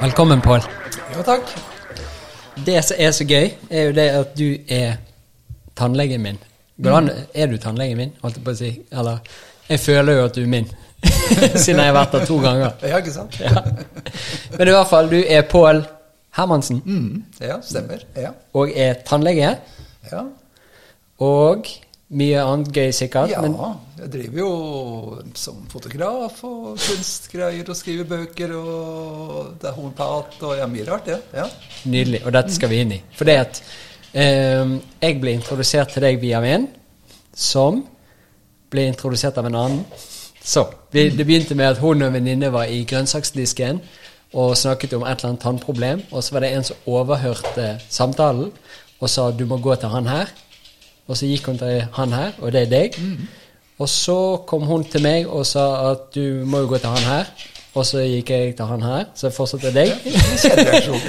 Velkommen, Pål. Jo, takk. Det som er så gøy, er jo det at du er tannlegen min. Går Er du tannlegen min, holdt jeg på å si? Eller Jeg føler jo at du er min, siden jeg har vært der to ganger. Ja, ikke sant? Ja. Men i hvert fall, du er Pål Hermansen Mm, ja, stemmer. Ja. og er tannlege. Ja. Og mye annet gøy, sikkert. ja, Men jeg driver jo som fotograf og kunstgreier og skriver bøker og det er homopat og ja, mye rart, det. Ja. nydelig. Og dette skal vi inn i. For det at eh, jeg ble introdusert til deg via en som ble introdusert av en annen. Så det begynte med at hun og en venninne var i grønnsaksdisken og snakket om et eller annet tannproblem. Og så var det en som overhørte samtalen og sa du må gå til han her. Og så gikk hun til han her, og det er deg. Og så kom hun til meg og sa at du må jo gå til han her. Og så gikk jeg til han her, så fortsatt er deg.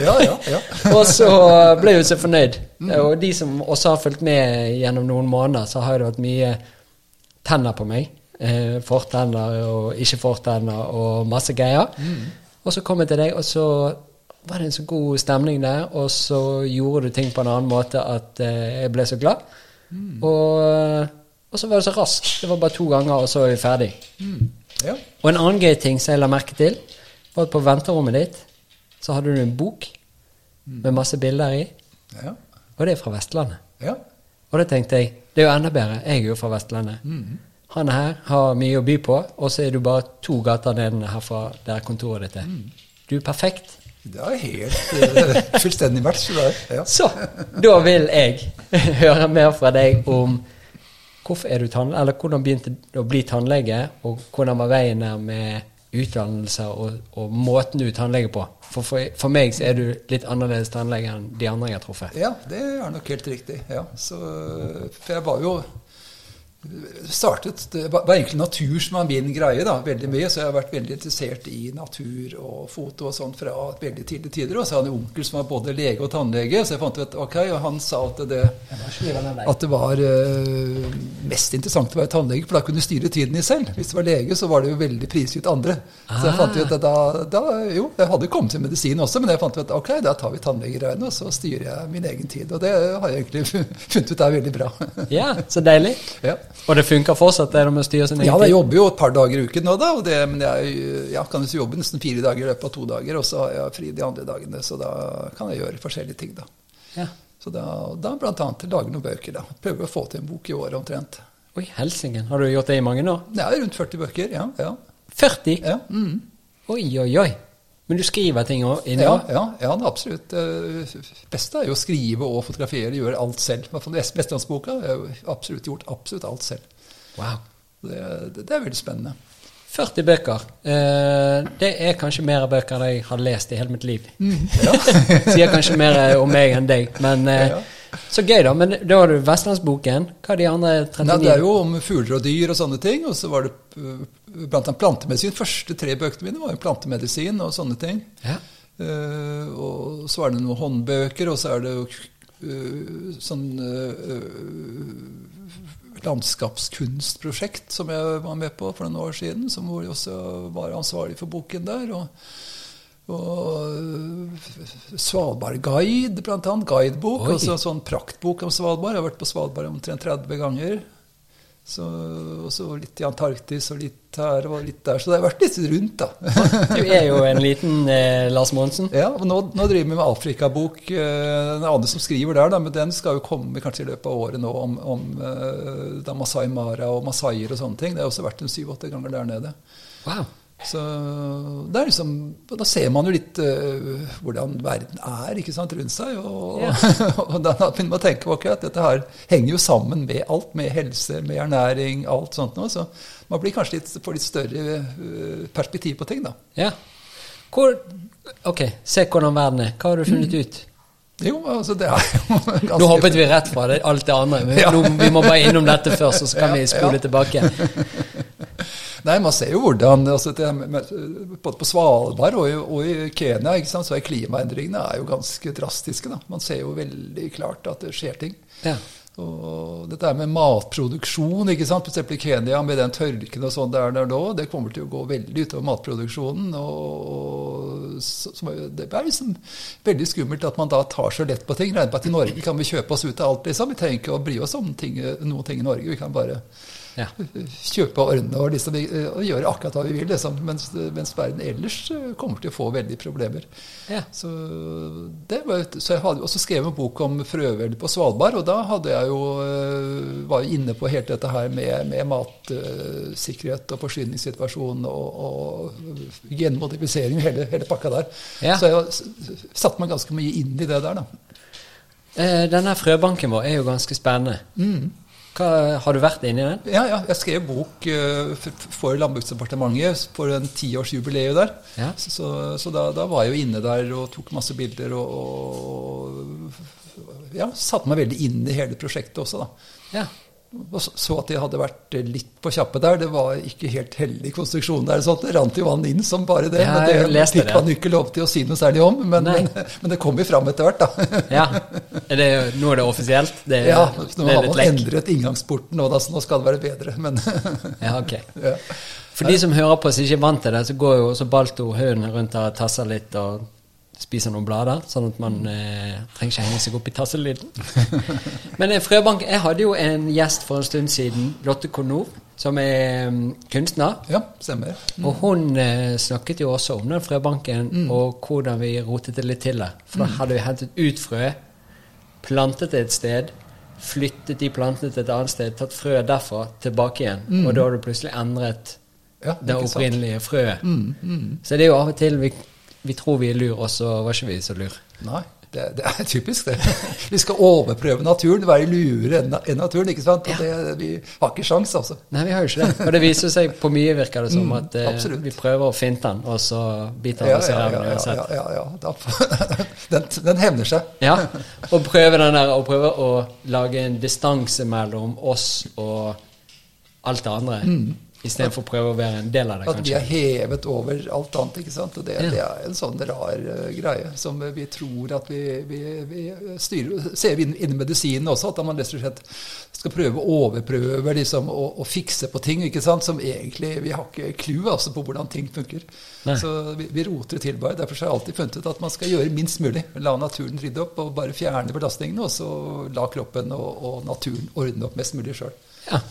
Ja, ja, ja. Og så ble hun så fornøyd. Og de som også har fulgt med gjennom noen måneder, så har det vært mye tenner på meg. Eh, fortenner og ikke fortenner og masse greier. Og så kom jeg til deg, og så var det en så god stemning der, og så gjorde du ting på en annen måte at eh, jeg ble så glad. Og, og så var det så raskt. Det var bare to ganger, og så er vi ferdig. ja. Og en annen gøy ting som jeg la merke til, var at på venterommet ditt så hadde du en bok med masse bilder i, ja. og det er fra Vestlandet. ja. Og da tenkte jeg det er jo enda bedre, jeg er jo fra Vestlandet. Han her har mye å by på, og så er du bare to gater nede herfra der kontoret ditt er. Du er perfekt. Det er helt eh, fullstendig match. Ja. Så da vil jeg høre mer fra deg om er du eller hvordan begynte du å bli tannlege, og hvordan var veien der med utdannelse og, og måten du er tannlege på. For, for for meg så er du litt annerledes tannlege enn de andre jeg har truffet. Ja, det er nok helt riktig. Ja. Så, for jeg var jo startet, Det var egentlig natur som var min greie da, veldig mye. Så jeg har vært veldig interessert i natur og foto og sånt fra veldig tidlige tider. Og så hadde jeg en onkel som var både lege og tannlege, så jeg fant ut ok, og han sa at det, at det var uh, mest interessant å være tannlege, for da kunne du styre tiden din selv. Hvis du var lege, så var det jo veldig prisgitt andre. Så jeg fant ut at da, da Jo, jeg hadde kommet til medisin også, men jeg fant ut at ok, da tar vi tannlegereiene, og så styrer jeg min egen tid. Og det har jeg egentlig funnet ut er veldig bra. Ja, så deilig. ja. Og det funker fortsatt, det med å styre sin egen Ja, jeg jobber jo et par dager i uken nå, da. Det, men jeg ja, kan jo jobbe nesten fire dager i løpet av to dager, og så har jeg fri de andre dagene. Så da kan jeg gjøre forskjellige ting, da. Ja. Så da, da annet lage noen bøker, da. Prøve å få til en bok i året omtrent. Oi, helsingen. Har du gjort det i mange år? Det er rundt 40 bøker, ja. Ja. 40? Ja, mm. Oi, oi, oi. Men du skriver ting inni ja, ja, ja det absolutt. Det beste er jo å skrive og fotografere, gjøre alt selv. I hvert fall Vestlandsboka har jeg absolutt gjort absolutt alt selv. Wow. Det, det, det er veldig spennende. 40 bøker. Eh, det er kanskje mer bøker enn jeg har lest i hele mitt liv. Ja. Sier kanskje mer om meg enn deg, men ja, Ja. Så gøy, da. Men da har du Vestlandsboken. Hva er de andre 39? Nei, det er jo om fugler og dyr og sånne ting. Og så var det uh, blant annet plantemedisin. første tre bøkene mine var jo plantemedisin og sånne ting. Ja. Uh, og så er det noen håndbøker, og så er det jo uh, sånn uh, landskapskunstprosjekt som jeg var med på for noen år siden, som hvor jeg også var ansvarlig for boken der. og og Svalbard-guide, blant annet. Guidebok. Oi. Og sånn praktbok om Svalbard. Jeg har vært på Svalbard omtrent 30 ganger. Så, og så litt i Antarktis og litt her og litt der. Så det har vært litt rundt, da. Du er jo en liten eh, Lars Monsen. Ja, og nå, nå driver vi med Afrikabok. eh, Den andre som skriver der, da, men den skal jo komme kanskje i løpet av året nå om, om eh, da Masai Mara og masaier og sånne ting. Det har også vært en syv-åtte ganger der nede. Wow. Så det er liksom, Da ser man jo litt uh, hvordan verden er ikke sant, rundt seg. Og, Ja. og da begynner man å tenke på at dette her henger jo sammen med alt. Med helse, med ernæring, alt sånt noe. Så man blir kanskje litt, får litt større uh, perspektiv på ting, da. Ja. Hvor, ok, se hvordan verden er. Hva har du funnet ut? Jo, altså det er jo ganske Nå hoppet vi rett fra det, alt det andre. Men Ja. nå, vi må bare innom dette først, og så kan Ja, vi spole tilbake. Nei, man ser jo hvordan altså det, Både på Svalbard og i, og i Kenya sant, så er klimaendringene er jo ganske drastiske. Da. Man ser jo veldig klart at det skjer ting. Ja. Og dette er med matproduksjon, ikke sant? f.eks. i Kenya med den tørken og sånn det er der nå, det kommer til å gå veldig utover matproduksjonen. og så, så, Det er liksom veldig skummelt at man da tar så lett på ting. Regner med at i Norge kan vi kjøpe oss ut av alt, liksom. Vi trenger ikke å bry oss om ting, noen ting i Norge. Vi kan bare Ja. kjøpe og ordne og, liksom, og gjøre akkurat hva vi vil. Liksom. Mens, mens verden ellers eh, kommer til å få veldig problemer. Ja. Så, det var, så jeg hadde også skrevet en bok om frøveldet på Svalbard, og da jeg jo, eh, var jeg inne på helt dette her med, med matsikkerhet og forsyningssituasjon og, og genmodifisering hele, hele pakka der. Ja. Så jeg satte meg ganske mye inn i det der, da. Eh, Denne frøbanken vår er jo ganske spennende. Hva, har du vært inni den? Ja, ja, jeg skrev bok eh, for Landbruksdepartementet for en tiårsjubileet der. Ja. Så, så, så da, da var jeg jo inne der og tok masse bilder og, og ja, satte meg veldig inn i hele prosjektet også, da. Ja. Så, at jeg hadde vært litt på kjappe der. Det var ikke helt heldig konstruksjon der. sånn at Det rant jo vann inn som bare det. Ja, men det fikk man ikke lov til å si noe særlig om. Men, men, men det kom jo fram etter hvert, da. ja. Det, nå er det offisielt? Det, Ja, Nå har man endret inngangsporten, nå, da, så nå skal det være bedre. Men Ja, ok. ja. For de som hører på som ikke er vant til det, så går jo også Balto hønen rundt og tasser litt og spiser noen blader, sånn at man eh, trenger ikke henge seg opp i tasselyden. Men eh, Frøbank, jeg hadde jo en gjest for en stund siden, Lotte Konor, som er um, kunstner. ja, stemmer. Og hun eh, snakket jo også om den frøbanken og hvordan vi rotet det litt til det. For da hadde vi hentet ut frø, plantet det et sted, flyttet de plantene til et annet sted, tatt frø derfra tilbake igjen. Og da har du plutselig endret Ja, det sant? opprinnelige frøet. Så det er jo av og til vi, vi tror vi er lur, og så var ikke vi så lur. Nei, det, det er typisk det. Vi skal overprøve naturen, være lurere enn naturen. ikke sant? Og det, vi har ikke sjans, altså. Nei, vi har jo ikke det. Og det viser seg på mye, virker det som, Mm, at eh, vi prøver å finte den, og så biter Ja, den oss i ja, ja, ja, uansett. ja, ja, ja. Den, den hevner seg. Ja, og prøve den der, og prøve å lage en distanse mellom oss og alt det andre, istedenfor å prøve å være en del av det, At vi er hevet over alt annet. ikke sant? Og det, Ja. det er en sånn rar uh, greie som vi tror at vi, vi, vi styrer Ser vi innen innen medisinen også, at man rett og slett skal prøve å overprøve liksom, og, og fikse på ting ikke sant? som egentlig Vi har ikke clou altså, på hvordan ting funker. Nei. Så vi, vi roter det til bare. Derfor har jeg alltid funnet ut at man skal gjøre minst mulig. La naturen rydde opp og bare fjerne belastningene, og så la kroppen og, og naturen ordne opp mest mulig sjøl. Ja.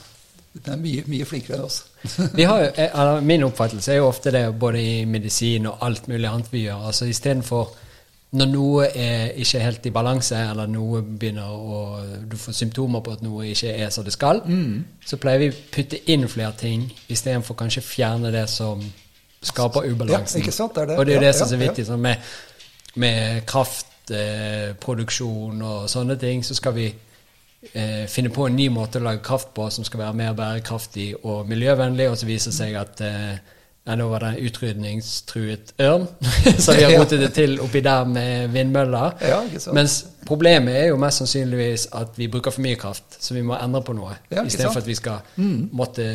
Den er mye, mye flinkere enn oss. Vi har eh, Min oppfattelse er jo ofte det både i medisin og alt mulig annet vi gjør. altså Istedenfor når noe er ikke helt i balanse, eller noe begynner å Du får symptomer på at noe ikke er som det skal, så pleier vi å putte inn flere ting istedenfor kanskje fjerne det som skaper ubalansen. Ja, det det. Og det er jo Ja, det som er så ja, ja. Sånn med, med kraftproduksjon og sånne ting, så skal vi eh, finne på en ny måte å lage kraft på som skal være mer bærekraftig og miljøvennlig, og så viser det seg at eh, ja, nå var det en utrydningstruet ørn, så vi har rotet det til oppi der med vindmøller. Ja. Mens problemet er jo mest sannsynligvis at vi bruker for mye kraft, så vi må endre på noe. Ja, Istedenfor at vi skal måtte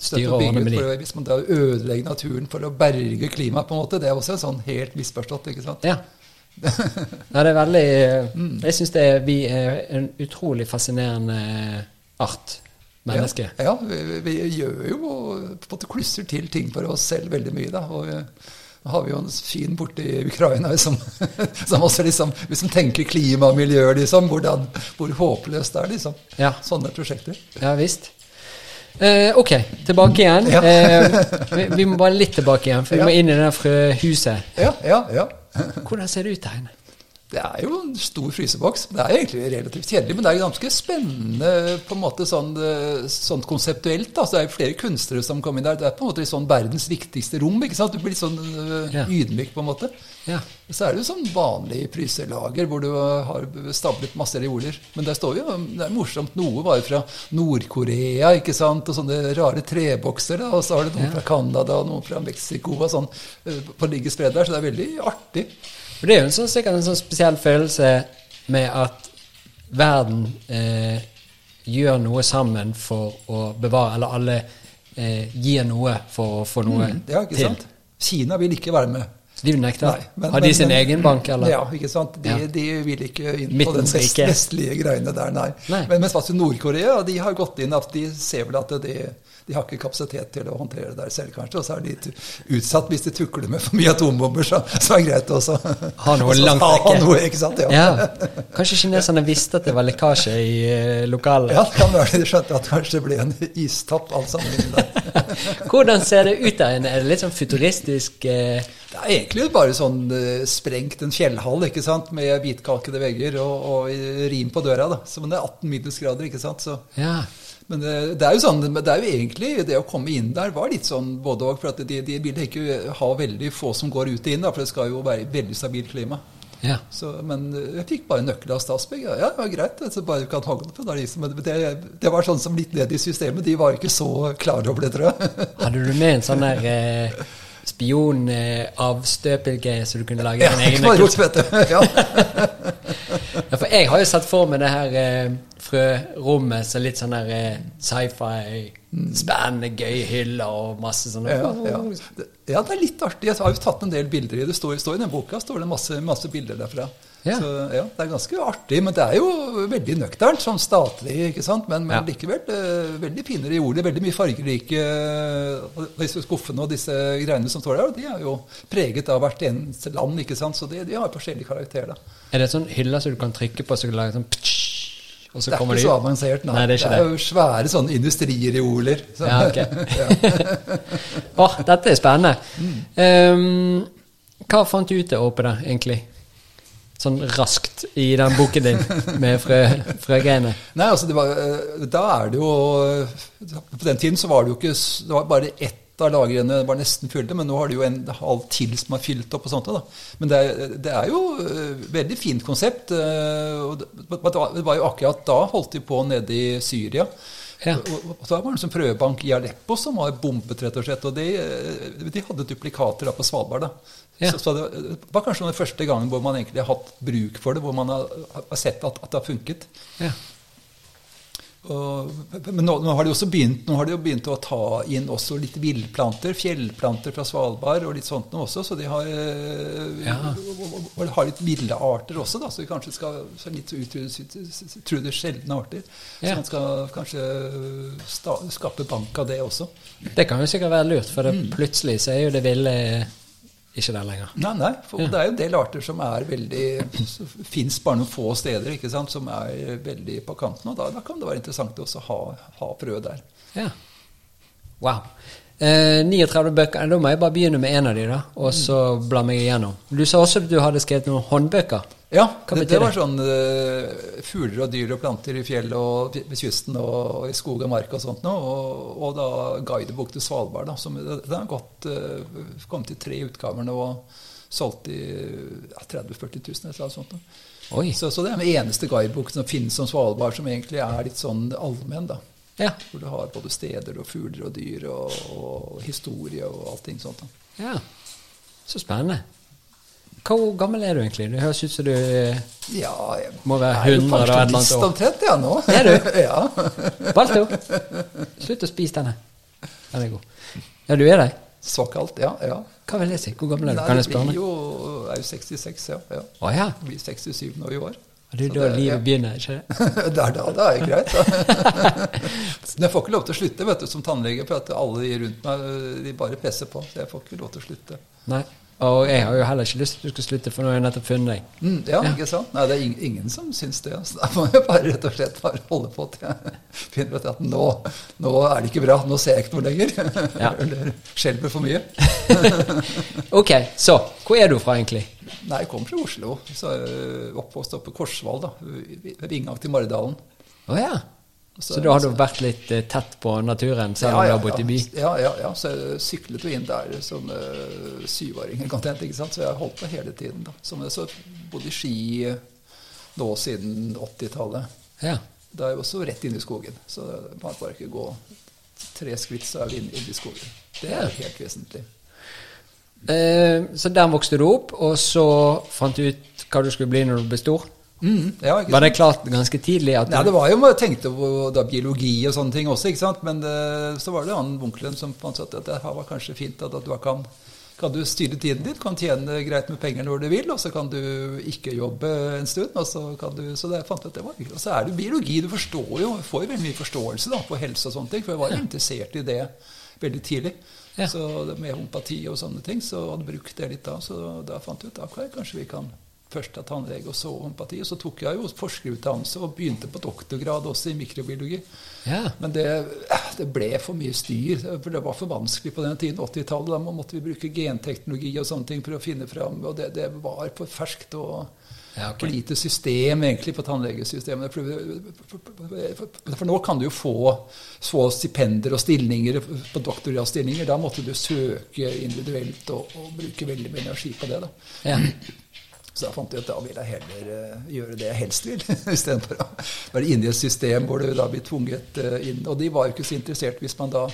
styre ordne med de. Hvis man da ødelegger naturen for å berge klimaet, på en måte, det er også en sånn helt misforstått. ikke sant? Ja. Ja, det er veldig Jeg syns vi er en utrolig fascinerende art, menneske. Ja, ja vi, vi gjør jo på en måte klusser til ting for oss selv veldig mye. da, og nå har vi jo en fin borte i Ukraina som, som også liksom, liksom tenker klima og miljø, liksom, hvordan, hvor håpløst det er, liksom. Ja. Sånne prosjekter. Ja visst. Eh, ok, tilbake igjen. Ja. Eh, vi, vi må bare litt tilbake igjen, for vi Ja. må inn i det der frøhuset. Ja, ja, ja. Hvordan ser det ut der inne? Det er jo en stor fryseboks. Det er egentlig relativt kjedelig, men det er ganske spennende på en måte sånn, eh, sånn konseptuelt. Da. Så det er jo flere kunstnere som kommer inn der. Det er på en måte sånn verdens viktigste rom. ikke sant? Du blir litt sånn eh, Ja. ydmyk, på en måte. Ja. Så er det jo sånn vanlig fryselager hvor du har stablet masse reoler. Men der står jo, det er morsomt, noe jo fra Nord-Korea, ikke sant, og sånne rare trebokser. da, Og så har du noe fra Canada og noen fra Mexico og sånn eh, på ligge spredd der. Så det er veldig artig. For det er jo en sånn, sikkert en sånn spesiell følelse med at verden eh, gjør noe sammen for å bevare Eller alle eh, gir noe for å få noe Mm, Ja, ikke til. sant? Kina vil ikke være med. Så de nekte? Nei, men- Har de men- sin men- egen bank, eller? Ja, ikke sant. De, Ja. de vil ikke inn på den vestlige greiene der, nei. Nei. Men mens Nord-Korea de har gått inn at de ser vel at de, de har ikke kapasitet til å håndtere det der selv, kanskje. Og så er de utsatt hvis de tukler med for mye atombomber, så, så er det greit også. Ha noe langt ha noe, ikke sant? Ja. Ja. Kanskje kineserne visste at det var lekkasje i eh, lokalet? Ja, kan være de skjønte at kanskje det ble en istapp alt sammen. Hvordan ser det ut der inne? Er det litt sånn futuristisk eh, Det er egentlig bare sånn eh, sprengt en fjellhall ikke sant? med hvitkalkede vegger og, og rim på døra. da. Så, men det er 18 minusgrader, ikke sant. Så, Ja. Men det, det er jo sånn, det er jo egentlig det å komme inn der var litt sånn både og. For de, de vil ikke ha veldig få som går ut og inn, da, for det skal jo være veldig stabilt klima. ja. Så, men eh, jeg fikk bare nøkkel av Statsbygg. Ja, ja, det greit. Altså, bare kan holde på. der, liksom. Men det, det var sånn som litt ned i systemet. De var ikke så klare over det, tror jeg. Hadde du med en sånn der eh, spionavstøpelgreie så du kunne lage Ja, din egen nøkkel? Ja. Ja, for jeg har jo sett for meg det her eh, frørommet som litt sånn der eh, sci-fi, spennende, gøye hyller og masse sånne Ja, ja. Ja, det er litt artig. Jeg har jo tatt en del bilder i det. står, står I den boka står det masse, masse bilder derfra. Ja. Så ja, Det er ganske artig, men det er jo veldig nøkternt, sånn statlig, ikke sant? men, men Ja. likevel eh, veldig finere i ordet. Veldig mye fargerike eh, Disse skuffene og disse greiene som står der, de er jo preget av hvert eneste land, ikke sant? så de, de har forskjellig karakter. da. Er det sånn hyller som du kan trykke på, så du kan lage sånn og Det er ikke de så avansert, nei. Nei, det er ikke jo svære sånne industrireoler. Så- Ja, ok. oh, dette er spennende. Ehm, hva fant du ut av det, egentlig? Sånn raskt i den boken din med frø, frøgreiene. Nei, altså det var, eh, Da er det jo På den tiden så var det jo ikke Det var bare ett av lagrene var nesten fulle, men nå har de jo en halv til som er fylt opp. og sånt. Da. Men det er, det er jo et veldig fint konsept. eh, og det, var- jo akkurat da holdt de på nede i Syria. Ja. Og, og så var det en sånn prøvebank i Aleppo som var bombet, rett og slett. Og de, eh, de hadde duplikater da på Svalbard. da. Ja. Så, så det var kanskje den første gangen hvor man egentlig har hatt bruk for det, hvor man har, har sett at, at det har funket. Ja. Og, men nå, nå har de også begynt nå har de jo begynt å ta inn også litt villplanter, fjellplanter fra Svalbard og litt sånt noe også. Så de har, eh, Ja. og, og, og har litt ville arter også, da, så vi kanskje skal så litt utrydde sjeldne arter. Ja. Så man skal kanskje sta, skape bank av det også. Det kan jo sikkert være lurt, for det, Mm. plutselig så er jo det ville ikke der lenger. Nei, nei, for Ja. det er jo en del arter som er veldig Fins bare noen få steder ikke sant, som er veldig på kanten. Og da, da kan det være interessant også å ha, ha frø der. Ja. Wow. Eh, 39 bøker. Da må jeg bare begynne med én av de, da, og så bla meg igjennom. Du sa også at du hadde skrevet noen håndbøker. Ja, det, det var sånn uh, fugler og dyr og planter i fjell og ved kysten og, i skog og mark og sånt noe. Og, og da guidebok til Svalbard. Da, som, den har gått, uh, kommet i tre utgaver nå og solgt i ja, 30 000-40 000 eller noe sånt. Oi. Så, så det er den eneste guideboken som finnes om Svalbard, som egentlig er litt sånn allmenn. da. Ja. Hvor du har både steder og fugler og dyr og, og historie og allting sånt. da. ja. Så spennende. Hvor gammel er du egentlig? Det høres ut som du eh, Ja, jeg Må være er jo 100 og et eller annet år. omtrent, ja, nå. Er du? ja. Balto! Slutt å spise denne. Den er god. Ja, du er det? Såkalt, ja. ja. Hva vil jeg si? Hvor gammel er du? Nei, Kan jeg spørre? Jeg blir jo er jo 66, ja. ja. Å ja. Blir 67 nå i år. Det er da det- livet ja. begynner, ikke det? det er da det er greit. Men jeg får ikke lov til å slutte vet du, som tannlege, for at alle de rundt meg de bare presser på. Så jeg får ikke lov til å slutte. Nei. Og jeg har jo heller ikke lyst til at du skal slutte, for nå har jeg nettopp funnet deg. Mm, ja, Ja. ikke sant? Nei, det er ing- ingen som syns det. Så da må jeg bare rett og slett bare holde på til jeg finner ut at nå, nå er det ikke bra. Nå ser jeg ikke noe lenger. Ja. Eller skjelver for mye. Ok, så hvor er du fra, egentlig? Nei, jeg kommer fra Oslo. Så er oppvokst oppe på Korsvoll, da. Ved inngang til Maridalen. Å ja. Så- Så da har du vært litt eh, tett på naturen, selv om du har bodd i by? Ja, ja, ja. Så jeg syklet jo inn der som uh, syvåring, content, ikke sant? så jeg har holdt på hele tiden. da. Som jeg så bodde i Ski eh, nå siden 80-tallet. Ja. Da er jeg også rett inn i skogen. Så man kan bare ikke gå tre skritt, så er vi inne inn i skogen. Det er helt vesentlig. Eh, så der vokste du opp, og så fant du ut hva du skulle bli når du ble stor? Mm, ja, Var det klart ganske tidlig at Nei, det var jo, Jeg tenkte på da, biologi og sånne ting også, ikke sant? men det, så var det han onkelen som fant ut at det var kanskje fint at, at du kan, kan du styre tiden din, kan tjene greit med penger når du vil, og så kan du ikke jobbe en stund. og Så kan du, så det, fant at det var hyggelig. Og så er det biologi. Du forstår jo, får jo veldig mye forståelse da, for helse og sånne ting. For jeg var jo interessert i det veldig tidlig. Ja. Så med homopati og sånne ting, så hadde jeg brukt det litt da. Så da fant jeg ut at kanskje vi kan først av tannlege og så homopati. Og så tok jeg jo forskerutdannelse og begynte på doktorgrad også i mikrobiologi. Ja. Men det, det ble for mye styr. For det var for vanskelig på den tiden, 80-tallet. Da måtte vi bruke genteknologi og sånne ting for å finne fram. Og det, det var for ferskt og Ja, okay. for lite system egentlig på tannlegesystemet. For, for, for nå kan du jo få, få stipender og stillinger på doktorgradsstillinger. Da måtte du søke individuelt og, og bruke veldig mye energi på det. da. Ja. Så da fant jeg ut at da vil jeg heller eh, gjøre det jeg helst vil, istedenfor å være inne i et system hvor du da blir tvunget eh, inn. Og de var jo ikke så interessert hvis man da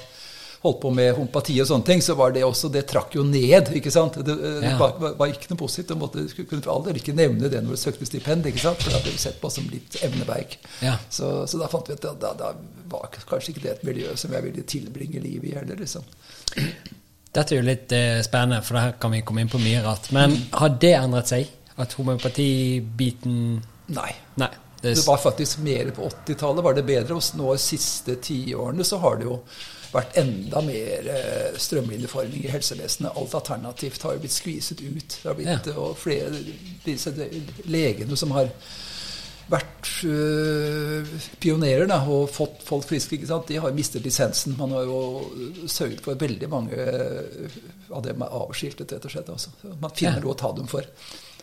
holdt på med homopati og sånne ting, så var det også Det trakk jo ned, ikke sant. Det, eh, det Ja. var, var- ikke noe positivt. Du måtte, kunne for all del ikke nevne det når du søkte stipend, ikke sant. For da ble du sett på som litt evneveik. Ja. Så, så da fant vi at da, da var kanskje ikke det et miljø som jeg ville tilbringe livet i heller, liksom. Dette er jo litt eh, spennende, for her kan vi komme inn på mye rart. Men har det endret seg? At homopatibiten Nei. Nei. Det, Det var faktisk mer på 80-tallet var det bedre. Og nå de siste tiårene så har det jo vært enda mer eh, strømlinjeforming i helsevesenet. Alt alternativt har jo blitt skviset ut. Det har blitt, Ja. Og flere disse legene som har vært øh, pionerer da, og fått folk friske, ikke sant? de har mistet lisensen. Man har jo sørget for veldig mange av dem er avskiltet, rett og slett. Altså. Man finner Ja. noe å ta dem for.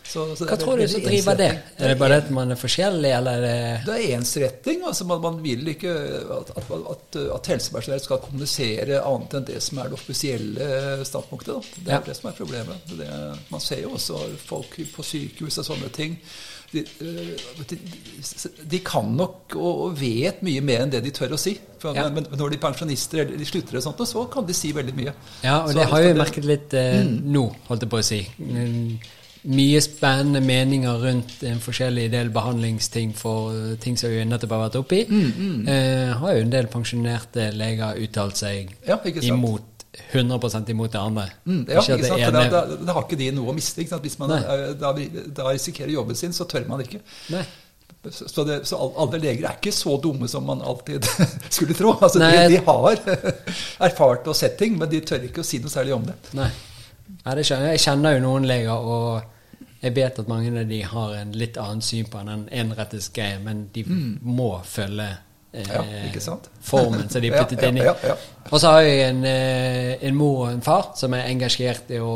Så, så hva det, tror du som driver det? Er det bare det at man er forskjellig, eller er det er ensretting. altså Man, man vil ikke at, at, at, at helsepersonell skal kommunisere annet enn det som er det offisielle standpunktet. Da. Det er Ja. det som er problemet. Det, man ser jo også folk på sykehus og sånne ting. De, øh, de, de kan nok og vet mye mer enn det de tør å si. For, Ja. men, men når de er pensjonister eller de slutter, og sånt, så kan de si veldig mye. Ja, og Så det har jo merket litt eh, nå, holdt jeg på å si. Mm, Mye spennende meninger rundt en forskjellig del behandlingsting for eh, ting som vi nettopp har vært oppi. Mm, Eh, har jo en del pensjonerte leger uttalt seg Ja, imot 100% imot det andre. Mm, ja, det? Da, da, da har ikke de noe å miste. Hvis man eh, da, da risikerer jobben sin, så tør man ikke. Nei. Så, så, det, så alle leger er ikke så dumme som man alltid skulle tro. Altså, de, de har erfart og sett ting, men de tør ikke å si noe særlig om det. Nei. Nei, det skjønner jeg. Jeg kjenner jo noen leger, og jeg vet at mange av de har en litt annen syn på den enrettes greie, men de må følge eh, Mm. Ja, ikke sant? formen som de er puttet ja, inn i. ja. Og så har jeg en, eh, en mor og en far som er engasjert i å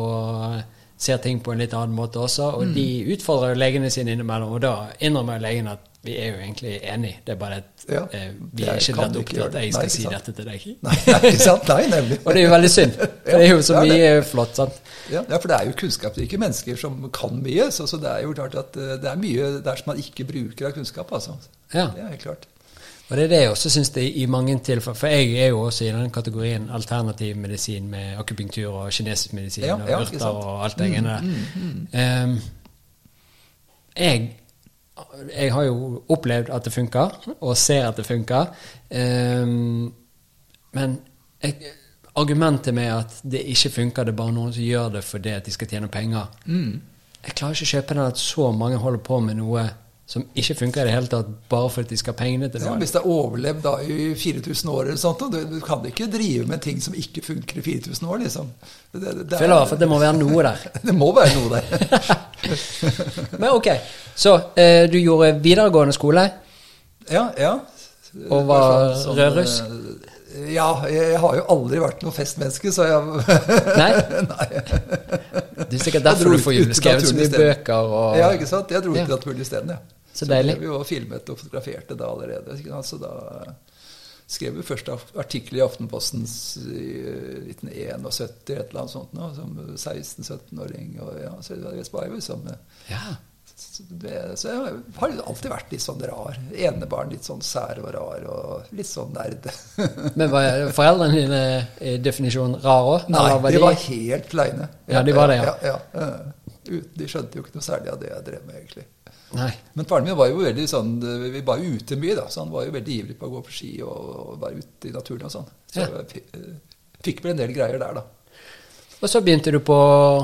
ser ting på en litt annen måte også, og Mm. de utfordrer jo legene sine innimellom, og da innrømmer legen at vi er jo egentlig enige, det er bare at Ja. eh, vi er ikke lett opp til at jeg skal nei, si sant. dette til deg. Nei, ikke sant? Nei, nemlig. Og det er jo veldig synd, for det er jo så mye flott, sant? Ja, for det er jo kunnskapsrike mennesker som kan mye. Så, så det er jo klart at eh, det er mye der som man ikke bruker av kunnskap. Altså. Ja. Det er helt klart. Og det er det jeg også syns det i mange tilfeller For jeg er jo også i den kategorien alternativ medisin med akupunktur og kinesisk medisin Ja, og urter. Mm, og alt det greiene der. Ehm, jeg, jeg har jo opplevd at det funker, og ser at det funker. Um, men jeg, argumentet med at det ikke funker, det er bare noen som gjør det fordi at de skal tjene penger Mm. Jeg klarer ikke å kjøpe den at så mange holder på med noe som ikke funker i det hele tatt, bare fordi de skal ha pengene til Ja, det. hvis det er overlevd da i 4000 år, eller sånt, du, du kan ikke drive med ting som ikke funker i 4000 år. liksom. Det, det, det, føler i hvert fall at det må være noe der. det må være noe der. Men ok, så eh, du gjorde videregående skole. Ja, ja. Og var rødruss? Eh, Ja, jeg har jo aldri vært noe festmenneske, så jeg Nei? Nei. Du er sikkert derfor du får ut- jul. ut Skrevet så mye bøker og Ja, ikke sant? Jeg dro Ja. til naturen isteden, ja. Så deilig. Vi og filmet og fotograferte da allerede. Så da skrev vi første artikkel i Aftenposten i 1971, et eller annet sånt, nå, som 16-17-åring. og ja, Så det var jo liksom Ja. Så det, så jeg har alltid vært litt sånn rar. Enebarn, litt sånn sær og rar, og litt sånn nerd. Men var foreldrene dine i rar rare òg? Nei, de var helt kleine. Ja, de var det, ja. ja, ja. De skjønte jo ikke noe særlig av det jeg drev med, egentlig. Nei. Men faren min var jo veldig sånn Vi var jo ute mye, da, så han var jo veldig ivrig på å gå på ski og, og være ute i naturen og sånn. Så Ja. jeg eh, fikk vel en del greier der, da. Og så begynte du på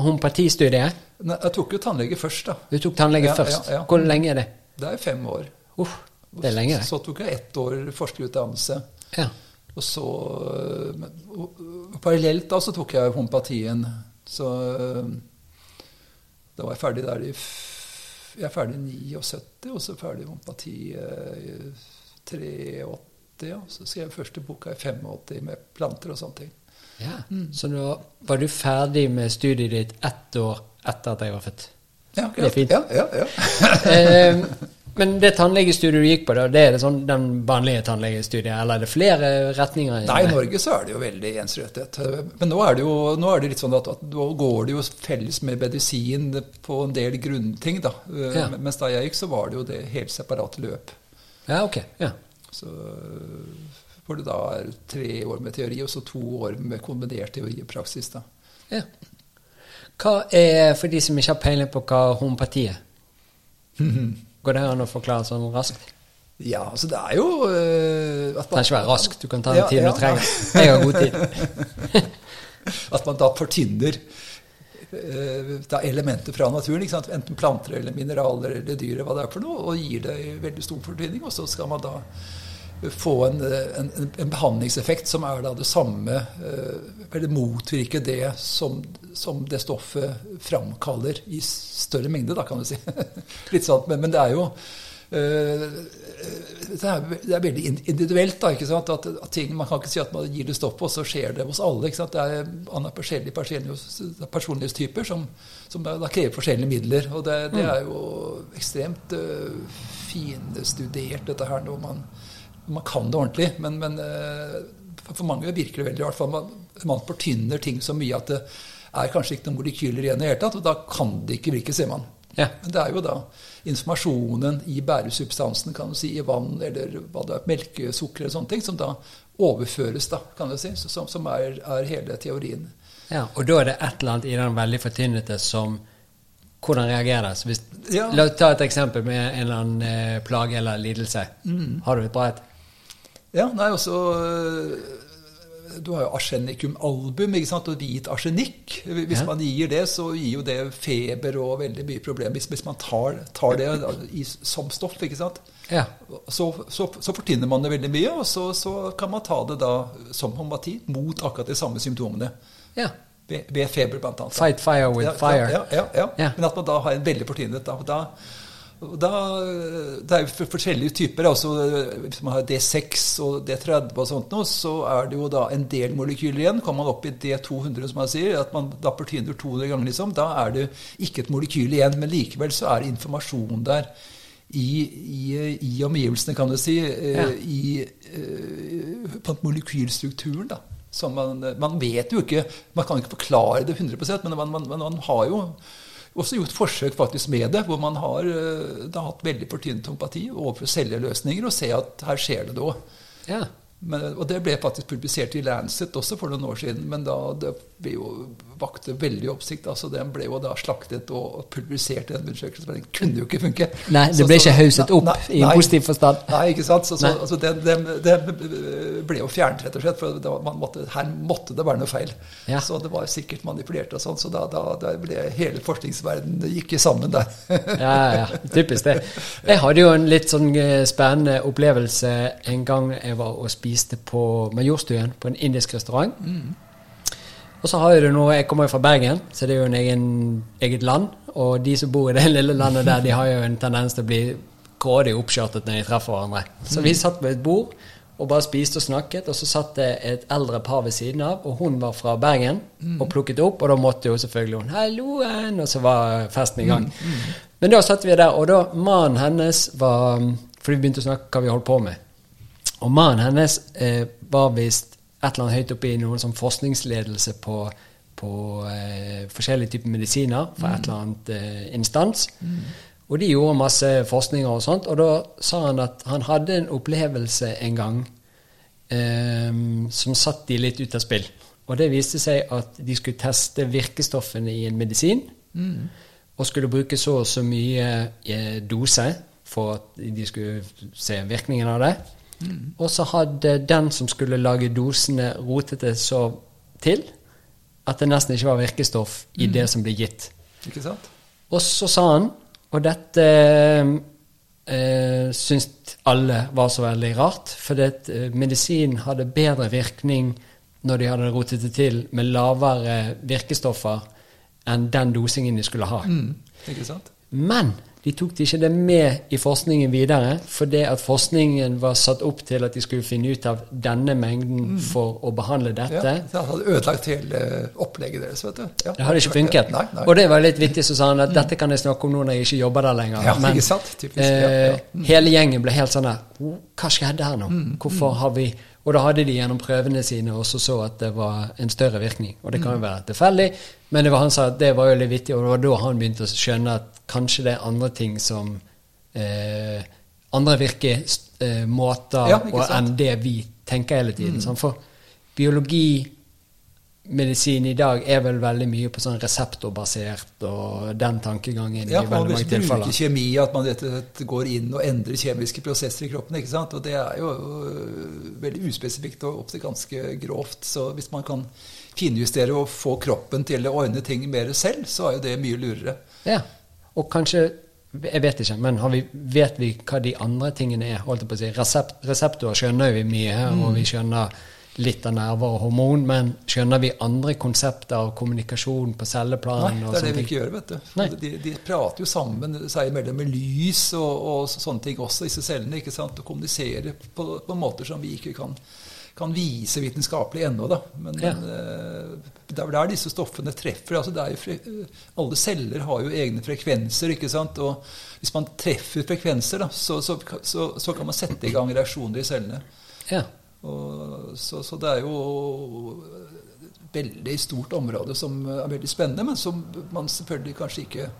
homopatistudiet. Nei, jeg tok jo tannlege først, da. Du tok tannlege Ja, først. ja, ja. Hvor lenge er det? Det er fem år. Uff, det er lenge, det. Så tok jeg ett år forskerutdannelse. Ja. Og så øh, men, og, og Parallelt da så tok jeg homopatien. Så øh, da var jeg ferdig der i Jeg er ferdig i 79, og så ferdig homopati i 83. Ja. Så skrev jeg første boka i 85 med planter og sånne ting. Ja. Mm. Så da var du ferdig med studiet ditt ett år etter at jeg var født. Ja, Det er fint. Ja, ja, ja. eh, men det tannlegestudiet du gikk på, da, det er det sånn den vanlige tannlegestudiet, eller er det flere retninger? Nei, i? Norge så er det jo veldig ensrettet. Men nå er det jo er det litt sånn at, at nå går det jo felles med medisin på en del grunnting, da. Ja. Mens da jeg gikk, så var det jo det helt separate løp. Ja, ok. Ja. Så hvor det da er tre år med teori, og så to år med kombinert teori og praksis. da. ja. Hva er, for de som ikke har peiling på hva homopati er, går det an å forklare sånn raskt? Ja, altså det er jo uh, at Det trenger ikke være raskt, du kan ta Ja, den tiden ja, du trenger. Jeg har god tid. At man da fortynner uh, da elementer fra naturen, enten planter eller mineraler eller dyr, hva det er for noe, og gir det veldig stor fortynning. Og så skal man da få en, en, en behandlingseffekt som er da det samme, eh, eller motvirke det som, som det stoffet framkaller i større mengde, da, kan du si. Litt sånn, men, men det er jo eh, det er, det er veldig individuelt. da, ikke sant? At, at ting, Man kan ikke si at man gir det stopp og så skjer det hos alle. ikke sant? Det er forskjellige personlighets- personlighetstyper som, som da, da krever forskjellige midler. Og det, det er jo ekstremt uh, finstudert, dette her, når man, man kan det ordentlig. Men, men eh, for mange virker det veldig rart. for Man, man fortynner ting så mye at det er kanskje ikke noen molekyler igjen i det hele tatt, og da kan det ikke virke, sier man. Ja. Men det er jo da informasjonen i bæresubstansen, kan du si, i vann eller hva det er, melkesukker eller sånne ting, som da overføres, da, kan du si, som, som er, er hele teorien. Ja, og da er det et eller annet i den veldig fortynnete som Hvordan reagerer det? Hvis, Ja. La oss ta et eksempel med en eller annen eh, plage eller lidelse. Mm. Har du et bra et? Ja, nei, også øh, Du har jo arsenicum album ikke sant? og hvit arsenikk. Hvis Ja. man gir det, så gir jo det feber og veldig mye problemer. Hvis, hvis man tar, tar det i, som stoff, ikke sant. Ja. Så, så, så fortynner man det veldig mye, og så, så kan man ta det da som homopati mot akkurat de samme symptomene. ja. Ved, ved feber, blant annet. Fight fire with fire. Ja, ja, ja, Ja. Men at man da har en veldig fortynnet da, da, da Det er jo forskjellige typer. Altså, hvis man har D6 og D30 og sånt, nå, så er det jo da en del molekyler igjen. Kommer man opp i D200, som man sier, at man dapper fortyner 200 ganger, liksom, da er det ikke et molekyl igjen. Men likevel så er det informasjon der. I, i, i omgivelsene, kan du si. eh, Ja. I eh, på molekylstrukturen, da. Som man, man vet jo ikke Man kan ikke forklare det 100 men man, man, man har jo også gjort forsøk faktisk med det, hvor man har det da hatt veldig fortynnet homopati overfor celjeløsninger, og se at her skjer det da. ja. Men, og det ble faktisk publisert i Lancet også for noen år siden, men da det jo vakte veldig oppsikt. altså Den ble jo da slaktet og publisert i en undersøkelse, men den kunne jo ikke funke. Nei, det ble så- ikke hauset opp nei, i en positiv forstand. Nei, ikke sant? Så, så, altså, det, den, den, ble jo fjernet, rett og slett. For man måtte, her måtte det være noe feil. Ja. Så det var sikkert manipulert og sånn. Så da, da, da ble hele forskningsverdenen gikk sammen der. Ja, ja, typisk det. Jeg hadde jo en litt sånn eh, spennende opplevelse en gang jeg var og spiste på Majorstuen, på en indisk restaurant. Og så har jo du noe Jeg kommer jo fra Bergen, så det er jo en egen, eget land. Og de som bor i det lille landet der, de har jo en tendens til å bli grådig oppskjørtet når de treffer hverandre. Så vi satt ved et bord og bare spiste og snakket, og så satt det et eldre par ved siden av, og hun var fra Bergen og plukket opp, og da måtte jo selvfølgelig hun 'Halloen!' Og så var festen i gang. Men da satt vi der, og da mannen hennes var For vi begynte å snakke hva vi holdt på med. Og mannen hennes eh, var visst et eller annet høyt oppe i noen sånn forskningsledelse på, på eh, forskjellige typer medisiner fra et eller annet eh, instans. Og de gjorde masse forskninger og sånt, og da sa han at han hadde en opplevelse en gang eh, som satt de litt ut av spill. Og det viste seg at de skulle teste virkestoffene i en medisin. og skulle bruke så og så mye eh, dose for at de skulle se virkningen av det. Og så hadde den som skulle lage dosene, rotet det så til at det nesten ikke var virkestoff i det som ble gitt. Ikke sant? Og så sa han, og dette eh, syntes alle var så veldig rart, for det, eh, medisin hadde bedre virkning når de hadde rotet det til med lavere virkestoffer enn den dosingen de skulle ha. Mm. Ikke sant? Men de tok ikke det med i forskningen videre, fordi at forskningen var satt opp til at de skulle finne ut av denne mengden for å behandle dette. Ja, det hadde ødelagt hele opplegget deres, vet du. Ja. Det hadde ikke funket. Nei, nei. Og det var litt vittig, så sa han at dette kan jeg snakke om nå når jeg ikke jobber der lenger. Ja, Men ikke sant? Typisk, ja, ja. eh, hele gjengen ble helt sånn der Hva skjedde her nå? Mm, Hvorfor har vi Og da hadde de gjennom prøvene sine også så at det var en større virkning. Og det kan jo Mm. være tilfeldig, men det var han sa at det var jo litt vittig, og det var da han begynte å skjønne at kanskje det er andre ting som eh, Andre virkemåter Ja, og enn det vi tenker hele tiden. Mm. For biologi medisin i dag er vel veldig mye på sånn reseptorbasert og den tankegangen Ja, i veldig mange tilfeller. Ja, man bruker kjemi, at man rett og slett går inn og endrer kjemiske prosesser i kroppen. ikke sant? Og det er jo øh, veldig uspesifikt og opptil ganske grovt. Så hvis man kan finjustere og få kroppen til å ordne ting mer selv, så er jo det mye lurere. Ja. Og kanskje Jeg vet ikke, men har vi, vet vi hva de andre tingene er? holdt jeg på å si. Resept, reseptorer skjønner vi mye, og vi skjønner litt av nerver og hormon, men skjønner vi andre konsepter av kommunikasjon på celleplan? Nei, det er det vi ikke gjør, vet du. De, de prater jo sammen seg imellom med lys og, og sånne ting også, disse cellene, ikke sant? og kommuniserer på, på måter som vi ikke kan, kan vise vitenskapelig ennå. Da. Men, Ja. men eh, det er der disse stoffene treffer. altså det er jo fre Alle celler har jo egne frekvenser, ikke sant? og hvis man treffer frekvenser, da, så, så, så, så kan man sette i gang reaksjoner i cellene. Ja. Så, så det er jo et veldig stort område som er veldig spennende, men som man selvfølgelig kanskje ikke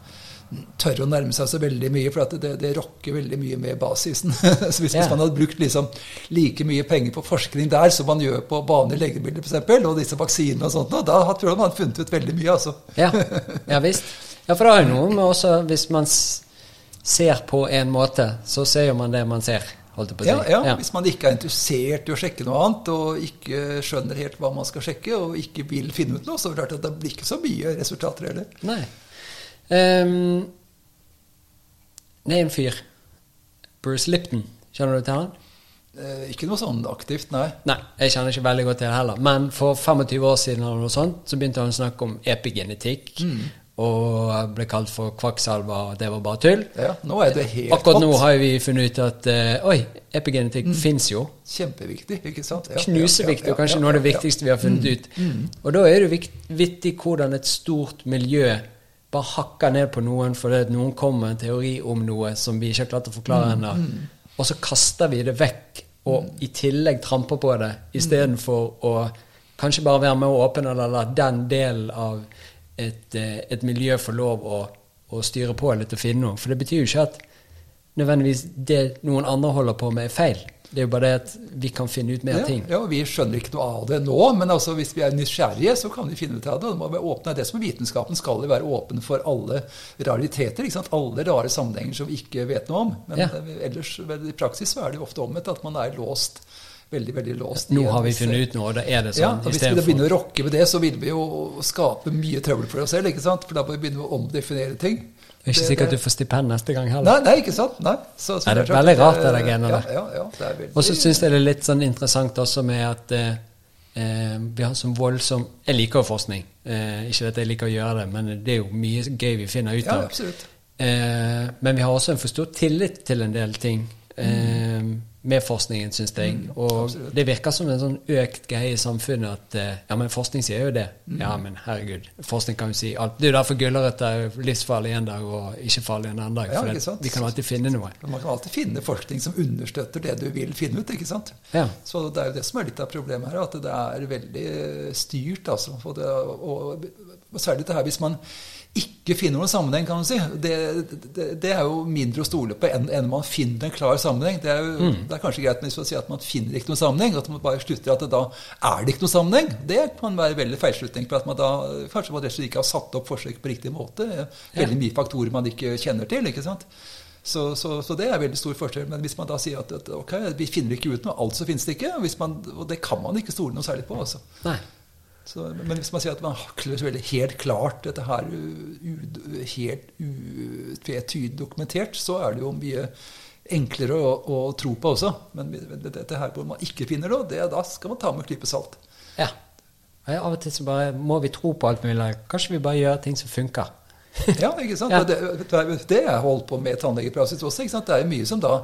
tør å nærme seg så veldig mye, for at det, det rokker veldig mye med basisen. så hvis, hvis man hadde brukt liksom like mye penger på forskning der som man gjør på vanlige legemidler, f.eks., og disse vaksinene og sånt, og da tror jeg man hadde funnet ut veldig mye, altså. Ja, ja visst. Ja, for det er jo noe med også Hvis man ser på en måte, så ser jo man det man ser. Si. Ja, ja, Hvis man ikke er interessert i å sjekke noe annet, og ikke skjønner helt hva man skal sjekke, og ikke vil finne ut noe, så er det klart at det blir ikke så mye resultater heller. Nei. Um, det er en fyr. Bruce Lipton. Kjenner du til han? Eh, ikke noe sånn aktivt, nei. Nei, jeg kjenner ikke veldig godt til det heller. Men for 25 år siden eller noe sånt, så begynte han å snakke om epigenetikk. Og ble kalt for kvakksalver, og det var bare tull. Ja, nå er det helt Akkurat nå har vi funnet ut at uh, oi, epigenetikk fins jo. Kjempeviktig, ikke sant? Ja, Knuseviktig, ja, ja, og kanskje noe av det viktigste vi har funnet ut. Og da er det vittig hvordan et stort miljø bare hakker ned på noen fordi noen kommer med en teori om noe som vi ikke har klart å forklare ennå. Og så kaster vi det vekk, og i tillegg tramper på det, istedenfor å kanskje bare være med og åpne eller la den delen av et, eh, et miljø får lov å, å styre på eller til å finne noe. For det betyr jo ikke at nødvendigvis det noen andre holder på med, er feil. Det er jo bare det at vi kan finne ut mer Ja, ting. ja, vi skjønner ikke noe av det nå, men altså, hvis vi er nysgjerrige, så kan vi finne ut av det. Det må være åpne. Det som er vitenskapen skal jo være åpen for alle rariteter. Alle rare sammenhenger som vi ikke vet noe om. Men Ja. ellers, i praksis så er det jo ofte omvendt at man er låst. Veldig, veldig låst. Nå har vi funnet ut noe, og da er det Ja, sånn. og Hvis vi da begynner å rokke ved det, så vil vi jo skape mye trøbbel for oss selv. ikke sant? For da må vi begynne å omdefinere ting. Det er ikke sikkert du får stipend neste gang heller. Nei, nei, ikke sant? Nei. Så, så Nei, det er veldig rart, det der genet ja, der. Ja, ja, det er veldig Og så syns jeg det er litt sånn interessant også med at eh, eh, vi har sånn voldsom Jeg liker jo forskning. Eh, ikke at jeg liker å gjøre det, men det er jo mye gøy vi finner ut Ja, av. absolutt. Eh, men vi har også en for stor tillit til en del ting eh, med forskningen, syns jeg. Og Mm. absolutt. det virker som en sånn økt greie i samfunnet at eh, ja, men forskning sier jo det. Mm. Ja, men herregud, forskning kan jo si alt. Det er jo derfor gulrøtter er livsfarlig en dag og ikke farlig en annen dag. Ja, for vi kan alltid finne noe. Man kan alltid finne forskning som understøtter det du vil finne ut. ikke sant? Ja. Så det er jo det som er litt av problemet her, at det er veldig styrt. altså. Og, det, og, og særlig det her hvis man ikke finner noen sammenheng, kan du si. Det, det, det er jo mindre å stole på enn enn man finner en klar sammenheng. Det er, jo, Mm. det er kanskje greit hvis man sier at man finner ikke noen sammenheng, at man bare slutter at det da er det ikke noen sammenheng. Det kan være veldig feilslutning på at man da kanskje man rett og slett ikke har satt opp forsøk på riktig måte. Veldig mye faktorer man ikke kjenner til. ikke sant? Så, så, så det er veldig stor forskjell. Men hvis man da sier at, at ok, vi finner ikke ut noe, altså finnes det ikke, man, og det kan man ikke stole noe særlig på. altså. Nei. Så, men hvis man sier at man hakler veldig helt klart dette her u, u, helt utvetydig dokumentert, så er det jo mye enklere å, å tro på også. Men dette her hvor man ikke finner noe, det, da skal man ta med klype salt. Ja. Ja, Av og til så bare må vi tro på alt mulig. Kanskje vi bare gjør ting som funker. Ja, ikke sant? Ja. Det, det er- jeg holdt på med i tannlegepraksis også. Det er mye som da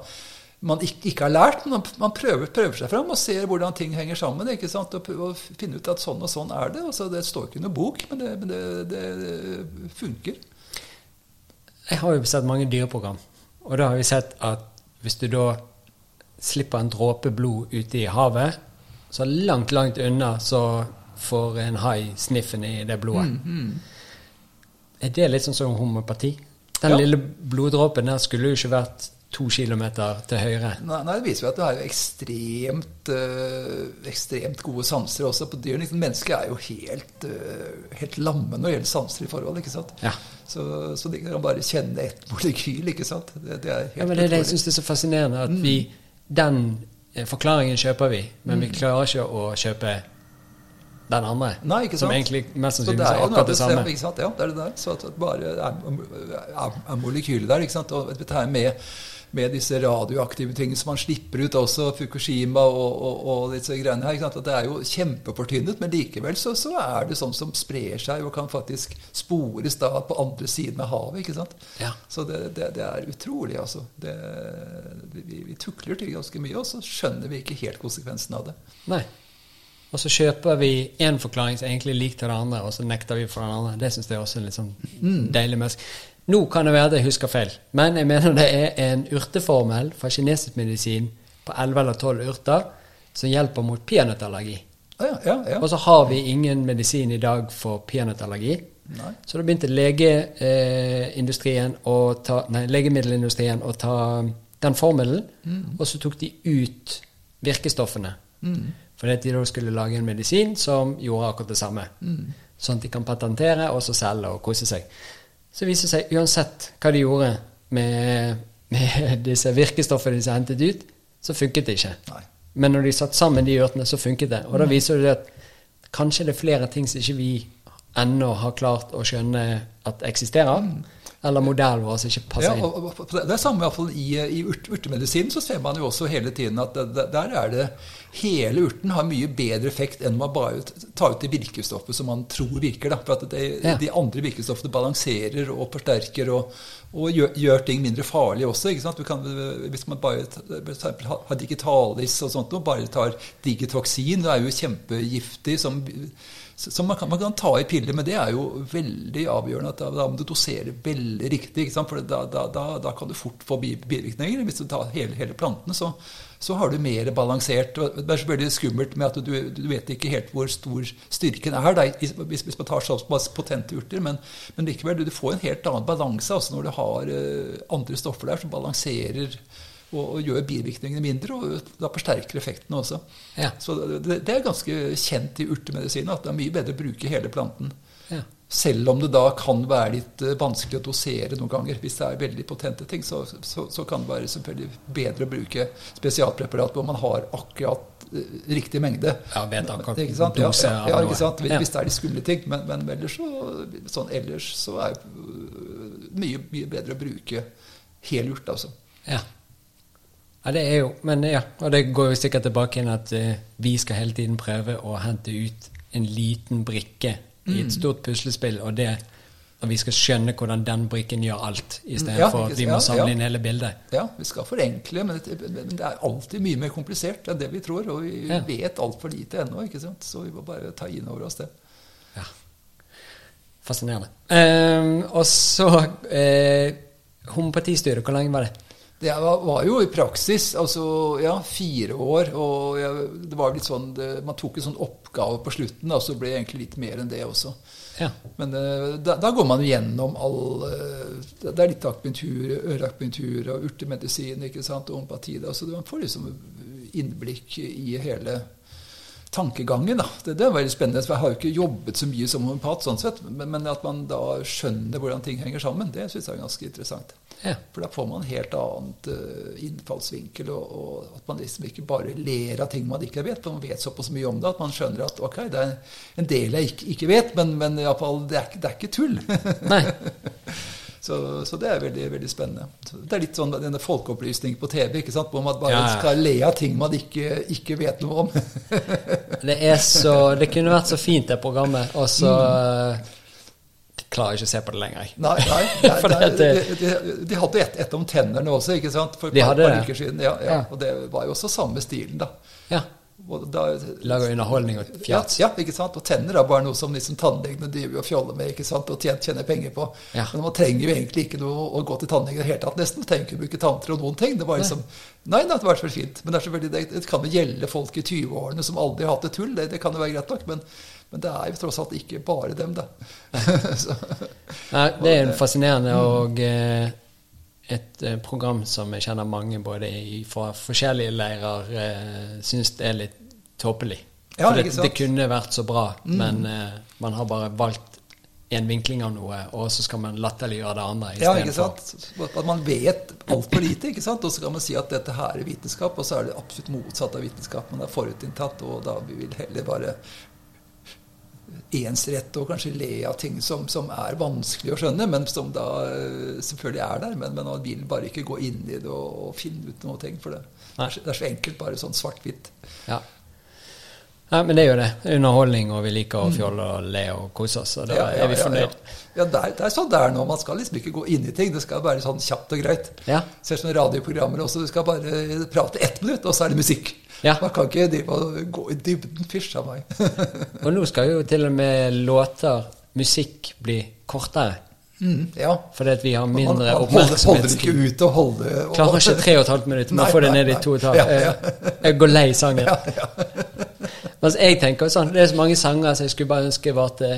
man ikke, ikke har lært, men man, prøver, prøver seg fram og ser hvordan ting henger sammen. ikke sant? Og og finne ut at sånn og sånn er det. Altså, det står ikke i noen bok, men det, men det, det funker. Jeg har jo sett mange dyreprogram, og da har vi sett at hvis du da slipper en dråpe blod ute i havet, så langt, langt unna så får en hai sniffen i det blodet. Er det litt sånn som homopati? Den Ja. lille bloddråpen der skulle jo ikke vært to kilometer til høyre. Nei, nei, Det viser jo at du har jo ekstremt, øh, ekstremt gode sanser også på dyr. Liksom, mennesket er jo helt, øh, helt lamme når det gjelder sanser i forhold. ikke sant? Ja. Så, så de kan bare kjenne ett molekyl. ikke sant? Det, det er helt Ja, men det er det jeg syns er så fascinerende, at vi Den eh, forklaringen kjøper vi, men vi klarer ikke å kjøpe den andre. Nei, ikke Som egentlig mest sannsynlig er akkurat det samme. Ikke sant? Ja, det er det der. Så at det bare er, er, er molekylet der. ikke sant? Og dette her med, med disse radioaktive tingene som man slipper ut også, Fukushima og, og, og disse greiene her. At det er jo kjempefortynnet, men likevel så, så er det sånn som sprer seg og kan faktisk spores da på andre siden av havet. ikke sant? Ja. Så det, det, det er utrolig, altså. Det, vi, vi tukler til ganske mye, og så skjønner vi ikke helt konsekvensen av det. Nei. Og så kjøper vi én forklaring som er egentlig lik til den andre, og så nekter vi for den andre. Det syns jeg også er litt sånn deilig menneske. Nå kan det være at jeg husker feil, men jeg mener det er en urteformel fra kinesisk medisin på 11 eller 12 urter som hjelper mot peanøttallergi. Ah, ja, ja, ja. Og så har vi ingen medisin i dag for peanøttallergi. Så da begynte legeindustrien å ta, nei, legemiddelindustrien å ta den formelen, og så tok de ut virkestoffene. Fordi at de da skulle lage en medisin som gjorde akkurat det samme. Sånn at de kan patentere og så selge og kose seg. Så viser det seg uansett hva de gjorde med, med disse virkestoffene de hentet ut, så funket det ikke. Nei. Men når de satt sammen de urtene, så funket det. Og da viser det at kanskje det er flere ting som ikke vi ennå har klart å skjønne at eksisterer. Eller modellen vår som ikke passer Ja, inn. og, og, og det er samme i, hvert fall i, i urt, urtemedisinen. Så ser man jo også hele tiden at det, der er det hele urten har mye bedre effekt enn man bare tar ut det virkestoffet som man tror virker. Da. For det, Ja. de andre virkestoffene balanserer og forsterker og, og gjør, gjør ting mindre farlige også. Ikke kan, hvis man bare har har digitalis og sånt, og bare tar digitoxin, det er jo kjempegiftig som som man kan, man kan ta i piller, men det er jo veldig avgjørende. at Da, da må du dosere veldig riktig. For da, da, da, kan du fort få bivirkninger. Hvis du tar hele, hele planten, så, så har du mer balansert. Det er selvfølgelig skummelt med at du, du vet ikke helt hvor stor styrken er da, hvis, hvis man tar såpass potente urter, men, men likevel, du får en helt annen balanse altså når du har eh, andre stoffer der som balanserer og, og gjør bivirkningene mindre, og da forsterker effektene også. Ja. Så det, det er ganske kjent i urtemedisin at det er mye bedre å bruke hele planten. Ja. Selv om det da kan være litt eh, vanskelig å dosere noen ganger. Hvis det er veldig potente ting, så, så, så kan det være selvfølgelig bedre å bruke spesialpreparat hvor man har akkurat eh, riktig mengde. Ja, vet akkurat Ikke sant? Ja, ja, ikke sant? Hvis, det er de skumle ting. Men, men ellers så, sånn ellers så er det mye, mye bedre å bruke hel urt, altså. Ja. Ja, det er jo Men ja, og det går jo sikkert tilbake inn at uh, vi skal hele tiden prøve å hente ut en liten brikke i Mm. et stort puslespill, og det og vi skal skjønne hvordan den brikken gjør alt, Ja, istedenfor ikke- at vi må samle ja. inn hele bildet. Ja, vi skal forenkle, men det, men det er alltid mye mer komplisert enn det vi tror. Og vi Ja. vet altfor lite ennå, ikke sant? så vi må bare ta inn over oss det. Ja. Fascinerende. Um, og så eh, Homopatistyret, hvor lenge var det? Det var, var jo i praksis altså, ja, fire år. Og jeg, det var litt sånn, det, man tok en sånn oppgave på slutten, da, så ble det egentlig litt mer enn det også. Ja. Men eh, da, da går man gjennom all eh, Det er litt akupunktur, øreakupunktur og urtemedisin ikke sant, og ompati. da, Så man får liksom innblikk i hele tankegangen. da. Det, det er veldig spennende. for Jeg har jo ikke jobbet så mye som homopat, sånn sett, men, men at man da skjønner hvordan ting henger sammen, det syns jeg er ganske interessant. Ja. For da får man en helt annet uh, innfallsvinkel, og, og, at man liksom ikke bare ler av ting man ikke vet, for man vet såpass mye om det at man skjønner at ok, det er en del jeg ikke, ikke vet, men, men i alle fall, det, er, det er ikke tull. Nei. så, så det er veldig veldig spennende. Så det er litt sånn denne folkeopplysning på TV, ikke sant? hvor man bare Ja, skal le av ting man ikke, ikke vet noe om. Det er så Det kunne vært så fint, det programmet, og så Mm. klarer ikke å se på det lenger. Nei, nei, nei, nei de, de, de hadde et, et om tennene også, ikke sant? For et par- par uker siden. Ja, ja. Ja. Og det var jo også samme stilen, da. Ja. Da Lager underholdning og ja, fjas. ja, ikke sant? Og tenner er bare noe som liksom tannlegene driver og fjoller med ikke sant? og tjener, penger på. Ja. Men man trenger jo egentlig ikke noe å gå til tannlegen i det hele tatt, nesten. Trenger ikke å bruke tanntråd og noen ting. Det var liksom, nei, det var vært fint. Men det, selvfølgelig, det, kan jo gjelde folk i 20-årene som aldri har hatt et tull. Det, det kan jo være greit nok. Men, men det er jo tross alt ikke bare dem, da. Så, Nei, det er en fascinerende og eh, et eh, program som jeg kjenner mange både fra forskjellige leirer eh, syns det er litt tåpelig. Ja, For det, det kunne vært så bra, men eh, man har bare valgt en vinkling av noe, og så skal man latterliggjøre det andre ja, ikke sant? At man vet altfor lite, ikke sant? Og så kan man si at dette her er vitenskap, og så er det absolutt motsatt av vitenskap. Man er forutinntatt, og da vil vi heller bare ensrette og kanskje le av ting som, som er vanskelig å skjønne, men som da eh, selvfølgelig er der. Men, men man vil bare ikke gå inn i det og, og finne ut noe ting for det. Det er så enkelt, bare sånn svart-hvitt. Ja. Nei, men det er jo det. Underholdning, og vi liker å fjolle og le og kose oss, og da Mm. Ja, ja, er vi fornøyd. Ja, ja det, er, det er sånn det er nå. Man skal liksom ikke gå inn i ting. Det skal være sånn kjapt og greit. Ja. Ser som radioprogrammer også. Du skal bare prate ett minutt, og så er det musikk. Ja. Man kan ikke de, gå i dybden. Fysj av meg. Og nå skal jo til og med låter, musikk, bli kortere. mm, ja. Fordi at vi har man mindre holder, holder ikke ut og holde og, Klarer ikke tre og et halvt minutt. Man få får det ned i to og et halvt. Jeg går lei sangen. Ja, ja. Mens jeg tenker sånn, det er så mange sanger som jeg skulle bare ønske varte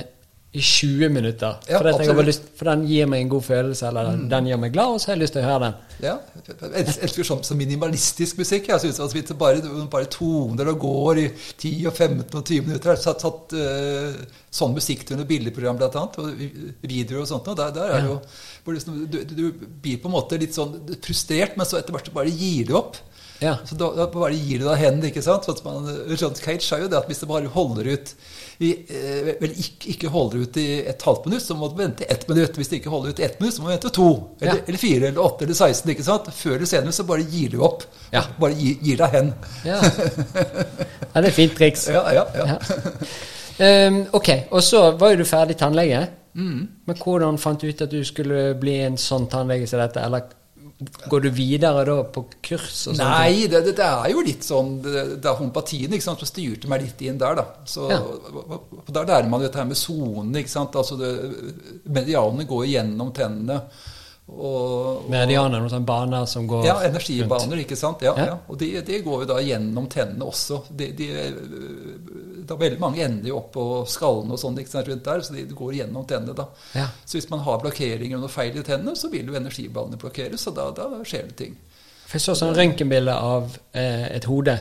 i 20 minutter. Ja, for. Mm. lyst, for den gir meg en god følelse, eller den, den gjør meg glad, og så har jeg lyst til å høre den. Ja, jeg elsker sånn så minimalistisk musikk. Jeg synes at bare, bare toner og går i 10 og 15 og 20 minutter. Jeg har satt, satt uh, sånn musikk til under bildeprogram blant annet, og videoer og sånt. Og der, der er ja. jo liksom, du, du blir på en måte litt sånn frustrert, men så etter hvert så bare gir du opp. Ja. Så da, da bare gir du deg hen, ikke sant? Sånn man, John Cage sa jo det at hvis du bare holder ut i, eh, vel, ikke, ikke holder ut i et halvt minutt, så må du vente ett minutt. Hvis du ikke holder ut i ett minutt, så må du vente to, eller, Ja. eller fire, eller åtte, eller 16. ikke sant? Før eller senere så bare gir du opp. Ja. Bare gir, gir deg hen. Ja. ja, det er et fint triks. Ja, ja, ja. Um, ok, og så var jo du ferdig tannlege. Mm. Men hvordan fant du ut at du skulle bli en sånn tannlege som dette? Eller går du videre da på kurs og sånt? Nei, det, det, det er jo litt sånn Det, det er homopatien sant, som styrte meg litt inn der, da. Så Ja. Der lærer man jo dette her med sonene, ikke sant. Altså det, medianene går gjennom tennene. Og, og, Medianer, noen sånne baner som går Ja, rundt. energibaner, ikke sant. Ja, Ja. ja. Og de, de går jo da gjennom tennene også. De, de, da veldig mange ender jo opp på skallen og sånn rundt der, så de går gjennom tennene da. Ja. Så hvis man har blokkeringer og noe feil i tennene, så vil jo energiballene blokkeres, og da, da skjer det ting. For jeg så sånn røntgenbilde av eh, et hode.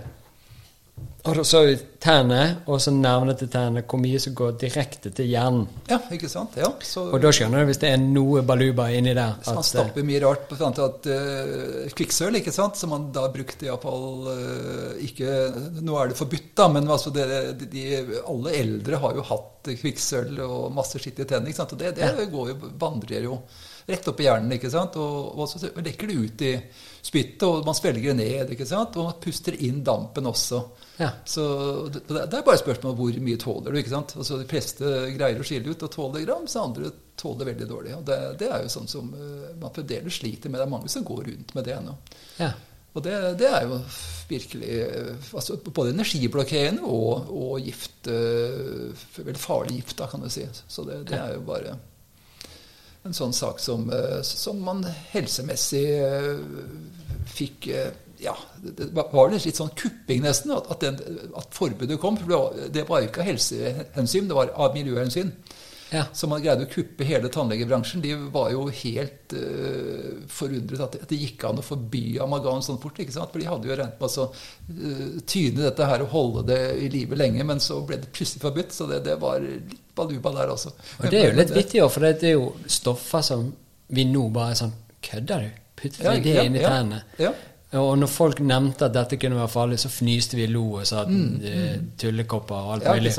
Og da så vi tennene, og så nervene til tennene, hvor mye som går direkte til hjernen. Ja, ikke sant? Ja, så Og da skjønner du hvis det er noe baluba inni der. Så man At, eh, stapper mye rart på sånn at uh, kvikksølv, ikke sant, som man da brukte iallfall uh, ikke Nå er det forbudt, da, men altså det, de, de, alle eldre har jo hatt kvikksølv og masse skitt i tennene. ikke sant, Og det, det går jo, vandrer jo rett opp i hjernen, ikke sant, og, og så lekker det ut i spyttet, og man svelger det ned, ikke sant, og man puster inn dampen også. Ja. Så det, det er bare et spørsmål om hvor mye tåler du. ikke sant? Altså De fleste greier å skille ut og tåle gram, så andre tåler veldig dårlig. og Det, det er jo sånn som uh, man fremdeles sliter med. Det er mange som går rundt med det ennå. ja. Og det, det er jo virkelig uh, altså Både energiblokkerende og, og gift uh, Veldig farlig gift, da, kan du si. Så det, det er jo bare en sånn sak som, uh, som man helsemessig uh, fikk uh, ja, det var litt sånn kupping nesten, at, at, den, at forbudet kom. For det var, ikke av helsehensyn, det var av miljøhensyn. Ja. Så man greide å kuppe hele tannlegebransjen. De var jo helt uh, forundret at det, gikk an å forby amalgam sånn fort. ikke sant? For de hadde jo regnet med å uh, tyne dette her og holde det i live lenge, men så ble det plutselig forbudt. Så det, det var litt baluba der også. Og det er jo litt vittig, for det er jo stoffer som vi nå bare er sånn Kødder du? Putter Ja, det ja, inn i tennene? ja. Og når folk nevnte at dette kunne være farlig, så fnyste vi lo og sa at eh, tullekopper og alt Mm, Ja, mulig.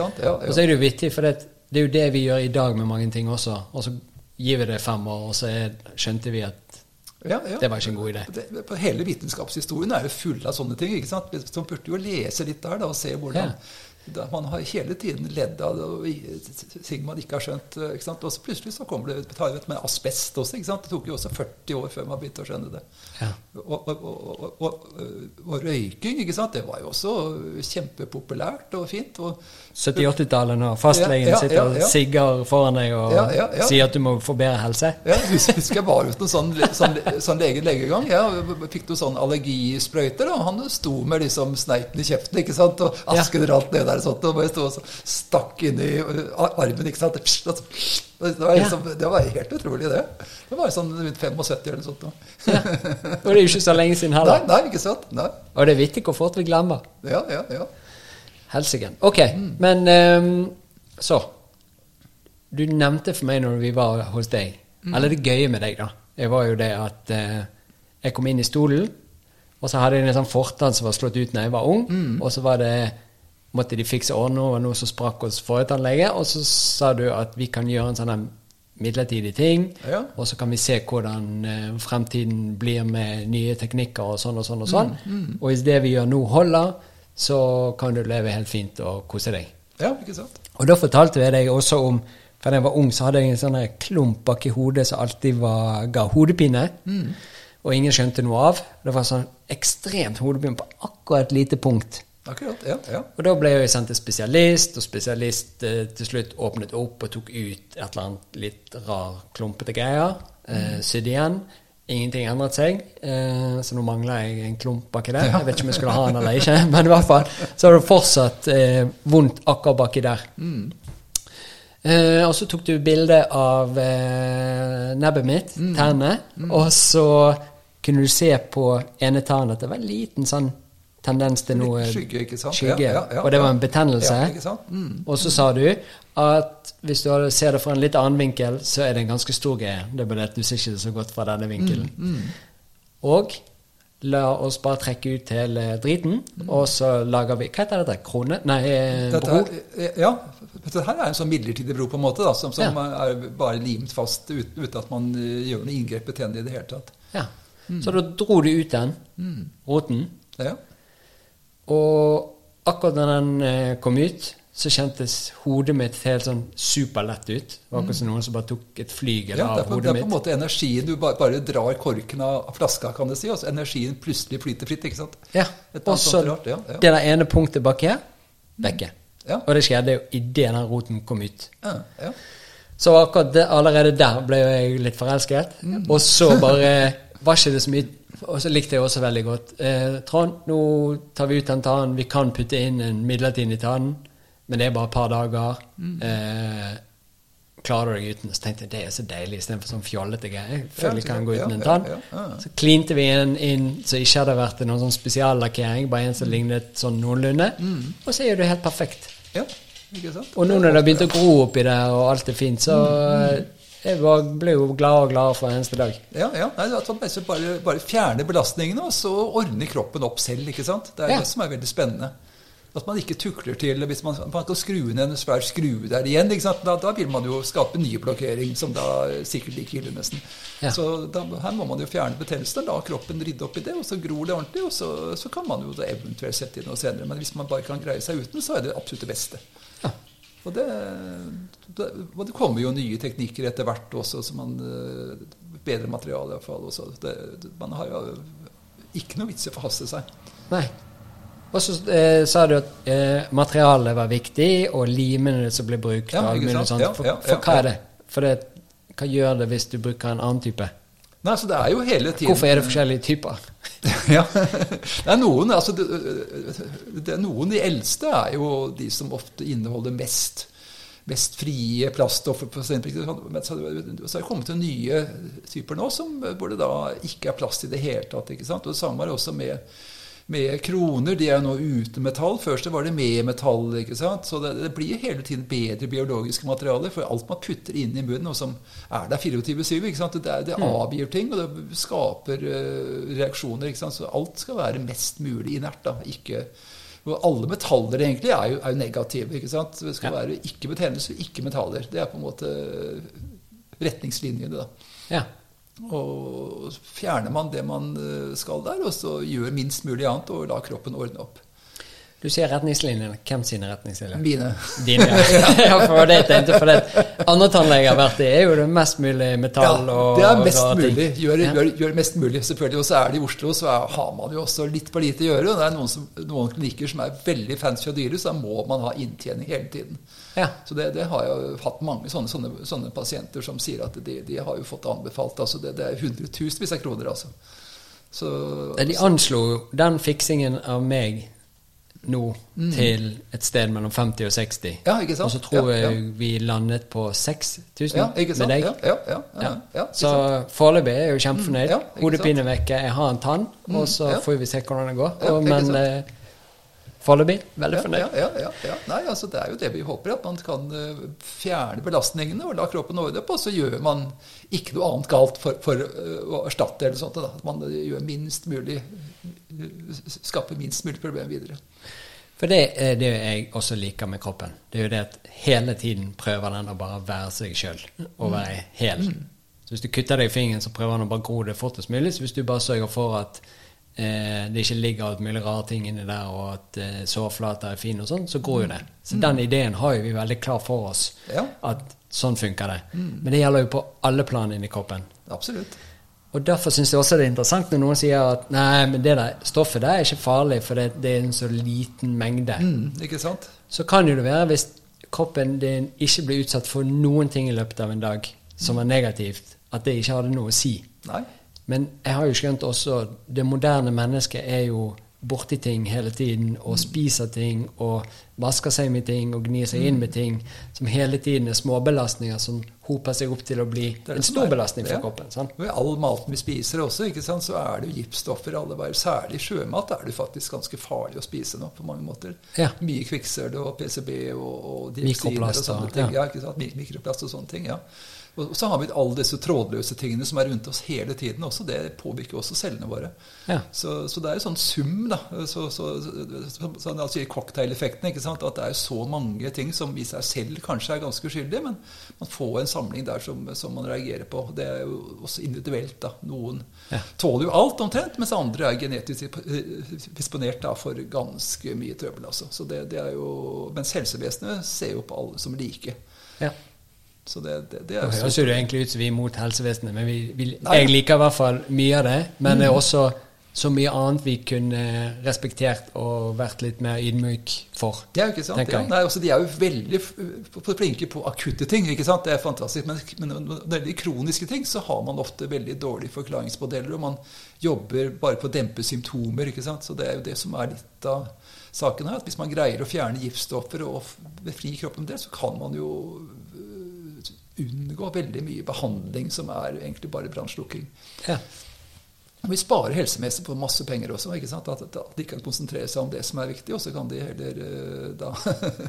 Og så er det jo vittig, for det, det er jo det vi gjør i dag med mange ting også. Og så gir vi det fem år, og så er, skjønte vi at Ja, ja. det var ikke en god idé. Det, på hele vitenskapshistorien er jo full av sånne ting. ikke sant? Så man burde jo lese litt der da, og se hvordan Ja. Da Man har hele tiden ledd av det, ting man ikke har skjønt. eh, ikke sant? Og så plutselig så kommer det vi med asbest også. Det tok jo også 40 år før man begynte å skjønne det. Ja. Og, og, og, og, røyking, det var jo også kjempepopulært og fint. og 70-80-tallet når fastlegen Ja, ja, sitter ja, og sigger foran deg og Ja, ja, ja. sier at du må få bedre helse. Ja, husker jeg var uten sånn, sånn, sånn lege legegang. Ja, fikk noen sånn allergisprøyter, og han sto med liksom sneiten i kjeften, ikke sant, og Ja. asken rant ned der og sånt, og bare sto og så stakk inni armen, ikke sant. Psh, og psh. Det var, liksom, det var helt utrolig, det. Det var sånn rundt 75 eller noe sånt. ja. Og det er jo ikke så lenge siden Nei, heller. nei, ikke sant? Nei. Og det er vittig hvor fort vi glemmer. Ja, ja, ja. Helsike. Ok, men um, så. Du nevnte for meg når vi var hos deg, eller det gøye med deg, da, det var jo det at uh, jeg kom inn i stolen, og så hadde jeg en sånn fortann som var slått ut når jeg var ung, og så var det måtte de fikse ordene over noe som sprakk hos forrige og så sa du at vi kan gjøre en sånn midlertidig ting, Ja. og så kan vi se hvordan uh, fremtiden blir med nye teknikker og sånn og sånn og sånn. Og hvis det vi gjør nå holder, så kan du leve helt fint og kose deg. Ja, ikke sant? Og da fortalte jeg deg også om For da jeg var ung, så hadde jeg en sånn klump bak i hodet som alltid var, ga hodepine. Og ingen skjønte noe av. Det var sånn ekstremt hodepine på akkurat et lite punkt. Akkurat, ja, ja. Og da ble jeg sendt til spesialist, og spesialist eh, til slutt åpnet opp og tok ut et eller annet litt rar, klumpete greier. Eh, sydd igjen. Ingenting endret seg, eh, så nå mangler jeg en klump baki der. Jeg vet ikke om jeg skulle ha den eller ikke, men i hvert fall så har det fortsatt eh, vondt akkurat baki der. Eh, og så tok du bilde av eh, nebbet mitt, tennene, og så kunne du se på ene tærne at det var en liten sånn tendens til noe Skygge, skygge, Ja, ja, ja, og det var en betennelse. Mm. Og så sa du at hvis du ser det fra en litt annen vinkel, så er det en ganske stor greie. Det er bare at du ser ikke det så godt fra denne vinkelen. Mm, Og la oss bare trekke ut hele driten, og så lager vi Hva heter dette? Krone? Nei, eh, Dette bro? er, ja, dette her er en sånn midlertidig bro, på en måte, da, som, som er bare limt fast uten, uten at man eh, gjør noe inngrep i tennene i det hele tatt. Ja. Så da dro du ut den roten, Ja. og akkurat da den eh, kom ut, så kjentes hodet mitt helt sånn superlett ut. Det var akkurat som noen som bare tok et flygel Ja, av hodet mitt. det er på en måte energien Du bare, bare drar korken av flaska, kan du si. Og så energien plutselig flyter fritt. ikke sant? Ja, og så ja, ja. det der ene punktet bak her, vekke. Ja. Og det skjedde jo idet den roten kom ut. Ja, ja. Så akkurat det, allerede der ble jeg litt forelsket. Mm. Og så bare var ikke det så mye Og så likte jeg også veldig godt eh, Trond, nå tar vi ut den tannen. Vi kan putte inn en midlertidig tann, men det er bare et par dager. Mm. Eh, klarer du deg uten? Så tenkte jeg det er så deilig istedenfor sånn fjollete greier. Jeg føler jeg kan gå uten en tann. Så klinte vi en inn så ikke hadde vært noen sånn spesiallakkering, bare en som lignet sånn noenlunde. Mm. Og så er det helt perfekt. ja, ikke sant? Og nå når det har begynt å gro oppi der, og alt er fint, så Mm. jeg ble jo gladere og gladere for eneste dag. Ja, ja. Man bare, bare, fjerner belastningene, og så ordner kroppen opp selv. ikke sant? Det er Ja. det som er veldig spennende. At man ikke tukler til hvis man, man kan skru ned en svær skrue der igjen. Da, da vil man jo skape ny blokkering, som da er sikkert like ille, nesten. Ja. Så da, her må man jo fjerne betennelsen, la kroppen rydde opp i det, og så gror det ordentlig. Og så, så kan man jo eventuelt sette inn noe senere. Men hvis man bare kan greie seg uten, så er det absolutt det beste. Ja. Og det, det, og det kommer jo nye teknikker etter hvert også, så man eh, Bedre materiale iallfall. Man har jo ikke noe vits i å forhaste seg. Nei. Og så eh, sa du at eh, materialet var viktig, og limene som ble brukt. Ja, mulig. Ja, For, ja, for hva er det? For det, hva gjør det hvis du bruker en annen type? Nei, så det er jo hele tiden Hvorfor er det forskjellige typer? ja. Det er noen altså det, det er noen de eldste er jo de som ofte inneholder mest mest frie plaststoffer på. Men så har det kommet til nye typer nå som, hvor det da ikke er plast i det hele tatt. ikke sant? Og Det samme er også med med kroner. De er jo nå uten metall. Først var det med metall. ikke sant? Så det, det, blir hele tiden bedre biologiske materialer. For alt man putter inn i munnen, og som er der 24-7, ikke sant? det, det avgir ting, og det skaper uh, reaksjoner. ikke sant? Så alt skal være mest mulig inert. da, ikke... Og alle metaller egentlig er jo, er jo negative. ikke sant? Det skal ja. være ikke betennelse, ikke metaller. Det er på en måte retningslinjene. da. Ja. Og fjerner man det man eh, skal der, og så gjør minst mulig annet og lar kroppen ordne opp. Du sier retningslinjene. Hvem sine retningslinjer? Mine. Dine, ja. ja, for det tenkte for det. Andre tannleger har vært i, er jo det mest mulig metall ja, og Det er mest mulig. Gjør, gjør, gjør, mest mulig, selvfølgelig. Og så er det i Oslo, så er, har man jo også litt for lite å gjøre. Det er noen, som, noen klinikker som er veldig fancy og dyre, så da må man ha inntjening hele tiden. Ja. Så det, det, har jeg hatt mange sånne, sånne, sånne, pasienter som sier at de, de har jo fått anbefalt altså det, det er hundretusenvis av kroner, altså. Så, de anslo den fiksingen av meg nå mm. til et sted mellom 50 og 60. Ja, ikke sant? Og så tror ja, jeg vi landet på 6000 ja, med deg. Ja, ja, ja, ja så foreløpig er jeg jo kjempefornøyd. Mm, Hodepine vekke, jeg har en tann, mm, og så får vi se hvordan det går. Og, men eh, foreløpig veldig fornøyd. Ja, ja, ja, Nei, altså Det er jo det vi håper, at man kan uh, fjerne belastningene og la kroppen ordne opp, og så gjør man ikke noe annet galt for, for uh, å erstatte eller sånt. Da. At man gjør minst mulig skaper minst mulig problem videre. For det er det jeg også liker med kroppen. Det er jo det at hele tiden prøver den å bare være seg sjøl og være hel. Mm. Så hvis du kutter deg i fingeren, så prøver den å bare gro det fortest mulig. Så hvis du bare sørger for at eh, det ikke ligger alt mulig rare ting inni der, og at eh, sårflater er fine og sånn, så går jo det. Så mm. den ideen har jo vi veldig klar for oss. Ja. At sånn funker det. Mm. Men det gjelder jo på alle plan inni kroppen. Absolutt. Og Derfor syns jeg også det er interessant når noen sier at nei, men det der stoffet der er ikke farlig, for det, det er en så liten mengde. Mm, ikke sant? Så kan jo det være, hvis kroppen din ikke blir utsatt for noen ting i løpet av en dag som er negativt, at det ikke hadde noe å si. Nei. Men jeg har jo skjønt også det moderne mennesket er jo borti ting hele tiden og spiser ting og vasker seg med ting og gnir seg inn med mm. ting som hele tiden er småbelastninger som hoper seg opp til å bli en stor belastning for kroppen. Sant? Ved all maten vi spiser også, sant, så er det jo giftstoffer alle veier. Særlig sjømat er det faktisk ganske farlig å spise nå på mange måter. Ja. Mye kvikksølv og PCB og, og dioksiner og sånne ting. Ja. Ja, Mikroplast og sånne ting. ja. Og så har vi alle disse trådløse tingene som er rundt oss hele tiden også. Det påvirker også cellene våre. Ja. Så, så, det er jo sånn sum, da. Så, så, så, så altså cocktaileffekten. ikke sant? At det er så mange ting som i seg selv kanskje er ganske uskyldige, men man får en samling der som, som, man reagerer på. Det er jo også individuelt. da. Noen ja. tåler jo alt omtrent, mens andre er genetisk disponert da, for ganske mye trøbbel. Altså. Så det, det er jo, mens helsevesenet ser jo på alle som like. Ja. Så det, det, det er høres jo det egentlig ut som vi er mot helsevesenet, men vi, vi, jeg liker i hvert fall mye av det. Men det er mm. også så mye annet vi kunne respektert og vært litt mer ydmyk for. Ja, ikke sant? Ja. Nei, også, de er jo veldig flinke på akutte ting. ikke sant? Det er fantastisk. Men, men når det gjelder kroniske ting, så har man ofte veldig dårlige forklaringsmodeller. Og man jobber bare på å dempe symptomer. ikke sant? Så det er jo det som er litt av saken her. at Hvis man greier å fjerne giftstoffer og befri kroppen med det, så kan man jo unngå veldig mye behandling som er egentlig bare brannslukking. Ja. Vi sparer helsemessig på masse penger også. ikke sant? At, at, de kan konsentrere seg om det som er viktig, og så kan de heller uh, da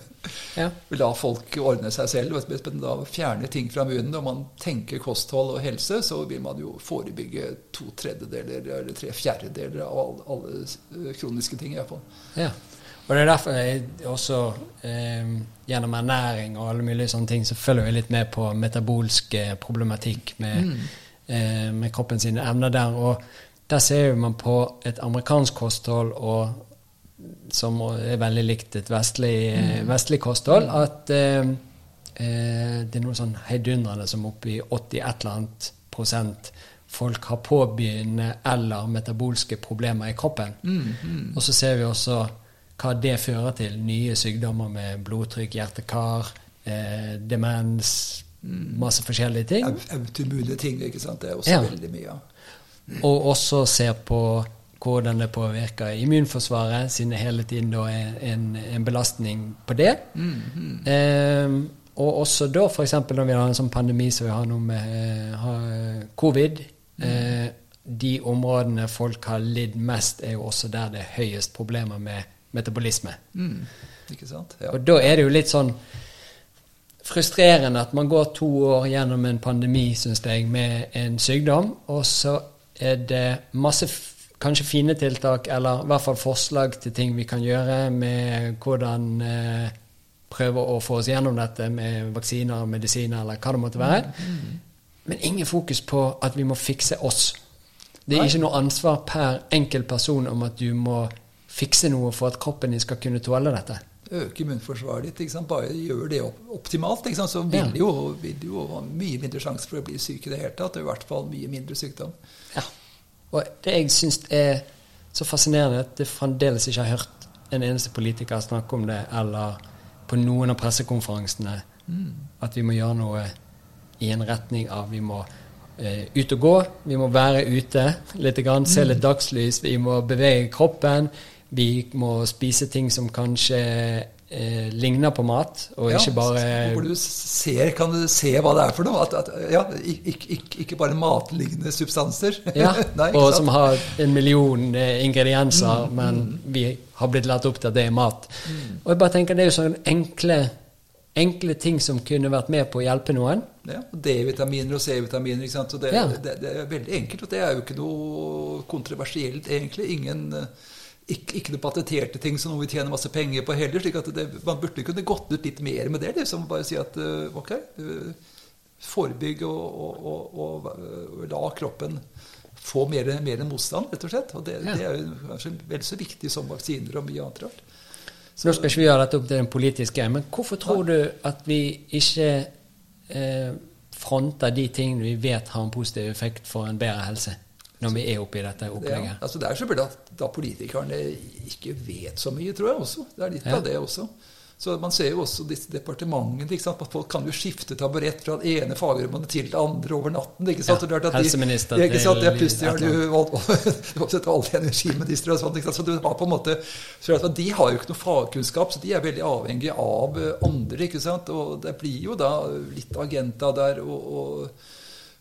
ja. la folk ordne seg selv. og da fjerne ting fra munnen, og man tenker kosthold og helse, så vil man jo forebygge to tredjedeler eller tre fjerdedeler av alle, alle kroniske ting. i hvert fall. Ja. Og det er derfor jeg også eh, gjennom ernæring og alle mulige sånne ting så følger jeg litt med på metabolsk eh, problematikk med, mm. eh, med kroppen sine evner der. Og der ser man på et amerikansk kosthold og, som er veldig likt et vestlig, mm. vestlig kosthold, at eh, eh, det er noe sånn heidundrende som oppi 80 et eller annet prosent folk har påbegynnende eller metabolske problemer i kroppen. Mm, mm. Og så ser vi også hva det fører til. Nye sykdommer med blodtrykk, hjerte-kar, eh, demens, mm. masse forskjellige ting. Autoimmune ting. ikke sant? Det er også ja. veldig mye av. Og også se på hvordan det påvirker immunforsvaret, siden det hele tiden da er en, en belastning på det. Mm, -hmm. Eh, og også da f.eks. når vi har en sånn pandemi som vi har nå med eh, har covid. Eh, de områdene folk har lidd mest, er jo også der det er høyest problemer med metabolisme. Mm. Ikke sant? Ja. Og da er det jo litt sånn frustrerende at man går to år gjennom en pandemi, syns jeg, med en sykdom, og så er det masse kanskje fine tiltak, eller i hvert fall forslag til ting vi kan gjøre med hvordan eh, prøve å få oss gjennom dette med vaksiner, medisiner eller hva det måtte være. Men ingen fokus på at vi må fikse oss. Det er Nei. ikke noe ansvar per enkelt person om at du må fikse noe for at kroppen din skal kunne tåle dette. Øke immunforsvaret ditt. Ikke sant? Bare gjør det optimalt, ikke sant? så vil Ja. jo, vil jo ha mye mindre sjanse for å bli syk i det hele tatt. Og i hvert fall mye mindre sykdom. Ja. Og det jeg syns er så fascinerende, at jeg fremdeles ikke har hørt en eneste politiker snakke om det, eller på noen av pressekonferansene, at vi må gjøre noe i en retning av vi må eh, ut og gå, vi må være ute litt, grann, se litt dagslys, vi må bevege kroppen, vi må spise ting som kanskje eh, ligner på mat, og Ja, ikke bare Hvor du ser, kan du se hva det er for noe. At, at, ja, ikke, ikke, ikke bare matlignende substanser. Ja, Nei, og sant? som har en million eh, ingredienser, Mm, men vi har blitt lært opp til at det er mat. Mm. Og jeg bare tenker Det er jo sånne enkle, enkle ting som kunne vært med på å hjelpe noen. Ja, D-vitaminer og C-vitaminer. ikke sant? Så det, Ja. det, det er veldig enkelt, og det er jo ikke noe kontroversielt, egentlig. Ingen, eh, ikke, ikke noe patenterte ting som noe vi tjener masse penger på heller. slik at det, Man burde kunne gått ut litt mer med det. liksom Bare si at eh, ok, eh, forebygg og, og, og, og, og la kroppen få mer, mer motstand, rett og slett. Og det, Ja. det er jo kanskje vel så viktig som vaksiner og mye annet rart. Så Nå skal ikke vi gjøre dette opp til den politiske, men hvorfor tror du at vi ikke eh, fronter de tingene vi vet har en positiv effekt for en bedre helse, når vi er oppe i dette Ja, altså det er selvfølgelig at da politikerne ikke vet så mye, tror jeg også. Det er litt Ja. av det også. Så Man ser jo også disse departementene. ikke sant? Folk kan jo skifte taburett fra det ene fagrommet til det andre over natten. ikke sant? Ja, er de- helseminister Ja, ikke sant? det plutselig har du oppsett alle energiministre og sånt. ikke sant? Så du har på en måte, så De har jo ikke noe fagkunnskap, så de er veldig avhengige av eh, andre. ikke sant? Og det blir jo da litt agenda der. og, og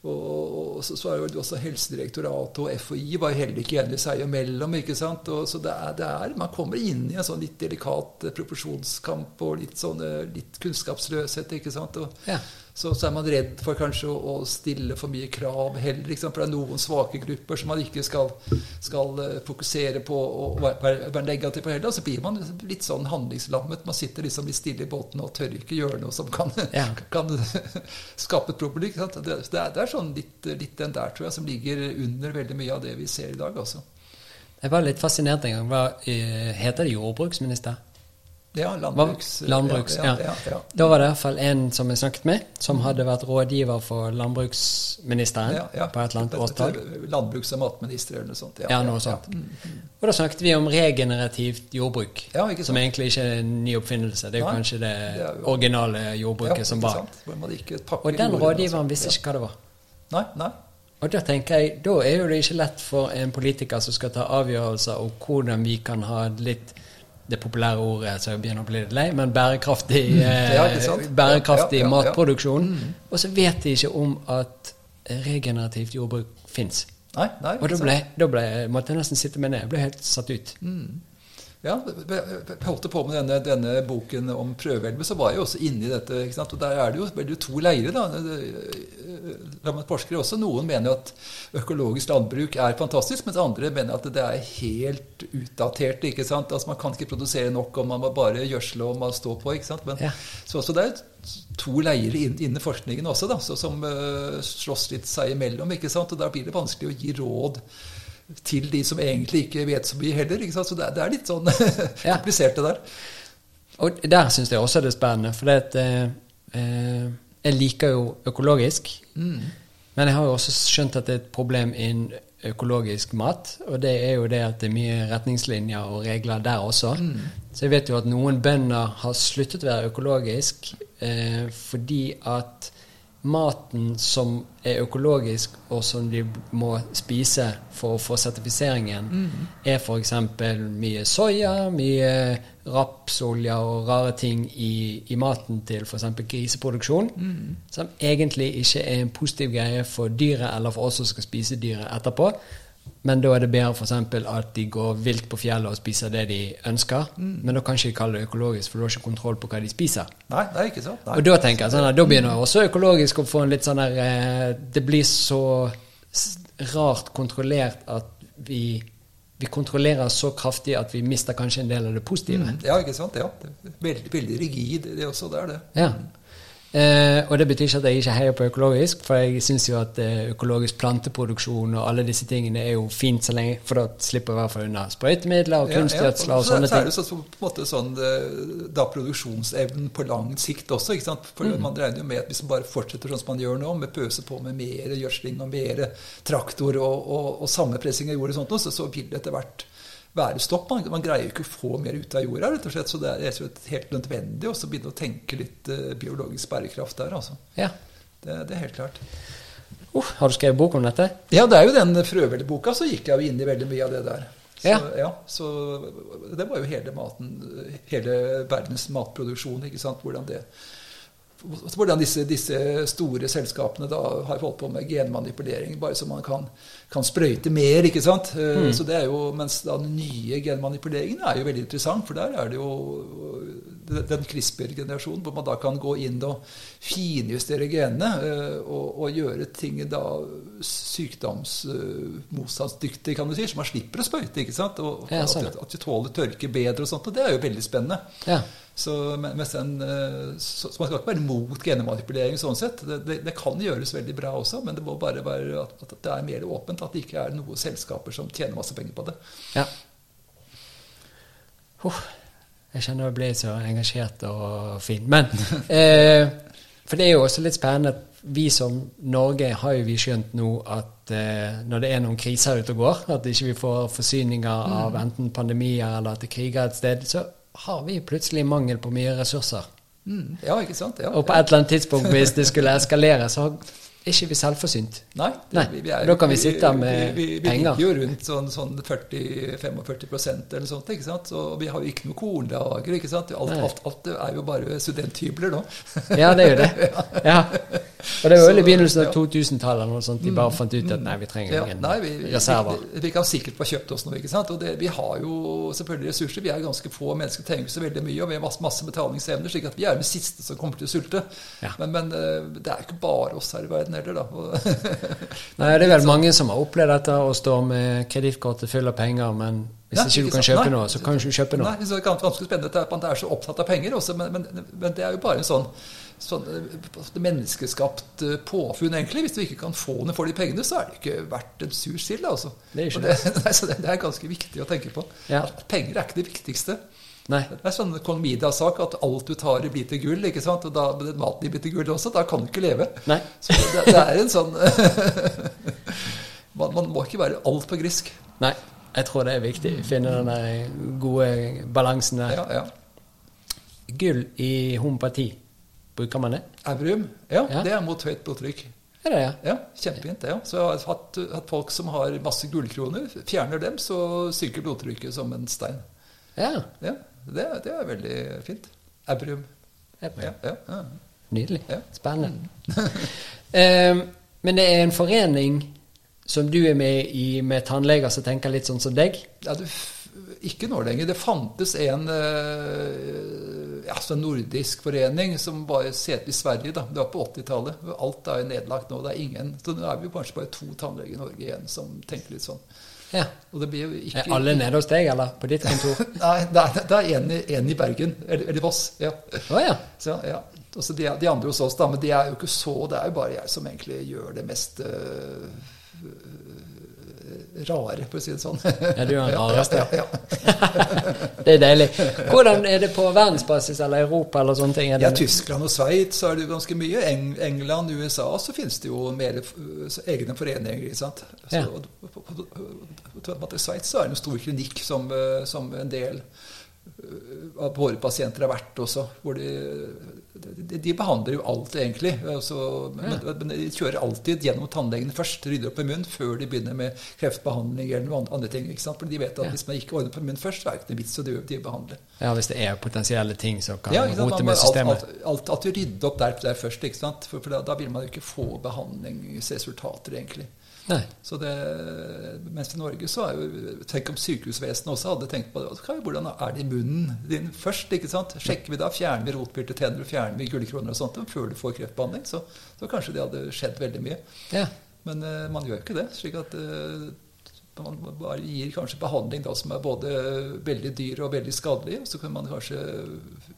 og og så, så er jo også Helsedirektoratet og FHI var heller ikke enige seg imellom. ikke sant? Og, så det er, det er, Man kommer inn i en sånn litt delikat eh, proporsjonskamp og litt sånn eh, litt kunnskapsløshet. ikke sant? Og, Ja. Så, så er man redd for kanskje å, å stille for mye krav heller. For det er noen svake grupper som man ikke skal, skal eh, fokusere på og være, være negativ på heller. Og så blir man litt sånn handlingslammet. Man sitter liksom litt stille i båten og tør ikke gjøre noe som kan, Ja. kan skape et problem. Det, det, er, det er sånn litt, litt den der, tror jeg, som ligger under veldig mye av det vi ser i dag. Også. Jeg var litt fascinert en gang. Hva, eh, heter det jordbruksminister? Ja, landbruks... Landbruks, ja. ja, ja. Da var det i hvert fall en som jeg snakket med, som hadde vært rådgiver for landbruksministeren på et eller annet årtall. Landbruks- og matminister eller noe sånt. Ja, noe sånt. Og da snakket vi om regenerativt jordbruk, som egentlig ikke er en ny oppfinnelse. Det er jo Nei, kanskje det, det jo- originale jordbruket som var. Og den rådgiveren altså. visste ikke hva det var. Nei, nei. Og da tenker jeg, da er jo det ikke lett for en politiker som skal ta avgjørelser om hvordan vi kan ha et litt det populære ordet så jeg begynner å bli litt lei, men bærekraftig, Mm. Ja, eh, bærekraftig Ja, ja, ja, ja. matproduksjon. Og så vet de ikke om at regenerativt jordbruk fins. Og da ble, da ble, måtte jeg nesten sitte meg ned. Jeg ble helt satt ut. Ja, jeg holdt på med denne, denne boken om prøveelver, så var jeg jo også inne i dette. ikke sant? Og der er det jo veldig to leirer. da. Blant forskere også. Noen mener jo at økologisk landbruk er fantastisk, mens andre mener at det er helt utdatert. ikke sant? Altså Man kan ikke produsere nok, og man må bare gjødsle og man stå på. ikke sant? Men, Ja. så, så det er to leirer innen forskningen også, da, så, som eh, slåss litt seg imellom. ikke sant? Og da blir det vanskelig å gi råd til de som egentlig ikke vet så mye heller. Så det, det er litt sånn Ja. komplisert, det der. Og der syns jeg også det er spennende, for det at, eh, eh, jeg liker jo økologisk. Men jeg har jo også skjønt at det er et problem innen økologisk mat. Og det er jo det at det er mye retningslinjer og regler der også. Så jeg vet jo at noen bønder har sluttet å være økologisk eh, fordi at maten som er økologisk, og som de må spise for å få sertifiseringen, Mm. er f.eks. mye soya, mye rapsolje og rare ting i, i maten til f.eks. griseproduksjon, Mm. som egentlig ikke er en positiv greie for dyret eller for oss som skal spise dyret etterpå. Men da er det bedre eksempel at de går vilt på fjellet og spiser det de ønsker. Mm. Men da kan ikke de kalle det økologisk, for du har ikke kontroll på hva de spiser. Nei, det er ikke sant? Nei. Og da tenker jeg sånn at da begynner også økologisk å få en litt sånn der eh, Det blir så rart kontrollert at vi, vi kontrollerer så kraftig at vi mister kanskje en del av det positive. Mm, Ja, ikke sant? Ja. Veldig, veldig rigid, det også. Det er det. Ja. Eh, og det betyr ikke at jeg ikke heier på økologisk, for jeg syns jo at eh, økologisk planteproduksjon og alle disse tingene er jo fint så lenge, for da slipper vi i hvert fall unna sprøytemidler og kunstgjødsler og så sånne så er ting. det så, så, på en måte sånn eh, da produksjonsevnen på lang sikt også. ikke sant? For Mm. Man regner jo med at hvis man bare fortsetter sånn som man gjør nå, med pøse på med mer gjødsling og mer traktor og, og, og sammenpressing av jord og sånt, så, så vil det etter hvert være stopp. Man, man greier ikke å få mer ut av jorda, rett og slett. Så det er slett helt nødvendig å begynne å tenke litt eh, biologisk bærekraft der, altså. Ja. Det, det er helt klart. Uh, har du skrevet bok om dette? Ja, det er jo den frøveldeboka. så gikk jeg jo inn i veldig mye av det der. Så, Ja. ja. så det var jo hele maten, hele verdens matproduksjon, ikke sant, hvordan det hvordan disse, disse store selskapene da har holdt på med genmanipulering, bare så man kan, kan sprøyte mer. ikke sant? Mm. Så det er jo, Mens da den nye genmanipuleringen er jo veldig interessant, for der er det jo den CRISPR-generasjonen, hvor man da kan gå inn og finjustere genene eh, og, og gjøre ting da sykdomsmotstandsdyktig, kan du si, så man slipper å sprøyte. ikke sant? Og at, at vi tåler tørke bedre og sånt, og det er jo veldig spennende. Ja. Så, men- den, eh, så, så man skal ikke være mot genmanipulering sånn sett. Det, det, det kan gjøres veldig bra også, men det må bare være at, at det er mer åpent. At det ikke er noen selskaper som tjener masse penger på det. ja. Oh, Jeg kjenner jeg blir så engasjert og fin. Men eh, For det er jo også litt spennende at vi som Norge har jo vi skjønt nå at eh, når det er noen kriser ute og går, at ikke vi får forsyninger av enten pandemier eller at det kriger et sted, så har vi plutselig mangel på mye ressurser. Mm, ja, ikke sant? Ja, Og på et eller annet tidspunkt, hvis det skulle eskalere, så er ikke vi selvforsynt. Nei, det, Nei, vi, vi er, da kan vi sitte med vi, vi, vi penger. ligger jo rundt sånn, sånn 40-45 eller sånt. ikke sant? Så vi har jo ikke noe kornlager. ikke sant? Alt, alt, alt er jo bare studenthybler nå. Ja, det er jo det. Ja. Og det var vel i begynnelsen av 2000-tallet eller noe sånt de bare fant ut at nei, vi trenger Ja, ingen nei, vi, reserver. vi, vi kan sikkert få kjøpt oss noe. ikke sant? Og det, vi har jo selvfølgelig ressurser. Vi er ganske få mennesker, trenger ikke så veldig mye, og vi har masse, masse betalingsevner. slik at vi er de siste som kommer til å sulte. Ja. Men, men eh, det er ikke bare oss her i verden heller, da. Nei, det er vel mange som har opplevd dette og står med kredittkortet full av penger, men hvis Nei, ikke du ikke kan kjøpe noe, så kan du ikke kjøpe noe. Nei, så det er ganske spennende at man er så opptatt av penger også, men, men, men det er jo bare en sånn, sånn eh, menneskeskapt eh, påfunn, egentlig. Hvis du ikke kan få noe for de pengene, så er det ikke verdt en sur sild, altså. Det er det, nei, det, det er ganske viktig å tenke på. Ja. At penger er ikke det viktigste. Nei. Det er sånn kong Midas-sak at alt du tar blir til gull, ikke sant? og da maten blir til gull også. Da kan du ikke leve. Nei. Så det, det er en sånn man, man må ikke være altfor grisk. Nei. Jeg tror det er viktig å finne den gode balansen der. Ja, ja. Gull i homopati, bruker man det? Evrium? ja, Ja. det er mot høyt blodtrykk. Er det, ja? Ja, Kjempefint. det, Ja. Så jeg har hatt, hatt folk som har masse gullkroner. Fjerner dem, så synker blodtrykket som en stein. Ja. Ja, Det, det er veldig fint. Eurum. Ja. Ja. Nydelig. Ja. Spennende. um, men det er en forening som du er med i med tannleger som tenker litt sånn som deg? Ja, f- ikke nå lenger. Det fantes en eh, ja, sånn nordisk forening som var sete i Sverige. da. Det var på 80-tallet. Alt er nedlagt nå. Det er ingen, så nå er vi kanskje bare to tannleger i Norge igjen som tenker litt sånn. Ja. Og det blir jo ikke Er alle nede hos deg, eller på ditt kontor? Nei, det er, det er en, i- en i Bergen. Eller, eller Voss. ja. Oh, ja. Så, ja. Også de, de andre hos oss, da, men de er jo ikke så Det er jo bare jeg som egentlig gjør det mest øh, rare, for å si det sånn. Ja, du er den rareste, ja. ja. Det er deilig. Hvordan er det på verdensbasis eller Europa eller sånne ting? Ja, Tyskland og Sveits er det jo ganske mye. Eng England, USA, så finnes det jo mer egne foreninger. ikke sant? Så, Ja. på- på- på- på Sveits så er det en stor klinikk som, øh, som en del av våre pasienter har vært også. hvor de, de, de behandler jo alt, egentlig. Altså, men, men, de kjører alltid gjennom tannlegen først. Rydder opp i munnen før de begynner med kreftbehandling eller noen andre ting. ikke sant? For de vet at Ja. hvis man ikke ordner på munnen først, så er det ikke noe vits å de behandle. Ja, hvis det er potensielle ting som kan Ja, rote med systemet. alt, alt, at alltid rydder opp der, der først, ikke sant? For, for da, da vil man jo ikke få behandlingsresultater, egentlig. Det, mens i Norge så er jo Tenk om sykehusvesenet også hadde tenkt på det. Hvordan er det i munnen din først? ikke sant? Sjekker vi da, Fjerner vi rotbyrte tenner fjerner vi gullkroner og sånt før du får kreftbehandling? Så, så kanskje det hadde skjedd veldig mye. Ja. Men uh, man gjør jo ikke det. slik at uh, man bare gir kanskje behandling da, som er både veldig dyr og veldig skadelig. Så kunne man kanskje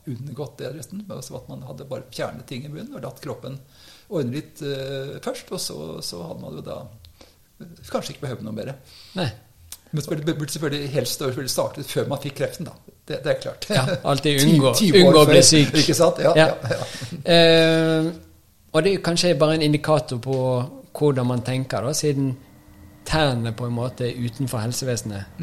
unngått det resten. med at man hadde bare fjernet ting i munnen og latt kroppen ordne litt uh, først. Og så, så hadde man jo da kanskje ikke behøve noe mer. Nei. Men selvfølgelig burde selvfølgelig helst selvfølgelig startet før man fikk kreften, da. Det, det er klart. Ja, alltid Ti- unngå, 20 år unngå å bli syk. Ikke sant? Ja, Ja. ja. ja. Uh, og det er kanskje bare en indikator på hvordan man tenker, da, siden tærne på en måte er utenfor helsevesenet.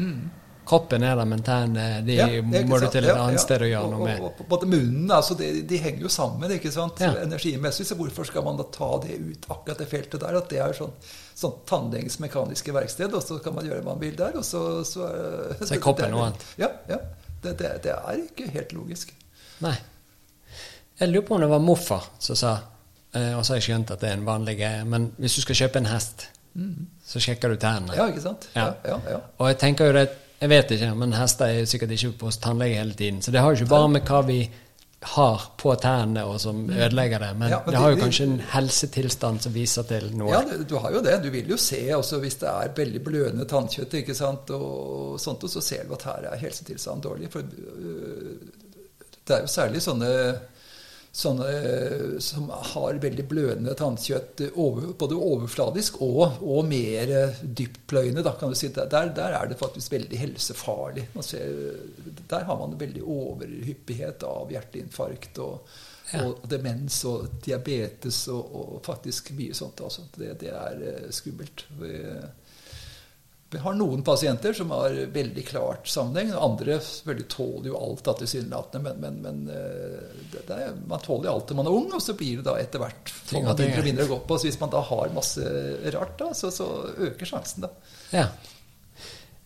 Kroppen er der, men tærne de Mm. Ja, det må du til et annet sted å gjøre noe med. og- og Både munnen, altså de, de henger jo sammen ikke sant? Energimessig, så hvorfor skal man da ta det ut akkurat det feltet der? At det er sånn, sånn tannlegens mekaniske verksted, og så kan man gjøre hva man vil der, og så Så, Så er kroppen noe annet. Ja. ja. Det, det, det er ikke helt logisk. Nei. Jeg lurer på om det var morfar som sa eh, Og så har jeg skjønt at det er en vanlig greie, men hvis du skal kjøpe en hest, så sjekker du tærne. Mm. Ja, ikke sant? Ja. Ja, ja. Og jeg tenker jo det Jeg vet ikke, men hester er sikkert ikke på hos tannlege hele tiden. Så det har jo ikke bare med hva vi har på tærne, og som ødelegger det, men, Ja, men det har jo de- de- kanskje en helsetilstand som viser til noe. Ja, du, du har jo det. Du vil jo se også hvis det er veldig blødende tannkjøtt, ikke sant, og sånt, og så ser du at her er helsetilstanden dårlig. For øh, det er jo særlig sånne, sånne øh, som har veldig blødende tannkjøtt, øh, over, både overfladisk og, og mer øh, dyptpløyende, da, kan du si. Der, der er det faktisk veldig helsefarlig. Man ser, der har man veldig overhyppighet av hjerteinfarkt og, Ja. og demens og diabetes og, og faktisk mye sånt. Altså. Det, det er eh, skummelt. Vi, vi har noen pasienter som har veldig klart sammenheng. Andre selvfølgelig tåler jo alt da, tilsynelatende, men, men, men eh, det, det er, man tåler jo alt når man er ung, og så blir det da etter hvert Ting at mindre og mindre å gå på. Så hvis man da har masse rart, da, så, så øker sjansen, da. Ja.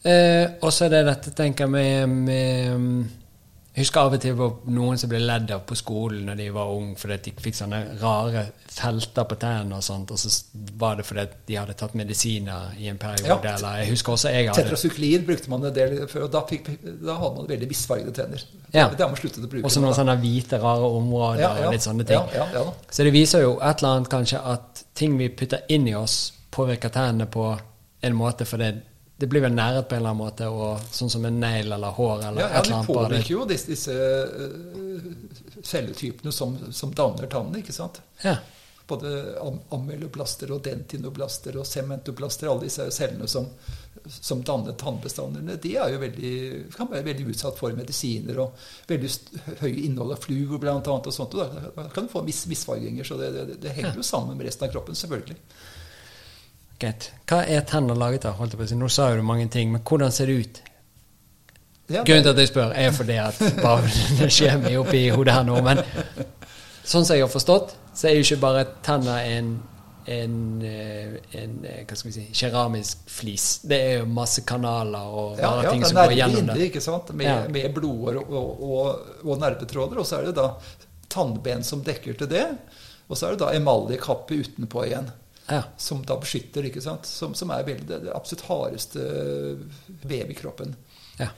Eh, og så er det dette, tenker jeg, med, med Jeg husker av og til var noen som ble ledd av på skolen når de var unge fordi de fikk sånne rare felter på tennene og sånt, og så var det fordi de hadde tatt medisiner i en periode. Ja. Eller jeg husker også jeg hadde Tetrasyklin brukte man en del før, og da, fikk, da hadde man veldig misfargede tenner. Ja. Det har man sluttet å bruke. Og så noen da. sånne hvite, rare områder Ja, og litt sånne ting. Ja, ja, ja. Så det viser jo et eller annet kanskje at ting vi putter inn i oss, påvirker tennene på en måte, for det, blir vel næret på en eller annen måte, og sånn som en negl eller hår eller Ja, ja, et eller annet. Ja, det påvirker jo disse, disse øh, celletypene som, som danner tannene, ikke sant? Ja. Både am amyloblaster og dentinoblaster og sementoblaster, alle disse cellene som, som danner tannbestandene, de veldig, kan være veldig utsatt for medisiner og veldig høy høye innhold av fluor annet og sånt. Og da kan du få mis misfarginger, så det, det, det henger jo sammen med resten av kroppen, selvfølgelig. Greit. Hva er tenner laget av? holdt jeg på å si? Nå sa jo du mange ting, men hvordan ser det ut? Ja, Grunnen til at jeg spør, er fordi at bare det skjer mye oppi hodet her nå. Men sånn som jeg har forstått, så er jo ikke bare tenner en, en, eh, en eh, hva skal vi si, keramisk flis. Det er jo masse kanaler og Ja, ja, ting som går gjennom det. ikke sant? Med, Ja. med blodår og, og, og nervetråder. Og så er det da tannben som dekker til det. Og så er det da emaljekappe utenpå igjen. Ja. Som da beskytter, ikke sant? Som, som er veldig, det, det absolutt hardeste vev i kroppen. Ja.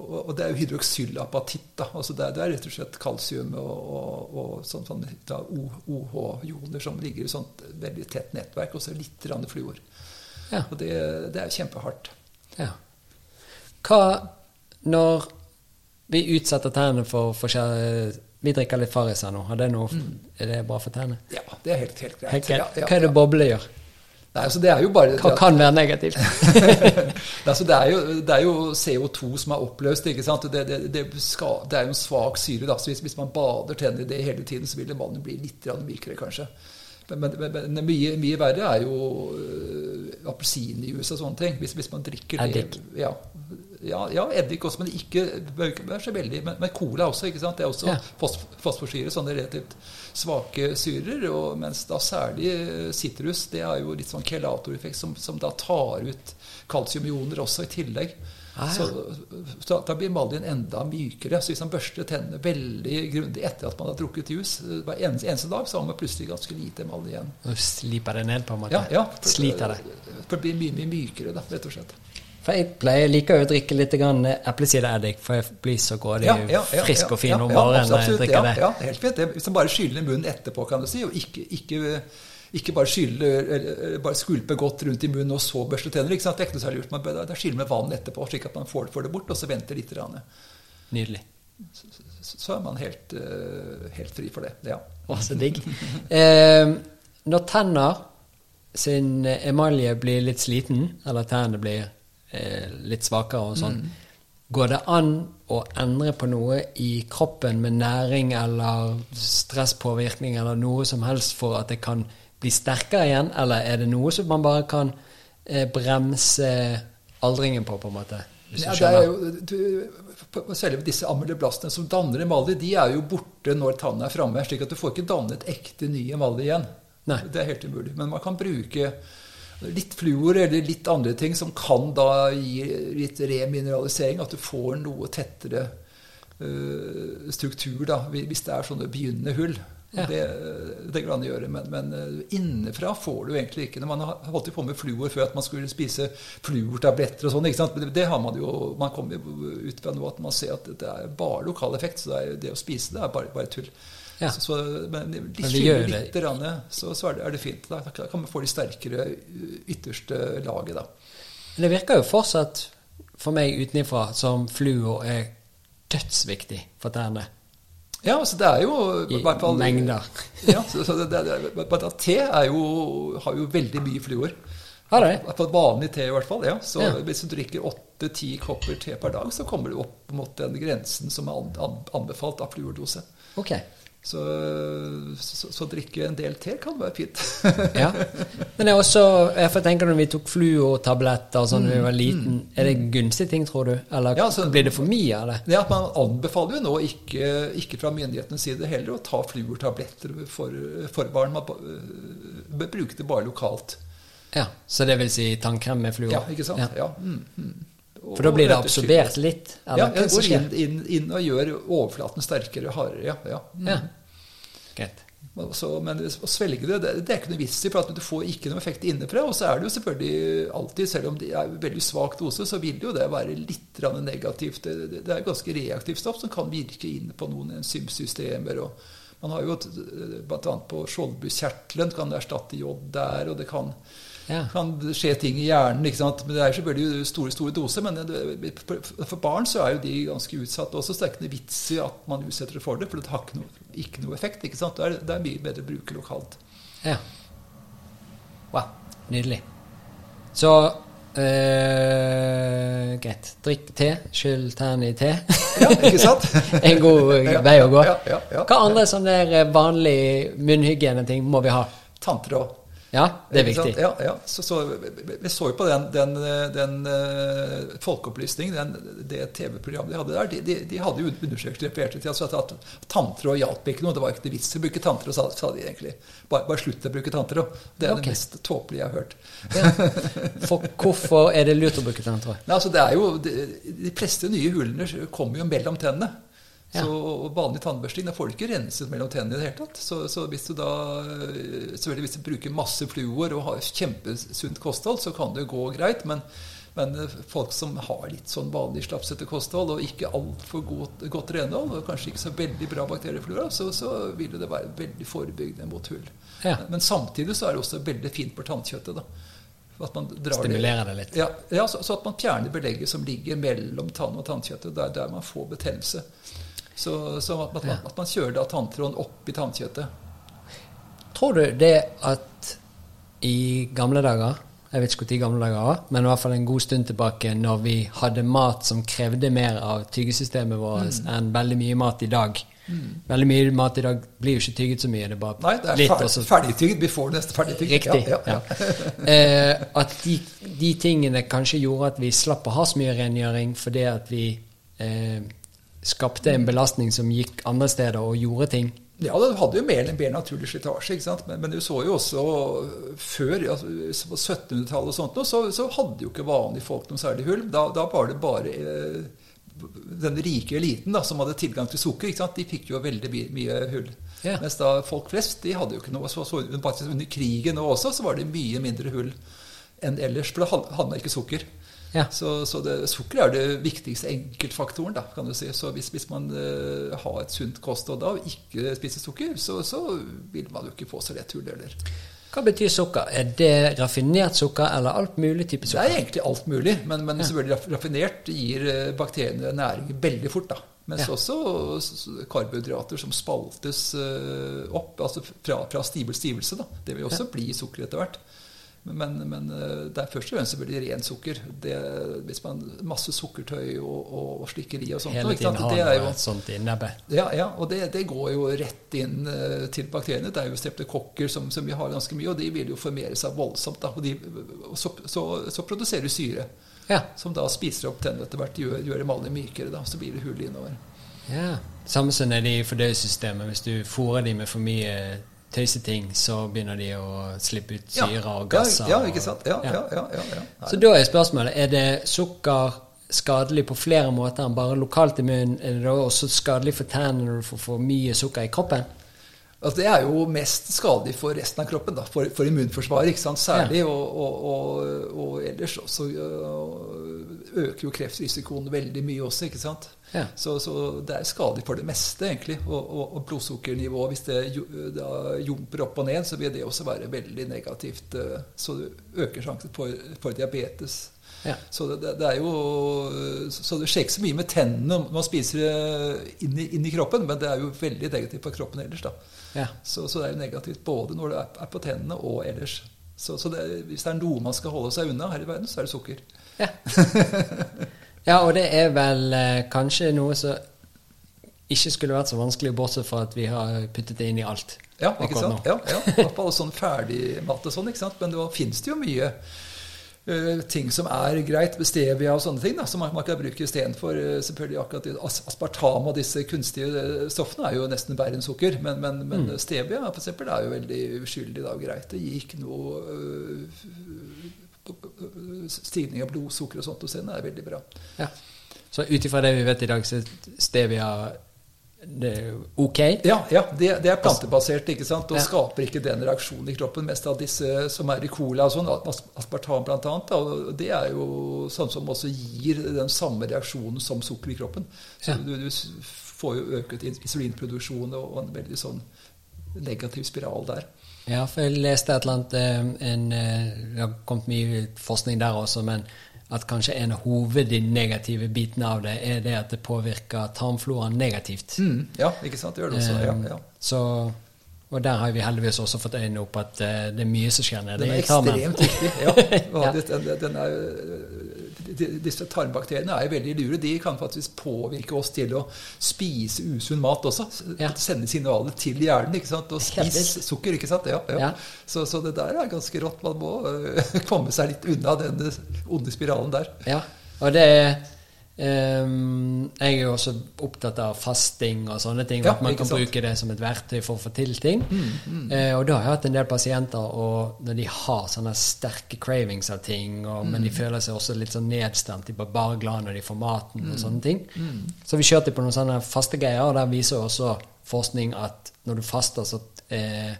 Og, og det er jo hydroksylapatitt. da, altså det, det er rett og slett kalsium og, og, og sånn, sånn, OH-joner som ligger i sånt veldig tett nettverk, og så litt grann fluor. Ja. Og det, det er kjempehardt. ja. Hva når vi utsetter tennene for forskjellige Vi drikker litt Farris her nå. Er det noe, Er det bra for tennene? Ja, det er helt, helt greit. Ja, ja, Hva er det boble gjør? Nei, altså det er jo bare Hva kan være negativt? altså det, er jo, det er jo CO2 som er oppløst. ikke sant? Det, det, skal, er jo en svak syre. da, så hvis, hvis man bader tennene i det hele tiden, så vil vannet bli litt mykere, kanskje. Men, men, men, mye, mye verre er jo øh, appelsinjuice og sånne ting. Hvis, hvis man drikker det ja, Ja, ja, eddik også, men ikke så veldig Men, men cola også, ikke sant. Det er også Ja. fos, fosforsyre, sånne relativt svake syrer. Og, mens da særlig eh, sitrus, det er jo litt sånn kelatoreffekt som, som da tar ut kalsiumioner også i tillegg. Ah, ja. Så, så da blir maljen enda mykere. Så hvis man børster tennene veldig grundig etter at man har drukket jus eh, hver eneste, eneste dag, så har man plutselig ganske lite malje igjen. Og sliper det ned, på en måte. Ja, ja, for, Sliter det. For det blir mye, mye mykere, da, rett og slett. For jeg pleier liker å drikke litt grann eplesidereddik, for jeg blir så grådig frisk og fin om morgenen når jeg drikker ja, det. Ja, helt fint. Hvis man bare skyller munnen etterpå, kan du si, og ikke, ikke, ikke bare skyller, eller bare skvulpe godt rundt i munnen og så børste tenner. Ikke sant? Det er ikke noe særlig lurt. Man bør da skylle med vann etterpå, slik at man får, får det bort, og så venter litt. Rann. Nydelig. Så, så er man helt, eh, helt fri for det. Ja. Å, så digg. Eh, når tenner sin emalje blir litt sliten, eller tennene blir eh, litt svakere og sånn, går det an å endre på noe i kroppen med næring eller stresspåvirkning eller noe som helst for at det kan bli sterkere igjen, eller er det noe som man bare kan eh, bremse aldringen på, på en måte? Hvis Ja, du det er skjønner? jo, du, selve disse ameloblastene som danner emalje, de er jo borte når tannen er framme. slik at du får ikke dannet ekte ny emalje igjen. Nei. Det er helt umulig. Men man kan bruke litt fluor eller litt andre ting som kan da gi litt remineralisering. At du får noe tettere uh, struktur da, hvis det er sånne begynnende hull. Ja. Det, det går an å gjøre, men, men øh, innenfra får du egentlig ikke. Man har holdt på med fluor før at man skulle spise fluortabletter og sånn, ikke sant? Det, har man jo Man kommer ut fra nå at man ser at det er bare lokal effekt. Så det, er, det å spise det er bare, bare tull. Ja. Så, så, men vi gjør litt, grann, så, så er, det, det fint. Da kan man få de sterkere ytterste laget, da. Men det virker jo fortsatt for meg utenifra som fluo er dødsviktig for tærne. Ja, altså det er jo I hvert fall- mengder. ja, så, så det, det, det, te jo, har jo veldig mye fluor. Har det? På vanlig te, i hvert fall. ja. Så Ja. hvis du drikker åtte-ti kopper te per dag, så kommer du opp mot den grensen som er an, an, anbefalt av fluordose. Ok. Så, så, så drikke en del te kan være fint. Ja. Men er også Jeg får tenke når vi tok fluortabletter sånn da vi var liten, er det gunstige ting, tror du? Eller Mm, Ja, så- blir det for mye av det? Ja, Man anbefaler jo nå ikke, ikke fra myndighetenes side heller å ta fluortabletter for, for barn. Man bruker det bare lokalt. Ja, Så det vil si tannkrem med fluor? Ja, ikke sant? Ja. Ja. Mm, mm. Og- For da blir det og absorbert litt? Ja, jeg går inn, inn, inn og gjør overflaten sterkere, hardere. Ja, ja. Mm. Så, men å svelge det, det, det er ikke noe vits i, for du får ikke noe effekt innenfra. Og så er det jo selvfølgelig alltid, selv om det er veldig svak dose, så vil jo det være litt negativt. Det, det, det er ganske reaktivt stoff som kan virke inn på noen enzymsystemer. og man har jo bl.a. på skjoldbuskjertelen kan det erstatte jod der, og det kan, Ja. kan skje ting i hjernen. ikke sant? Men Det er selvfølgelig store store doser, men for barn så er jo de ganske utsatte også. Så det er ikke noe vits i at man utsetter det for det, for det har ikke noe, ikke noe effekt. ikke sant? Det er, det er mye bedre å bruke lokalt. Ja. Wow. Nydelig. Så eh, Greit. Drikk te. Skyll tærne i te. Ja, ikke sant? en god vei å gå. ja, ja, ja. Hva andre sånne vanlige munnhygieneting må vi ha? Tanntråd. Ja, det er viktig. Ja, ja. Så, så, vi- så jo på den, den, den uh, folkeopplysningen, den, det TV-programmet de hadde der. De, de, de hadde jo undersøkt refererte til altså at, at tanntråd hjalp ikke noe. Det var ikke noe vits i å bruke tanntråd, sa, sa de egentlig. Bare, bare slutt å bruke tanntråd. Det er okay. det mest tåpelige jeg har hørt. Ja. For hvorfor er det lurt å bruke tanntråd? Nei, altså det er jo, de, de fleste nye hullene kommer jo mellom tennene. Ja. Så og vanlig tannbørsting, da får du ikke renset mellom tennene i det hele tatt. Så, så hvis du da eh, selvfølgelig hvis du bruker masse fluor og har kjempesunt kosthold, så kan det gå greit. Men, men eh, folk som har litt sånn vanlig slapsete kosthold og ikke altfor godt, godt renhold, og kanskje ikke så veldig bra bakterieflora, så, så vil det være veldig forebyggende mot hull. Ja. Men samtidig så er det også veldig fint for tannkjøttet. da. At man drar Stimulerer det litt. Ja, ja så, så at man fjerner belegget som ligger mellom tann og tannkjøttet, Det er der man får betennelse. Så, så at, man, at man kjører da tanntråden opp i tannkjøttet. Tror du det at i gamle dager Jeg vet ikke når gamle dager var, men i hvert fall en god stund tilbake, når vi hadde mat som krevde mer av tyggesystemet vårt enn veldig mye mat i dag, Veldig mye mat i dag blir jo ikke tygget så mye. Det er bare Nei, det er litt, ferdig, og så- ferdigtygd before neste ferdigtygget. Riktig. Ja, ja, ja. eh, at de, de tingene kanskje gjorde at vi slapp å ha så mye rengjøring fordi at vi eh, skapte en belastning som gikk andre steder og gjorde ting. Ja, det hadde jo mer, mer naturlig slitasje, ikke sant? Men, men du så jo også før, altså, på 1700-tallet og sånt, så, så hadde jo ikke vanlige folk noen særlig hull. Da, da var det bare eh, den rike eliten da, som hadde tilgang til sukker. ikke sant? De fikk jo veldig mye, hull. Ja. Mens da folk flest de hadde jo ikke noe. Så, så, under krigen også så var det mye mindre hull enn ellers. For da hadde man ikke sukker. Ja. Så, så det, sukker er det viktigste enkeltfaktoren, da, kan du si. Så hvis, hvis man uh, har et sunt kosthold da, og ikke spiser sukker, så, så vil man jo ikke få så lett hull heller. Hva betyr sukker? Er det raffinert sukker eller alt mulig type sukker? Det er egentlig alt mulig, men, men selvfølgelig raff- raffinert gir eh, bakteriene næring veldig fort. da. Mens Ja. også karbohydrater som spaltes eh, opp, altså fra, fra stivelse stivelse, da. Det vil også bli sukker etter hvert. Men, men eh, det er først og fremst veldig ren sukker. Det, hvis man Masse sukkertøy og, og, og slikkeri og sånt. Hele tiden har Det noe jo sånt i nebbet. Ja, ja og det, det går jo rett inn eh, til bakteriene. Det er jo streptokokker som, som vi har ganske mye, og de vil jo formere seg voldsomt. Da, og de, og så, så, så produserer du syre, Ja. som da spiser opp tennene etter hvert, gjør, gjør emaljen mykere. Da, så blir det hull innover. ja. Samme som er det i fordøyelsessystemet. Hvis du fôrer dem med for mye tøyseting, så begynner de å slippe ut syre og gasser. Ja, ikke sant? Ja, Ja. ja, ja, ja, ja. Så da er spørsmålet er det sukker skadelig på flere måter enn bare lokalt i munnen. Er det da også skadelig for tennene når du får for mye sukker i kroppen? Altså, det er jo mest skadelig for resten av kroppen, da, for, for immunforsvaret. Særlig. Og, og, og, og ellers også øh, øker jo kreftrisikoen veldig mye også. ikke sant? Ja. Så, så det er skadelig for det meste, egentlig. Og, blodsukkernivået, hvis det da jumper opp og ned, så vil det også være veldig negativt. øh, Så det øker sjansen for, for diabetes. Ja. Så det, det, er jo Så det skjer ikke så mye med tennene når man spiser det inn i, inn i kroppen, men det er jo veldig negativt for kroppen ellers, da. Ja. Så, så det er jo negativt både når det er, på tennene og ellers. Så, så det, hvis det er noe man skal holde seg unna her i verden, så er det sukker. Ja. ja, og det er vel eh, kanskje noe som ikke skulle vært så vanskelig, bortsett fra at vi har puttet det inn i alt. Ja, ikke sant? nå. Ja, ja. I hvert fall sånn ferdigmat og sånn, ikke sant? Men det finnes det jo mye ting som er greit, stevia og sånne ting, da, som man, man kan bruke istedenfor uh, selvfølgelig akkurat aspartam og disse kunstige eh, stoffene er jo nesten verre enn sukker. Men, men, men Mm. stevia for eksempel, er jo veldig uskyldig da, og greit. Det gir ikke noe stigning av blodsukker og sånt hos henne. er veldig bra. Ja. Så ut ifra det vi vet i dag, så stevia ok. Ja, ja det, det er plantebasert ikke sant? og Ja. skaper ikke den reaksjonen i kroppen. Mest av disse som er i cola og sånn, as- aspartam og det er jo sånn som også gir den samme reaksjonen som sukker i kroppen. Så Ja. du, du får jo øket insulinproduksjon og, og en veldig sånn negativ spiral der. Ja, for jeg leste et eller annet eh, en, eh, Det har kommet mye forskning der også, men at kanskje en av hovednegative bitene av det er det at det påvirker tarmfloraen negativt. Mm, ja, ikke sant? Det gjør det også. Ja, ja. Eh, Så, og der har vi heldigvis også fått øynene opp at eh, det er mye som skjer nede Den er ekstremt viktig. Ja. Ja. Den, den er, disse tarmbakteriene er veldig lure. De kan faktisk påvirke oss til å spise usunn mat også. Ja. Sende signaler til hjernen. ikke sant? Og spise spis sukker. ikke sant? Ja, ja. Ja. Så, så det der er ganske rått. Man må øh, komme seg litt unna den onde spiralen der. Ja, og det er ehm, Jeg er jo også opptatt av fasting og sånne ting. Ja, at man kan sant? bruke det som et verktøy for å få til ting. Mm, Eh, og da har jeg hatt en del pasienter og når de har sånne sterke cravings av ting, og, men de Mm. føler seg også litt sånn nedstemt, de blir bare glad når de får maten Mm. og sånne ting. Så vi kjørte på noen sånne faste greier, og der viser også forskning at når du faster, så uh,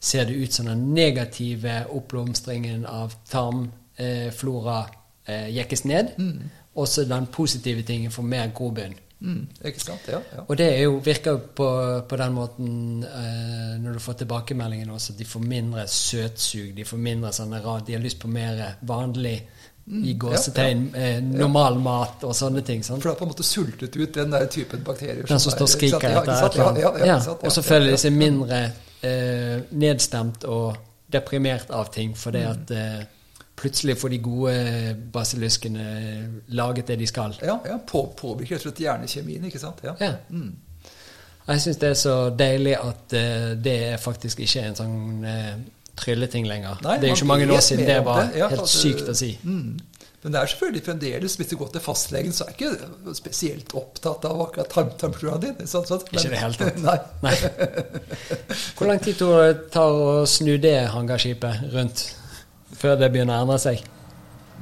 ser det ut som den negative oppblomstringen av tarmflora eh, jekkes ned. Og så den positive tingen får mer grobunn. Mm, ikke sant? Ja, ja. Og det jo, virker på, på den måten eh, når du får tilbakemeldingen også, at de får mindre søtsug, de får mindre sånne rad, de har lyst på mer vanlig i gåsetegn eh, normal mat og sånne ting. sant? For det har på en måte sultet ut den der typen bakterier. Den som som står og skriker Ja, etter et eller annet. Ja, ja, ja, Ja? Ja, Og så føler de seg mindre eh, nedstemt og deprimert av ting, fordi Mm. at eh, plutselig får de gode basiluskene laget det de skal. Ja, ja på, påvirker rett og slett hjernekjemien, ikke sant? Ja. Ja. Mm. Jeg syns det er så deilig at uh, det faktisk ikke er en sånn uh, trylleting lenger. Nei, det er jo ikke mange år siden det var det. Ja, helt altså, sykt å si. Mm. Men det er selvfølgelig fremdeles, hvis du går til fastlegen, så er ikke spesielt opptatt av akkurat tarm din. Sånn, sånn. Ikke i det hele tatt. Nei. Nei. Hvor lang tid tar det å snu det hangarskipet rundt før det begynner å endre seg?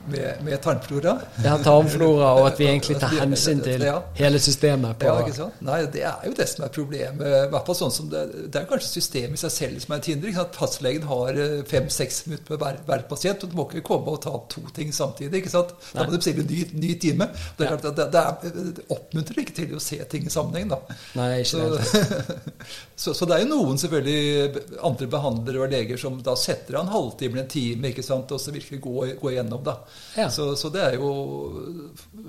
Med, med tarmflora. Ja, tarmflora, og at vi egentlig tar hensyn til hele systemet. på... Ja, ikke sant? Nei, det er jo det som er problemet. I hvert fall sånn som det, det er kanskje systemet i seg selv som er et hinder. At? Fastlegen har fem-seks minutter med hver, hver pasient, og du må ikke komme og ta to ting samtidig. ikke sant? Da må du bestille en ny, ny time. Det, er klart det, det, er, det oppmuntrer ikke til å se ting i sammenheng. da. Nei, ikke Så, det. så, så det er jo noen selvfølgelig andre behandlere og leger som da setter av en halvtime eller en time ikke sant, og så virkelig går, går gjennom. da. Ja. Så, så det er jo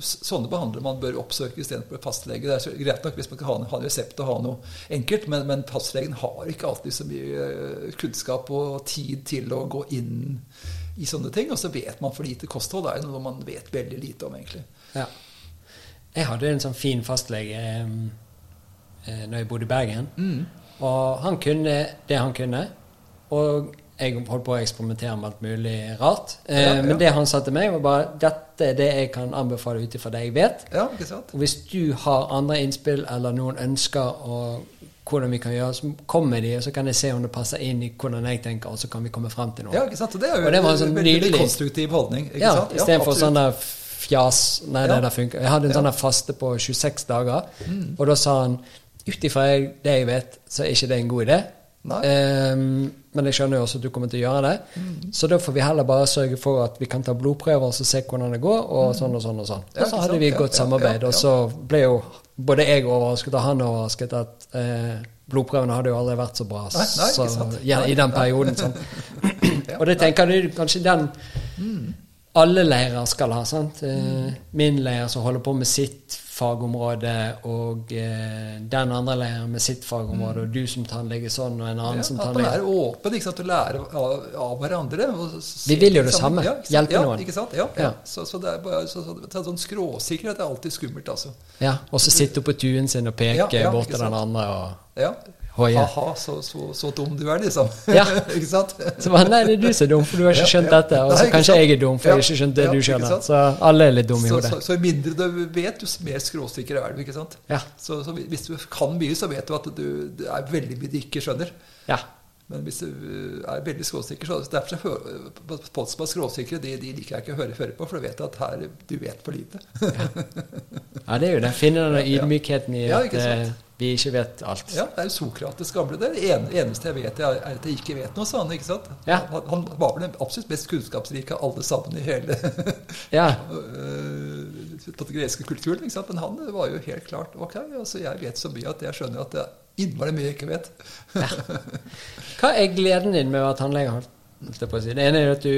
sånne behandlere man bør oppsøke istedenfor fastlege. Det er så greit nok hvis man kan ha en, ha en resept og ha noe enkelt, men, men fastlegen har ikke alltid så mye eh, kunnskap og tid til å gå inn i sånne ting. Og så vet man for lite kosthold. Det er noe man vet veldig lite om, egentlig. Ja. Jeg hadde en sånn fin fastlege eh, når jeg bodde i Bergen. Mm. Og han kunne det han kunne. Og jeg holdt på å eksperimentere med alt mulig rart. Eh, Ja, ja. Men det han sa til meg, var bare dette er det jeg kan anbefale ut ifra det jeg vet. Ja, ikke sant? Og hvis du har andre innspill eller noen ønsker og hvordan vi kan gjøre, så kom med de, og så kan jeg se om det passer inn i hvordan jeg tenker, og så kan vi komme frem til noe. Ja, ikke sant? Og det er jo Og det var en sånn veldig, konstruktiv holdning. ikke Ja, sant? istedenfor absolutt. sånn der fjas Nei, det Ja. der funker. Jeg hadde en Ja. sånn der faste på 26 dager, Mm. og da sa han ut ifra det jeg vet, så er ikke det en god idé. Ehm, men jeg skjønner jo også at du kommer til å gjøre det. Mm. Så da får vi heller bare sørge for at vi kan ta blodprøver og se hvordan det går, og sånn og sånn og sånn. Mm. Og så hadde vi et godt samarbeid, og så ble jo både jeg overrasket og han overrasket at eh, blodprøvene hadde jo aldri vært så bra Nei, nei, så, ja, i den perioden. Sånn. Og det tenker jeg kanskje den alle leirer skal ha. sant? Mm. Min leir som holder på med sitt fagområde, og eh, den andre leiren med sitt fagområde, og du som tannlege sånn, og en annen Ja, som at man er åpen ikke sant, og lærer av, av hverandre. Vi vil jo det samme. Ja, hjelpe ja, noen. Ikke sant? Ja, ja. Så, så det er bare så, så, så, sånn skråsikkerhet er alltid skummelt, altså. Ja, Og så sitte på tuen sin og peke bort til den andre. og Ja. Hoie. Ha-ha, så, så, så dum du er, liksom. Ja. ikke sant? Så bare, Nei, det er du som er dum, for du har ikke skjønt ja. dette. Og så kanskje jeg er dum, for jeg har ikke skjønt det ja, du skjønner. Så alle er litt dumme i hodet. så, så mindre du vet, jo mer skråsikker er du. ikke sant? Ja. Så, så hvis du kan mye, så vet du at du, det er veldig mye du ikke skjønner. Ja. Men hvis du uh, er veldig skråsikker, så derfor så folk som er skråsikre, de, de liker jeg ikke å høre, høre på, for du vet at her, du vet for lite. ja, det er jo det. Finner den ydmykheten i Ja, at eh, vi ikke vet alt. Ja, det er Sokrates gamle. Det en- eneste jeg vet, er at jeg ikke vet noe, sa han. ikke sant? Ja. Han, han var vel den absolutt mest kunnskapsrike av alle sammen i hele Ja. øh, den greske kulturen. ikke sant? Men han var jo helt klart Ok, altså jeg vet så mye at jeg skjønner at det er innmari mye jeg ikke vet. Hva er gleden din med å være tannlege? Det ene er at du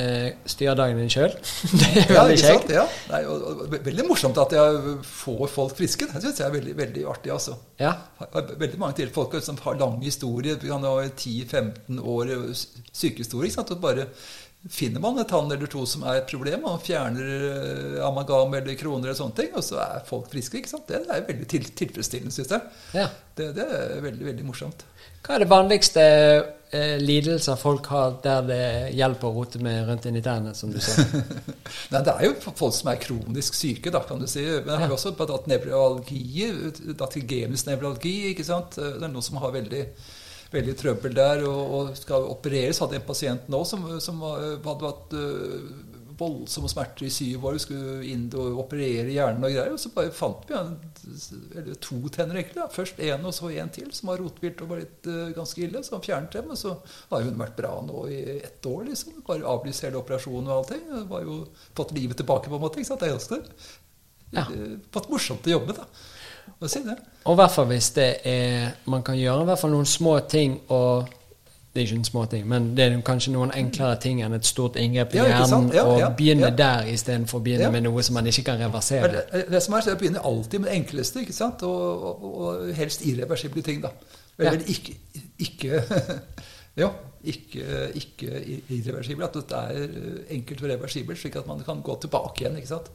eh, styre dagen din sjøl. Det er veldig ja, kjekt. Ja. Nei, og, og, veldig morsomt at jeg får folk friske. Det syns jeg er veldig, veldig artig. altså. Ja. Veldig mange til folk som har lang historie. Vi kan ha 10-15 år sykehistorie. Og bare finner man en tann eller to som er et problem, og fjerner amagam eller kroner eller sånne ting, og så er folk friske. ikke sant? Det er veldig til, tilfredsstillende, syns jeg. Ja. Det, det er veldig, veldig morsomt. Hva er det vanligste eh, lidelser folk har der det hjelper å rote med rundt inn i tennene, som du sa? Nei, Det er jo folk som er kronisk syke, da, kan du si. Men jeg har Ja. også hatt at datigemisk nevralgi, ikke sant. Det er noen som har veldig, veldig trøbbel der og, og skal opereres. Hadde en pasient nå som, som hadde vært øh, voldsomme smerter i syv år, skulle inn og operere hjernen og greier. Og så bare fant vi en, to tenner, egentlig. Da. Først én og så en til, som var rotvilt og var litt uh, ganske ille. Så han fjernet dem. Og så har hun vært bra nå i ett år, liksom. Bare avlyst hele operasjonen og allting. Det var jo fått livet tilbake, på en måte. ikke sant? Det er også det. Ja. Eh, Fått morsomt å jobbe, da. Å si det. Og i hvert fall hvis det er Man kan gjøre i hvert fall noen små ting og Det er ikke en små ting, men det er kanskje noen enklere ting enn et stort inngrep i Ja, hjernen. Ja, og ja, begynne ja. der istedenfor å begynne med noe som man ikke kan reversere. Det, det, det som er, så Jeg begynner alltid med det enkleste, ikke sant? Og, og, og helst irreversible ting, da. Eller ikke, ikke Ja, ikke, ikke irreversible. At det er enkelt og reversibelt, slik at man kan gå tilbake igjen. ikke sant?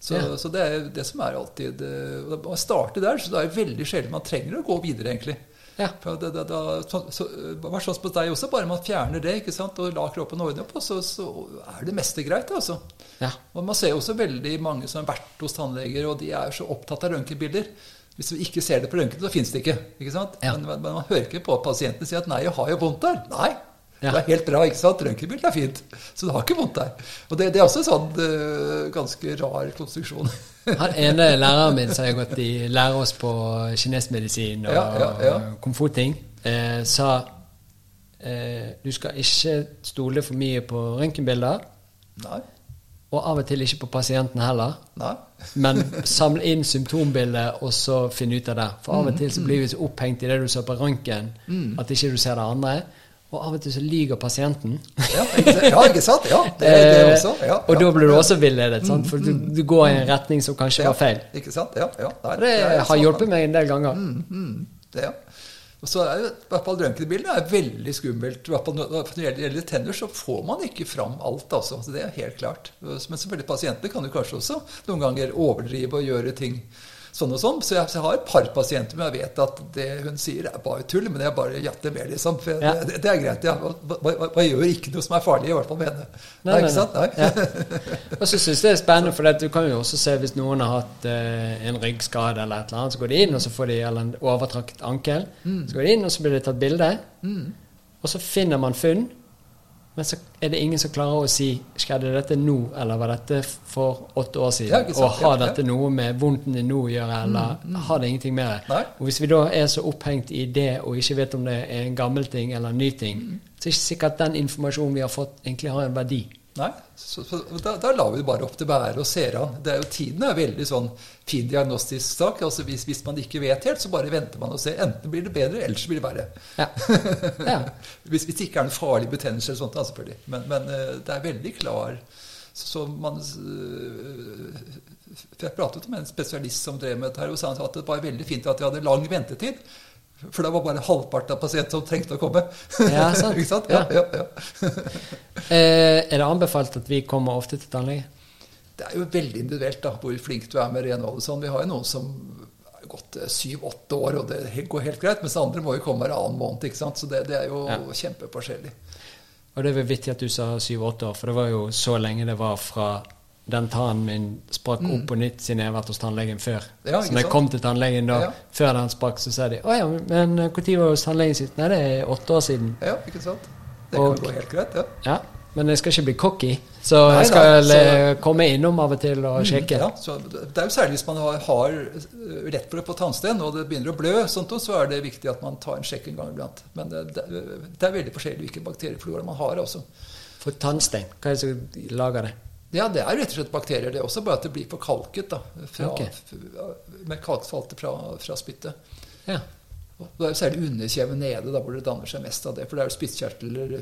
Så, Ja. så det er det som er alltid eh, Å starte der, så det er veldig sjelden man trenger å gå videre, egentlig. Ja. For det, det, det, så, så, sånn på deg også, bare man fjerner det ikke sant, og lar kroppen ordne opp, så, så er det meste greit. altså. Ja. Og Man ser også veldig mange som har vært hos tannleger, og de er så opptatt av røntgenbilder. Hvis vi ikke ser det på røntgen, så fins det ikke. ikke sant? Ja. Men, men man hører ikke på pasientene si at 'nei, jeg har jo vondt der'. Nei, Ja. det er helt bra. ikke sant? Røntgenbildet er fint. Så du har ikke vondt der. Og det, det er også en sånn uh, ganske rar konstruksjon. Han ene læreren min som har gått i lære oss på kinesmedisin og Ja, ja, komfortting, eh, sa eh, du skal ikke stole for mye på røntgenbilder, nei, og av og til ikke på pasienten heller. nei. Men samle inn symptombildet og så finne ut av det. For av og til så blir vi så opphengt i det du ser på røntgen, at ikke du ser det andre. Og av og til så lyver pasienten. Ja, ikke sant? Ja? Det, det Eh, også. Ja, og ja, da blir du også villedet, sant? for du, du går i en retning som kanskje var feil. Ikke sant? Ja, ja. Nei, det, det har sånn. hjulpet meg en del ganger. Mm, det, ja. Og så er jo, i hvert fall Røntgenbildet er veldig skummelt. Når det gjelder tenner, så får man ikke fram alt. altså. Det er helt klart. Men selvfølgelig pasientene kan jo kanskje også noen ganger overdrive og gjøre ting sånn og sånn. Så jeg, så jeg har et par pasienter men jeg vet at det hun sier, er bare tull, men jeg bare jatter med, liksom. For Ja. det, det er greit. ja. Hva gjør ikke noe som er farlig, i hvert fall med henne. Nei, Nei, ikke sant? Nei. Ja. Og så syns jeg det er spennende, for du kan jo også se hvis noen har hatt eh, en ryggskade eller et eller annet, så går de inn, og så får de eller en overtrakt ankel. Så går de inn, og så blir det tatt bilde. Og så finner man funn, men så er det ingen som klarer å si skjedde dette nå, eller var dette for åtte år siden? Ja, og har dette noe med vondten din nå å gjøre, eller har det ingenting med det? Nei. Og hvis vi da er så opphengt i det, og ikke vet om det er en gammel ting eller en ny ting, så er det ikke sikkert at den informasjonen vi har fått, egentlig har en verdi. Nei, så, så da, da lar vi det bare opp til bære og ser an. Det er jo, tiden er veldig sånn fin diagnostisk sak. altså hvis, hvis man ikke vet helt, så bare venter man og ser. Enten blir det bedre, eller så blir det verre. Ja. ja. Hvis, hvis det ikke er en farlig betennelse eller sånt, da, selvfølgelig. Men, men eh, det er veldig klar så, så man eh, Jeg pratet med en spesialist som drev med dette, her, og sa at det var veldig fint at de hadde lang ventetid. For det var bare halvparten av pasientene som trengte å komme. Ja, sant. sant? Ja, ja, ja. Eh, er det anbefalt at vi kommer ofte til tannlege? Det er jo veldig individuelt da, hvor flink du er med renhold. Sånn. Vi har jo noen som har gått syv-åtte år, og det går helt greit. Mens andre må jo komme hver annen måned. ikke sant? Så det, det er jo kjempeforskjellig. Og det er vel vittig at du sa syv-åtte år, for det var jo så lenge det var fra den tannen min sprakk opp på nytt siden jeg har vært hos tannlegen før. Mm. Ja, så når jeg kom til tannlegen da, Ja. før den sprakk, så sa de 'Å ja, men når var du hos tannlegen sist?' Nei, det er åtte år siden. Ja, ikke sant? Det Og- kan gå helt greit, ja. Ja, men jeg skal ikke bli cocky, så Nei, jeg skal da, så- eh, komme innom av og til og sjekke. Ja, så det er jo særlig hvis man har, har eh, rett på det på tannsten, og det begynner å blø, sånt, så er det viktig at man tar en sjekk en gang iblant. Men det, det, det er veldig forskjellig hvilken bakterieflora man har. også. For tannstein, hva er det som lager det? Ja, det er rett og slett bakterier, det også, bare at det blir forkalket da, fra, Ok. med kalksfalte fra, fra spyttet. Ja. Og Det er jo særlig underkjeven nede da, hvor det danner seg mest av det. For det er jo spyttkjertler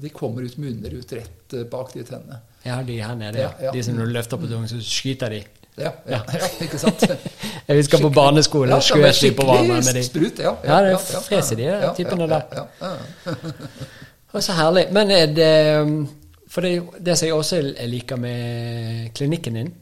De kommer ut munner ut rett eh, bak de tennene. Ja, de her nede, ja. Ja, ja. De som når du løfter på tungen, så skyter de. Ja, ja, ja ikke sant? Jeg husker på barneskolen, Ja, ja, skjøt de på hverandre med de. Sprut, ja. Ja, det freser de der typene der. Ja, ja, ja. Og så herlig. Men er det For det, det som jeg også liker med klinikken din,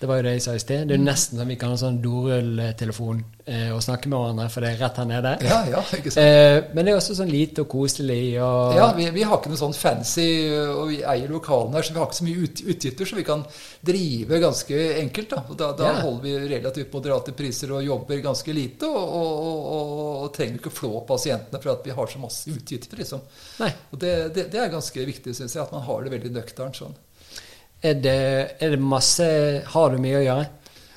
det var jo det jeg sa i sted, det er jo nesten som vi kan ha sånn dorulltelefon eh, og snakke med hverandre, for det er rett her nede. ja, ja, ikke sant? Eh, men det er også sånn lite og koselig og Ja, vi, vi har ikke noe sånn fancy, og vi eier lokalene her, så vi har ikke så mye ut, utgifter, så vi kan drive ganske enkelt. Da, og da, da Ja. holder vi relativt moderate priser og jobber ganske lite, og, og, og, og trenger ikke flå pasientene for at vi har så masse utgifter. Liksom. Nei. Og det, det, det er ganske viktig, syns jeg, at man har det veldig nøkternt sånn. Er det, er det masse Har du mye å gjøre?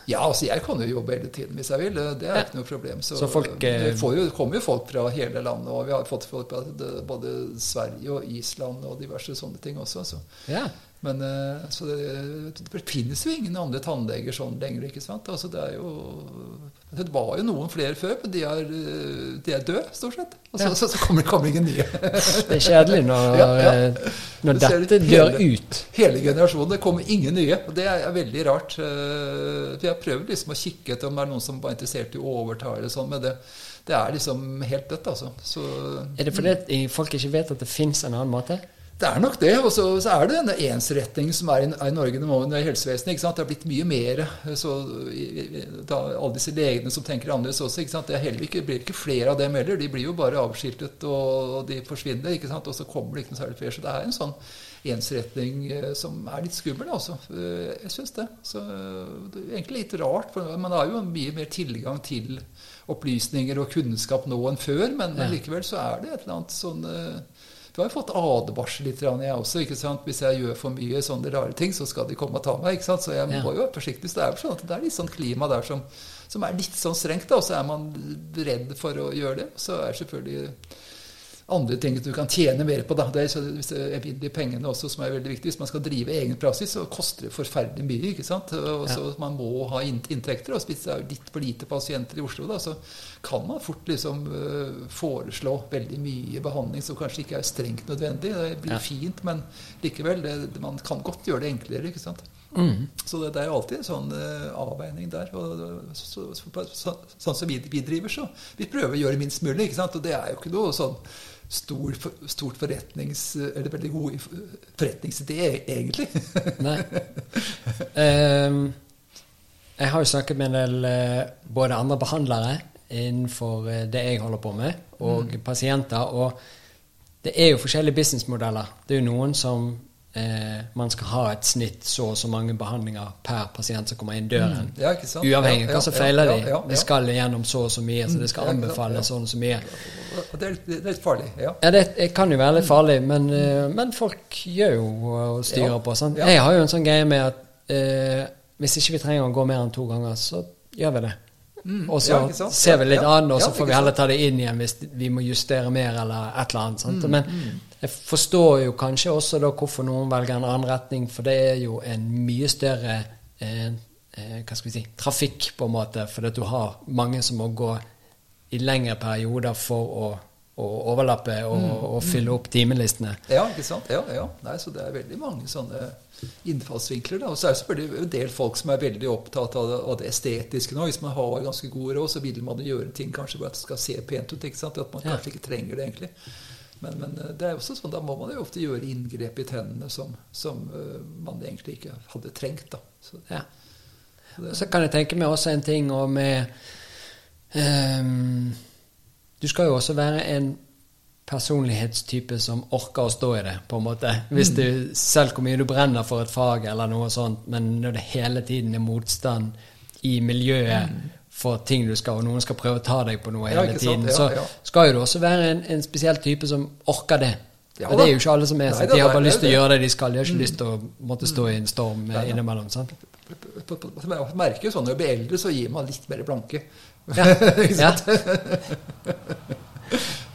Ja, altså jeg kan jo jobbe hele tiden hvis jeg vil. Det er Ja. ikke noe problem. Så, Så folk, eh, det får jo, kommer jo folk fra hele landet, og vi har fått folk fra både Sverige og Island og diverse sånne ting også. Så. Ja. Men eh, så det, det finnes jo ingen andre tannleger sånn lenger, ikke sant? Altså det jo Det var jo noen flere før, men de er, eh, de er døde, stort sett. Og så, Ja. så, så kommer, kommer ingen nye. Det er kjedelig når, Ja, ja. eh, når dette det dør ut. Hele generasjonen. Det kommer ingen nye. Og det er, er veldig rart. Vi har prøvd liksom å kikke etter om det er noen som var interessert i å overta eller sånn, men det, det er liksom helt dødt, altså. Så Er det fordi folk ikke vet at det fins en annen måte? Det er nok det. Og så, så er det denne ensrettingen som er i, er i Norge nå i helsevesenet. Det har blitt mye mer så, i, i, da, Alle disse legene som tenker annerledes også. Det heller ikke, blir ikke flere av dem heller. De blir jo bare avskiltet, og, og de forsvinner. Og så kommer det ikke noe særlig flere. Så det er en sånn ensretning eh, som er litt skummel, altså. Eh, jeg syns det. Så det er egentlig litt rart, for man har jo mye mer tilgang til opplysninger og kunnskap nå enn før, men Ja. likevel så er det et eller annet sånn eh, Du har fått advarsel litt, jeg også. ikke sant? Hvis jeg gjør for mye sånne rare ting, så skal de komme og ta meg. ikke sant? Så jeg må jo være forsiktig. Så det er jo sånn at det er litt sånn klima der som, som er litt sånn strengt, da, og så er man redd for å gjøre det. Så er selvfølgelig andre ting du kan tjene mer på. Da. Det er så, hvis det er evinnelige pengene også, som er veldig viktig. Hvis man skal drive egen praksis, så koster det forferdelig mye. ikke sant? Og så Man må ha inntekter. Og hvis det er litt for lite pasienter i Oslo, da, så kan man fort liksom øh, foreslå veldig mye behandling som kanskje ikke er strengt nødvendig. Det blir Ja. fint, men likevel, det, man kan godt gjøre det enklere. ikke sant? Mm. Så det, det er alltid en sånn uh, avveining der. Og, så, så, så, så, sånn som vi, vi driver, så vi prøver å gjøre minst mulig. ikke sant? Og det er jo ikke noe sånn stor, stort forretnings... Eller veldig god forretningsidé, egentlig. Nei. Um, jeg har jo snakket med en del eh, både andre behandlere innenfor eh, det jeg holder på med, og Mm. pasienter. Og det er jo forskjellige businessmodeller. Det er jo noen som eh, man skal ha et snitt så og så mange behandlinger per pasient som kommer inn døren. Ja, ikke sant? Uavhengig av Ja, hva som feiler ja, de. ja, ja. Vi skal igjennom så og så mye, så det skal Ja, ja, ja. anbefales sånn og så mye. Det er, det er litt farlig. ja. Ja, det det kan jo være litt farlig, men, eh, men folk gjør jo og styrer Ja, på. Sant? ja. Jeg har jo en sånn greie med at eh, hvis ikke vi trenger å gå mer enn to ganger, så gjør vi det. Mm, Og så ja, ser vi litt Ja, an, og så ja, får vi heller ta det inn igjen hvis vi må justere mer eller et eller annet. Mm, men, Men jeg forstår jo kanskje også da hvorfor noen velger en annen retning, for det er jo en mye større eh, eh, hva skal vi si, trafikk, på en måte, fordi at du har mange som må gå i lengre perioder for å, å overlappe og, Mm, og fylle opp timelistene. Ja, ikke sant? Ja, ja. Nei, så det er veldig mange sånne innfallsvinkler. Da. Og så er det selvfølgelig en del folk som er veldig opptatt av det, av det estetiske nå. Hvis man har ganske god råd, så vil man jo gjøre ting kanskje bare at det skal se pent ut. ikke sant? At man kanskje ikke trenger det egentlig. Men, men eh, det er også sånn, da må man jo ofte gjøre inngrep i tennene som, som eh, man egentlig ikke hadde trengt. da. Så, Ja. det- så kan jeg tenke meg også en ting og med um, Du skal jo også være en personlighetstype som orker å stå i det, på en måte. Hvis Mm. du, selv hvor mye du brenner for et fag eller noe sånt, men når det hele tiden er motstand i miljøet for ting du skal, og noen skal prøve å ta deg på noe Mm. Ja, hele tiden, Ja, så ja. skal jo du også være en, en spesiell type som orker det. Og det er jo ikke alle som er sånn. De har bare lyst til å. Mm. gjøre det de skal. De har ikke lyst til å måtte stå i en storm eh, Nei innimellom. sant? Jeg merker jo sånn når jeg blir eldre, så gir man litt mer blanke. Ja. Ja.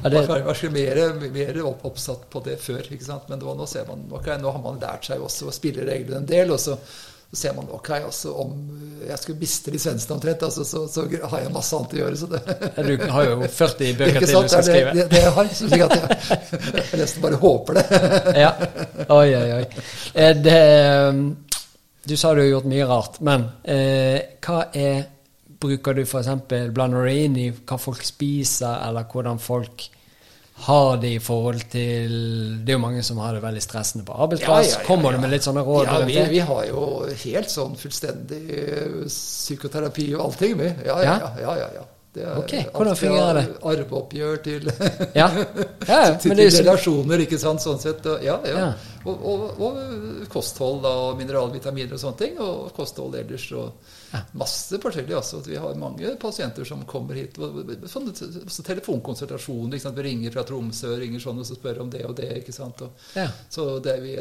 Man var mer, mer opp- oppsatt på det før. ikke sant? Men nå ser man, ok, nå har man lært seg også å spille reglene en del. og så, så ser man ok, altså om jeg skulle miste lisensen omtrent, altså, så, så har jeg masse annet å gjøre. så det... du har jo 40 bøker til du skal skrive. det, det, jeg har. Så slik at jeg, jeg nesten bare håper det. Ja. Oi, oi, oi. Er det um, Du sa du har gjort mye rart, men eh, hva er Bruker du f.eks. Blander inn i hva folk spiser, eller hvordan folk har det i forhold til Det er jo mange som har det veldig stressende på arbeidsplass. Ja, ja, ja, Kommer du med litt sånne råd? Ja, vi, vi har jo helt sånn fullstendig eh, psykoterapi og allting, vi. Ja, ja, ja. ja, ja, ja. Det er Ok, hvordan alt fra det? Arveoppgjør til, Ja, ja til, men det er jo så relasjoner, ikke sant, sånn sett. Ja, ja. Ja. Og, og, og kosthold og mineralvitaminer og sånne ting, og kosthold ellers. og. Masse forskjellig. altså. Vi har mange pasienter som kommer hit. Sånne så telefonkonsultasjoner. ikke sant? Vi ringer fra Tromsø ringer sånn, og så spør om det og det. ikke sant? Og, Ja. så det er, vi,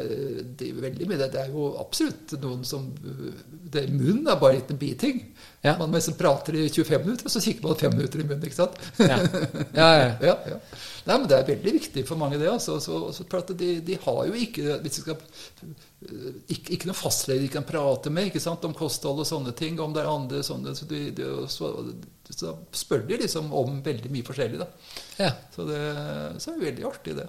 det er veldig mye. Det er jo absolutt noen som det, Munnen er bare en liten biting. Ja. Man liksom prater i 25 minutter, og så kikker man fem minutter i munnen. ikke sant? Ja. Ja, ja. ja, ja. Nei, men Det er veldig viktig for mange, det. altså. Så, så de, de har jo ikke hvis de skal, ikke, ikke noen fastlege de kan prate med ikke sant, om kosthold og sånne ting. Om det er andre sånne, så, de, de, så, så spør de liksom om veldig mye forskjellig. da. ja. Så det så er det veldig artig, det.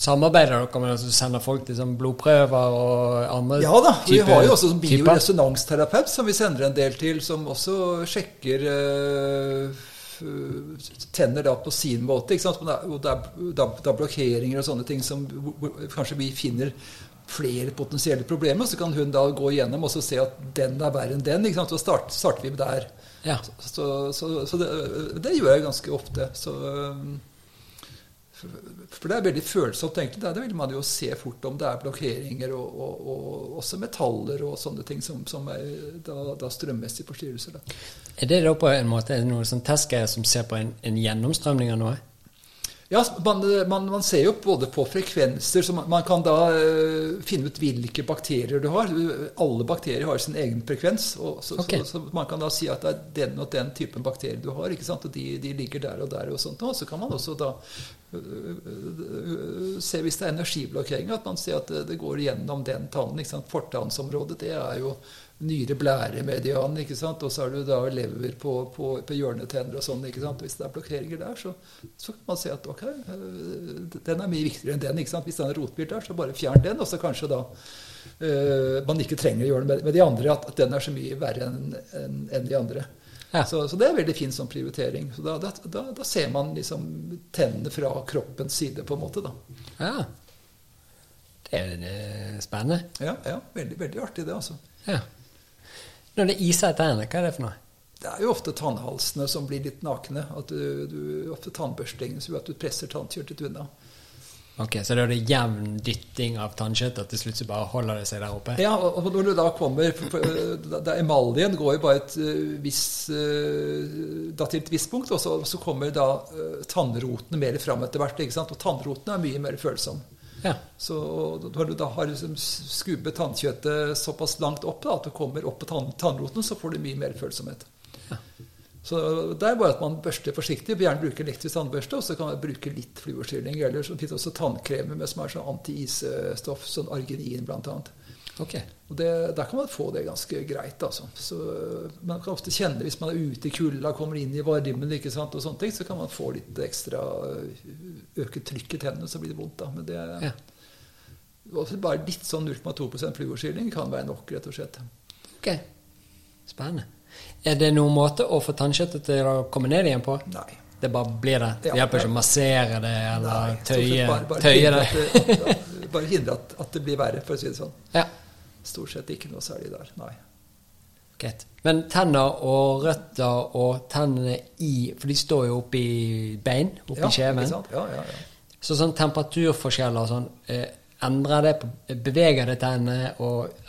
Samarbeider dere med at du sender folk til sånn blodprøver og andre Ja da, vi har jo også sånn bioresonansterapeut som vi sender en del til, som også sjekker øh, tenner da på sin måte. ikke sant? Og det er, det er, er blokkeringer og sånne ting som kanskje vi finner flere potensielle problemer. Så kan hun da gå igjennom og så se at den er verre enn den. ikke sant? Så start, starter vi der. Ja. Så, så, så det, det gjør jeg ganske ofte. Så, for, for det er veldig følsomt, egentlig. Der vil man jo se fort om det er blokkeringer og, og, og også metaller og sånne ting som, som er da, da strømmessige forstyrrelser. Da. Er det da på en måte noe sånn testgreier som ser på en, en gjennomstrømning av noe? Ja, man, man, man ser jo både på frekvenser, så man, man kan da uh, finne ut hvilke bakterier du har. Alle bakterier har sin egen frekvens, og så, okay. så, så man kan da si at det er den og den typen bakterier du har. Og de, de ligger der og der og sånt. Og så kan man også da se hvis det er energiblokkering, at man ser at det, går gjennom den tannen. Fortannsområdet, det er jo nyre blæremedian, ikke sant? og så har du da lever på, på, på hjørnetenner og sånn. ikke sant? Hvis det er blokkeringer der, så, så kan man se at ok, øh, den er mye viktigere enn den. ikke sant? Hvis den er rotbilt der, så bare fjern den, og så kanskje da uh, man ikke trenger å gjøre det med, med de andre, at, at den er så mye verre enn en, en de andre. Ja. Så, så det er veldig fin sånn prioritering. Så da, da, da, da ser man liksom tennene fra kroppens side, på en måte. da. Ja. Det er eh, spennende. Ja, ja veldig, veldig artig det, altså. Ja. Når det iser i tennene, hva er det for noe? Det er jo ofte tannhalsene som blir litt nakne. At du, du, ofte tannbørsting som gjør at du presser tannkjøttet unna. Ok, Så da er det jevn dytting av tannkjøtt, og til slutt så bare holder det seg der oppe? Ja, og når du da kommer for, da- Emaljen går jo bare et uh, viss, uh, da til et visst punkt, og så, så kommer da tannrotene mer fram etter hvert. ikke sant? Og tannrotene er mye mer følsomme. Ja. Så når du da har liksom skubbet tannkjøttet såpass langt opp da, at du kommer opp på tann, tannroten, så får du mye mer følsomhet. Så det er bare at man børster forsiktig. Vi gjerne bruker elektrisk tannbørste, og så kan man bruke litt fluorskyldning. Eller så finnes det også tannkremer med som er sånn anti-isstoff, sånn arginin bl.a. Ok. Og det, der kan man få det ganske greit. altså. Så Man kan ofte kjenne hvis man er ute i kulda, kommer inn i varmen, ikke sant, og sånne ting, så kan man få litt ekstra Øke trykket i tennene, så blir det vondt. da. Men det Ja. bare litt sånn 0,2% fluorskylling kan være nok, rett og slett. ok. Spennende. Er det noen måte å få tannkjøttet til å komme ned igjen på? Nei. Det bare blir det? Det hjelper ikke å massere det eller Nei, tøye, bare, bare tøye hindre det? at det. at- Bare hindre at, at det blir verre, for å si det sånn. Ja, Stort sett ikke noe særlig der. Nei. greit. Men tenner og røtter og tennene i For de står jo oppi bein, oppi Ja, kjeven. Ja, ja, ja. Så sånn temperaturforskjeller og sånn, eh, endrer det Beveger det tennene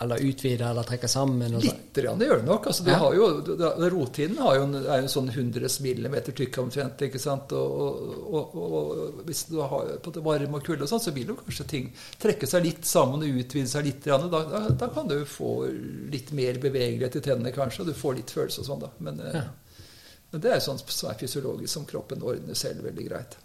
eller utvider eller trekker sammen? Litt ja, det gjør det nok. Altså, Ja. har jo, er jo en sånn 100 millimeter tykk omtrent. ikke sant? Og, og, og, hvis du har på det varme og kulde sånn, så vil jo kanskje ting trekke seg litt sammen og utvide seg litt. Da, da, da kan du få litt mer bevegelighet i tennene, kanskje, og du får litt følelse og sånn. da. Men, eh, Ja. men det er jo sånn som er fysiologisk, som kroppen ordner selv veldig greit.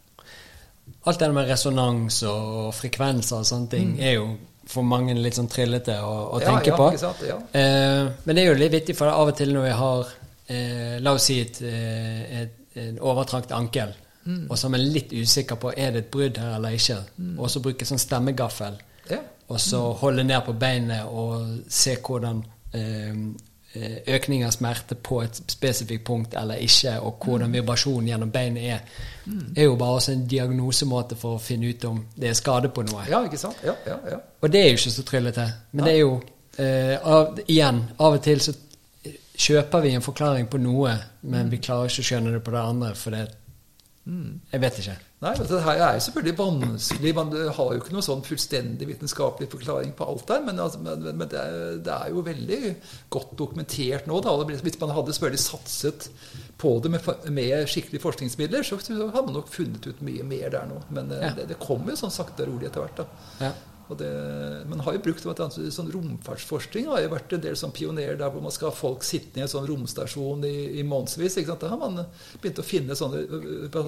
Alt det med resonans og frekvenser og sånne ting er jo for mange litt sånn trillete å, å Mm. Ja, tenke ja, på. sant? Ja. Eh, men det er jo litt vittig, for av og til når vi har eh, La oss si et, et, et, en overtrakt ankel, Mm. og som er litt usikker på er det et brudd her eller ikke, og så bruke sånn stemmegaffel, Ja. og så holde ned på beinet og se hvordan eh, eh, økning av smerte på et spesifikt punkt eller ikke, og hvordan vibrasjonen gjennom beinet er, er jo bare også en diagnosemåte for å finne ut om det er skade på noe. ja, ikke sant? Ja, ja, ja. Og det er jo ikke så tryllete. Men det er jo eh, av, Igjen, av og til så kjøper vi en forklaring på noe, men vi klarer ikke å skjønne det på det andre, for det Jeg vet ikke. Nei, det her er jo selvfølgelig vanskelig. Man har jo ikke noen sånn fullstendig vitenskapelig forklaring på alt der, men, altså, men, men det, er, det, er, jo veldig godt dokumentert nå. Da. Hvis man hadde selvfølgelig satset på det med, med skikkelige forskningsmidler, så hadde man nok funnet ut mye mer der nå. Men eh, Ja. det, det kommer jo sånn sakte og rolig etter hvert. da. Ja. Og det, man har jo brukt blant annet, sånn Romfartsforskning har jo vært en del sånn pioner der hvor man skal ha folk sittende i en sånn romstasjon i, i månedsvis. Da har man begynt å finne sånne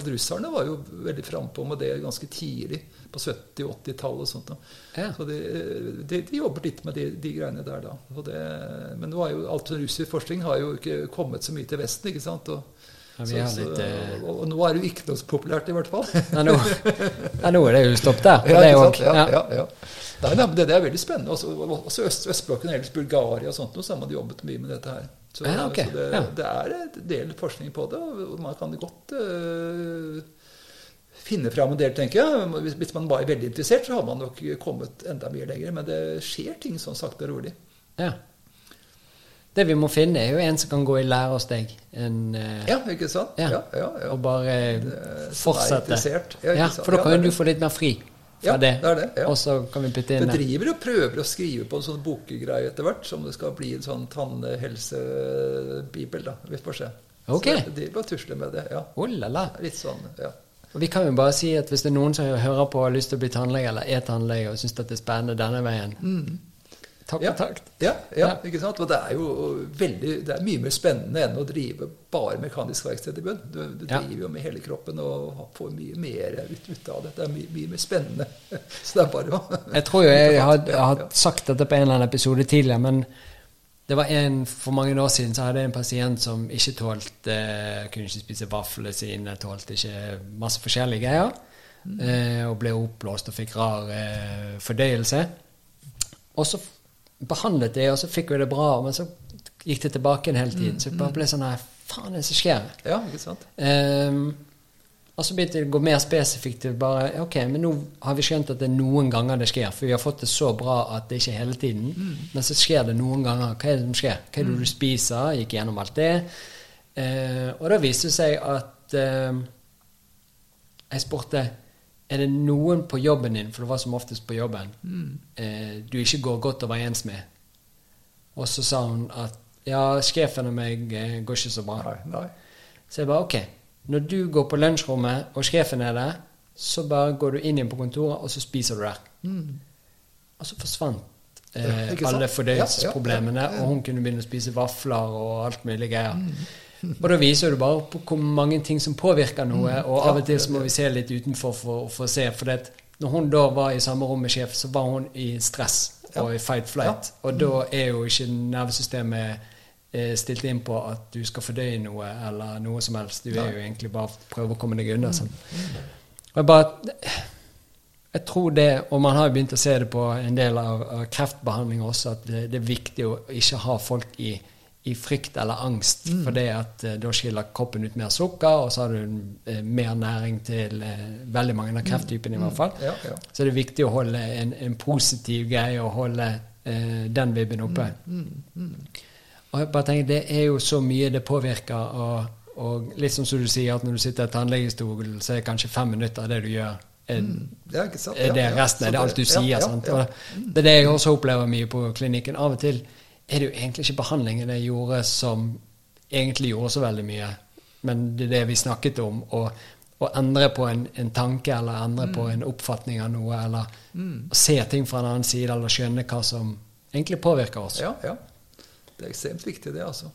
Russerne var jo veldig frampå med det ganske tidlig, på 70-, 80-tallet og sånt. da. Ja. Så de, de, de jobbet litt med de, de greiene der da. Og det, men nå er jo alt sånn russisk forskning har jo ikke kommet så mye til Vesten. ikke sant? Og, Ja, så, så, litt, eh, og, nå er det jo ikke noe så populært, i hvert fall. Nei, nå, ja, nå er det jo stopp der. Ja, det sant? Ja, ja, ja. Nei, nei, det, det er veldig spennende. Også, også Øst, Østblokken, ellers Bulgaria og sånt, nå, så har man jobbet mye med dette her. Så, Ja, okay. så det, det er en del forskning på det, og man kan godt uh, finne fram en del, tenker jeg. Hvis, hvis man var veldig interessert, så har man nok kommet enda mye lenger. Men det skjer ting sånn sakte og rolig. Ja. Det vi må finne, er jo en som kan gå i lære hos deg. En, eh, Ja, ikke sant? Ja. Ja, ja. Og bare er fortsette. Ja, Ja, for da kan jo du få litt mer fri fra Ja, det. det er det, ja. Og så kan vi putte inn Det driver og prøver å skrive på en sånn bokgreie etter hvert, som det skal bli en sånn tannhelsebibel. da. Vi får se. Ok. Så det driver og tusler med det. ja. Oh la la. Litt sånn, ja. Og vi kan jo bare si at hvis det er noen som hører på og har lyst til å bli tannlege, eller er tannlege og syns det er spennende denne veien, ta Mm. Ja. takk. Ja, ja, ikke sant? Og det er jo veldig, det er mye mer spennende enn å drive bare mekanisk verksted i bunn. Du, du driver jo med hele kroppen og får mye mer ut, ut av det. Det er mye, mye mer spennende. Så det er bare å Jeg tror jo jeg har, jeg har sagt dette på en eller annen episode tidligere, men det var en, For mange år siden så hadde jeg en pasient som ikke tålte Kunne ikke spise vaflene sine, tålte ikke masse forskjellige greier. Mm. Eh, og ble oppblåst og fikk rar eh, fordøyelse. Og så behandlet det, og så fikk vi det bra, men så gikk det tilbake en hel tid. Så jeg bare ble sånn Nei, Faen, det som skjer? Ja, ikke sant? Um, og så begynte det å gå mer spesifikt til bare Ok, men nå har vi skjønt at det er noen ganger det skjer, for vi har fått det så bra at det ikke er hele tiden. Men så skjer det noen ganger. Hva er det som skjer? Hva er det du spiser? Gikk gjennom alt det. Uh, og da viste det seg at uh, Jeg spurte er det noen på jobben din, for det var som oftest på jobben, eh, du ikke går godt overens med. Og så sa hun at ja, sjefen og meg eh, går ikke så bra. Nei, nei. Så jeg bare ok, når du går på lunsjrommet og sjefen er der, så bare går du inn igjen på kontoret, og så spiser du der. Og så forsvant eh, alle fordøyelsesproblemene, Ja, ja, ja, og hun kunne begynne å spise vafler og alt mulig greier. Og da viser du bare på hvor mange ting som påvirker noe, og av og til så må vi se litt utenfor for, for å se. For det, at når hun da var i samme rom med sjef, så var hun i stress og i fight flight. Og da er jo ikke nervesystemet eh, stilt inn på at du skal fordøye noe eller noe som helst. Du er jo egentlig bare prøver å komme deg unna. Sånn. Og jeg bare jeg tror det, og man har jo begynt å se det på en del av, av kreftbehandling også, at det, det er viktig å ikke ha folk i, i frykt eller angst. For det at eh, da skiller kroppen ut mer sukker, og så har du eh, mer næring til eh, veldig mange av krefttypene i hvert fall. Ja, ja. Så det er viktig å holde en, en positiv greie og holde eh, den vibben oppe. Og jeg bare tenker, Det er jo så mye det påvirker. Og, og litt som du sier, at når du sitter i tannlegestolen, så er kanskje fem minutter av det du gjør, er, sant? er det Ja, ja. resten er det alt du sier. sant? Det er det jeg også opplever mye på klinikken. Av og til er det jo egentlig ikke behandlingen jeg gjorde, som egentlig gjorde så veldig mye, men det er det vi snakket om. Å, å endre på en, en tanke eller endre på Mm. en oppfatning av noe, eller å se ting fra en annen side, eller skjønne hva som egentlig påvirker oss. Ja, ja. Det er ekstremt viktig, det, altså.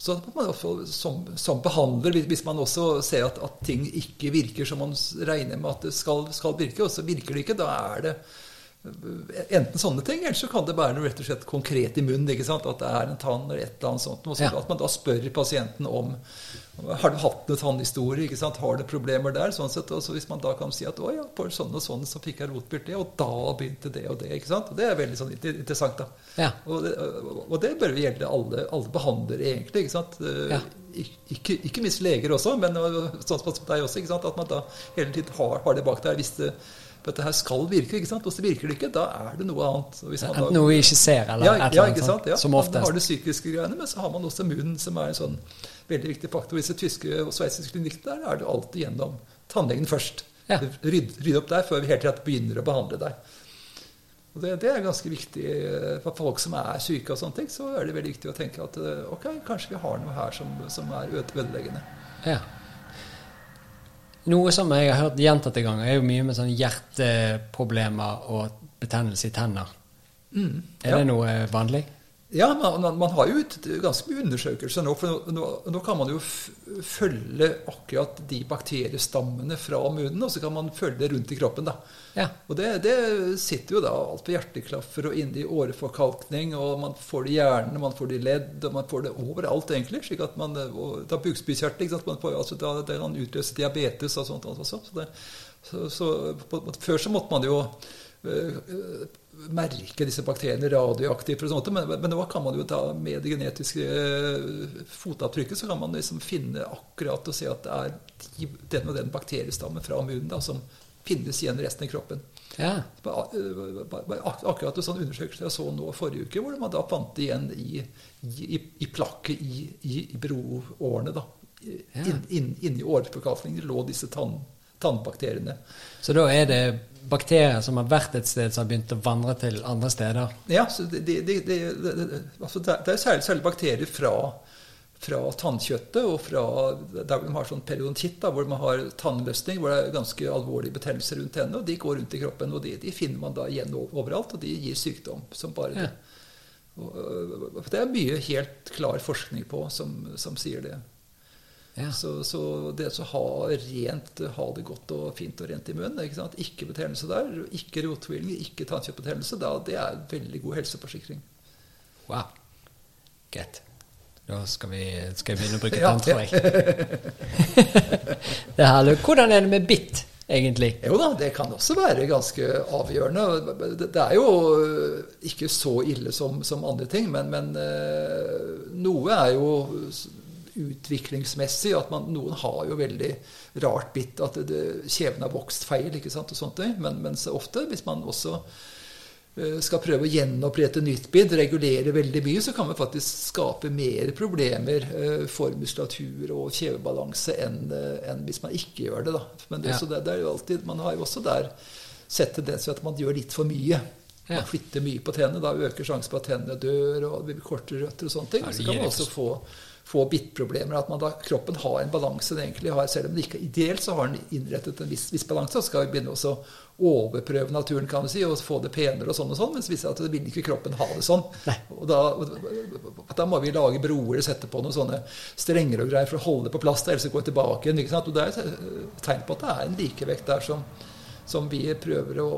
Så også, som, som behandler, hvis- man også ser at, at ting ikke virker som man regner med at det skal, skal virke, og så virker det ikke, da er det enten sånne ting, eller så kan det være noe rett og slett konkret i munnen. ikke sant? At det er en tann eller et eller annet sånt. Og så Ja. At man da spør pasienten om har du hatt noen tannhistorie, ikke sant? har du problemer der? sånn sett, og så Hvis man da kan si at å ja, på sånn og sånn så fikk jeg rotbyrt det, og da begynte det og det. ikke sant? Og Det er veldig sånn interessant. da. Ja. Og det, og det bør jo gjelde alle, alle behandlere, egentlig. ikke sant? Ja. Ik- Ikke, ikke minst leger også, men sånn som deg også. ikke sant? At man da hele tiden har, har det bak der. Hvis det, dette her skal virke, ikke sant? og så virker det ikke, da er det noe annet. Man da- noe vi ikke ser, eller ja, et eller ja, annet. ikke sant? Ja. Som Man har det psykiske greiene, men så har man også munnen, som er en sånn veldig viktig faktor. Disse tyske og sveitsiske klinikkene, der er det alltid gjennom tannlegen først. Ja. Rydde rydde opp der før vi helt rett begynner å behandle deg. Og det, det er ganske viktig eh, for folk som er syke og sånne ting. Så er det veldig viktig å tenke at eh, ok, kanskje vi har noe her som, som er øde- ødeleggende. Ja. Noe som jeg har hørt gjentatte ganger, er jo mye med sånn hjerteproblemer og betennelse i tenner. Er Mm, Ja. det noe vanlig? Ja, man, man, har jo ganske mye undersøkelser nå. For nå, nå, kan man jo følge akkurat de bakteriestammene fra munnen, og så kan man følge det rundt i kroppen. da. Ja. Og det, det sitter jo da alt på hjerteklaffer og inni åreforkalkning, og man får det i hjernen, man får det i ledd, og man får det overalt, egentlig. slik at man, og Da bukspyttkjertel, ikke sant, man får, altså, da, det kan utløse diabetes og sånt Altså, Så det, så, så på, på, før så måtte man jo øh, øh, merke disse bakteriene radioaktivt, sånt, men, men nå kan man jo ta med det genetiske eh, fotavtrykket, så kan man liksom finne akkurat og se at det er de, den og den bakteriestammen fra munnen da, som finnes igjen i resten av kroppen. Ja. Eh, Akkurat en sånn undersøkelse jeg så nå forrige uke, hvor man da fant det igjen i, i, i plakket i, i, i broårene. da. Ja. Inn, inn, inni åreforkalkningen lå disse tann, tannbakteriene. Så da er det bakterier som har vært et sted, som har begynt å vandre til andre steder? Ja, så det, det, det, altså det er- særlig, særlig bakterier fra, fra tannkjøttet og fra der de har sånn periodontitt, hvor man har tannløsning, hvor det er ganske alvorlig betennelse rundt tennene. og De går rundt i kroppen, og de, de finner man da igjen overalt, og de gir sykdom som bare det. Og, øh, det er mye helt klar forskning på som, som sier det. Ja. Så, så det å ha rent, ha det godt og fint og rent i munnen, ikke, sant? ikke betennelse der, ikke rotvillinger, ikke tannkjøttbetennelse, det er veldig god helseforsikring. Wow. Greit. Da skal vi skal jeg begynne å bruke tann, tror jeg. det er herlig. Hvordan er det med bitt, egentlig? Jo da, det kan også være ganske avgjørende. Det er jo ikke så ille som, som andre ting, men, men eh, noe er jo utviklingsmessig. at man, Noen har jo veldig rart bitt, at det, kjeven har vokst feil. ikke sant, og sånt, men, men så ofte, hvis man også eh, skal prøve å gjenopprette nytt bidd, regulere veldig mye, så kan man faktisk skape mer problemer eh, for muskulatur og kjevebalanse enn eh, enn hvis man ikke gjør det. Da. Men det, Ja. så det, det er jo alltid, man har jo også der sett tendens til at man gjør litt for mye. Man flytter mye på tennene. Da øker sjansen for at tennene dør og det blir kortere røtter og sånne ting. Så kan man også få, få bittproblemer. At man da, kroppen har en balanse den egentlig har, selv om den ikke er ideelt, så har den innrettet en viss, viss balanse. Så skal vi begynne å overprøve naturen, kan vi si, og få det penere og sånn og sånn. Men så viser det at det vil ikke kroppen ha det sånn. Og da, og da må vi lage broer, og sette på noen sånne strenger og greier for å holde det på plass, ellers så går det tilbake igjen. Og det er et tegn på at det er en likevekt der som som vi prøver å,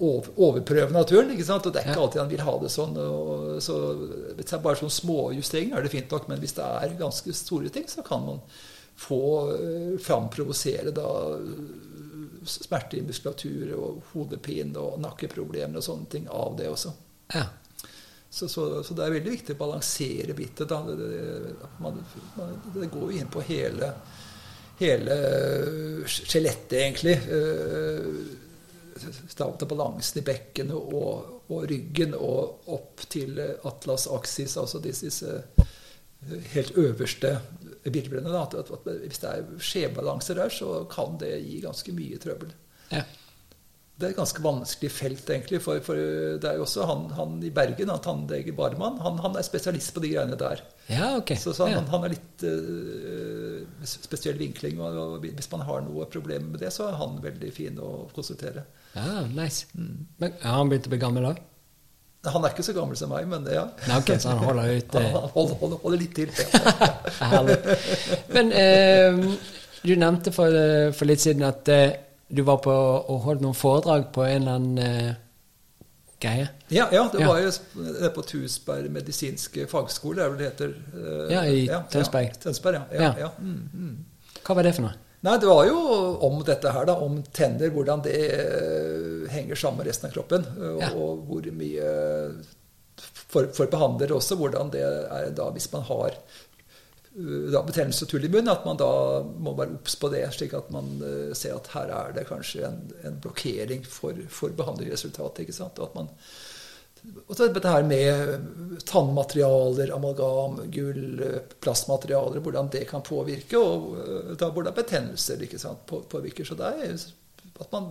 å overprøve naturen. ikke sant? Og det er ikke alltid han vil ha det sånn. Så Hvis det er bare sånne småjusteringer, er det fint nok. Men hvis det er ganske store ting, så kan man få uh, framprovosere da eh, smerte i muskulatur og hodepine og nakkeproblemer og sånne ting av det også. Ja. Så, så, så det er veldig viktig å balansere bittet. Det, det, det går jo inn på hele, hele skjelettet, egentlig. Eh, Stav til balansen i bekkenet og, og ryggen og opp til atlas axis, altså disse, disse helt øverste bilbrennene. At, at, at hvis det er skjevbalanser der, så kan det gi ganske mye trøbbel. ja. Det er et ganske vanskelig felt, egentlig. For, for det er jo også han, han i Bergen, han tannlege Barman, han, han er spesialist på de greiene der. Ja, ok. Så, så han, ja. han har litt uh, spesiell vinkling. Og, og hvis man har noe problem med det, så er han veldig fin å konsultere. ja, nice. Mm. Men Har han begynt å bli gammel òg? Han er ikke så gammel som meg, men ja. Nei, ok, så han holder ut Han eh, holder, holder, holder litt til. Ja. Herlig. Men eh, du nevnte for, eh, for litt siden at eh, du var på og holdt noen foredrag på en eller annen eh, greie. Ja, ja, det var jo det på Tusberg medisinske fagskole, er vel det heter. eh, Ja, i Tønsberg. Ja, Tønsberg, ja. Mm, mm. Hva var det for noe? Nei, det var jo om dette her, da. Om tenner, hvordan det eh, henger sammen med resten av kroppen. Og, Ja. og hvor mye for, for behandlere også, hvordan det er da hvis man har eh, da betennelse og tull i munnen, at man da må være obs på det, slik at man uh, ser at her er det kanskje en, en blokkering for, for behandlingsresultatet. ikke sant? Og at man og så dette her med tannmaterialer, amalgam, gull, plastmaterialer, hvordan det kan påvirke, og eh, da hvordan betennelser ikke sant, påvirker. Så det er at man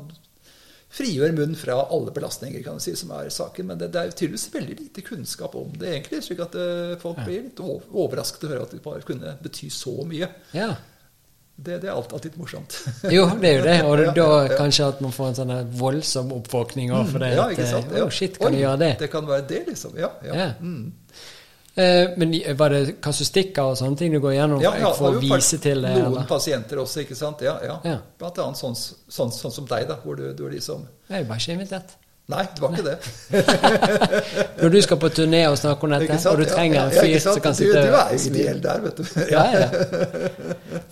frigjør munnen fra alle belastninger, kan du si, som er saken. Men det, det er tydeligvis veldig lite kunnskap om det, egentlig. slik at eh, folk blir litt ov- overrasket over at det bare kunne bety så mye. Ja. Det, det er alltid morsomt. Jo, det er jo det. Og Ja, da ja, ja. kanskje at man får en sånn voldsom oppvåkning òg, det ja, ikke sant? eh, Ja. Oh, shit, kan Oi, du gjøre det? Det kan være det, liksom. Ja. ja. Ja. Mm. Eh, men var det kasustikker og sånne ting du går gjennom Ja, for, ja, for å jo vise til det? Noen Eller? pasienter også, ikke sant. Ja, ja. Ja. Blant annet sånn, sånn, sånn som deg, da, hvor du, du er liksom Jeg er bare ikke invitert. Nei, det var ikke det. Når du skal på turné og snakke om dette, og du trenger en ja, fyr som kan du, sitte du er jo ideell der, vet du. Ja, ja.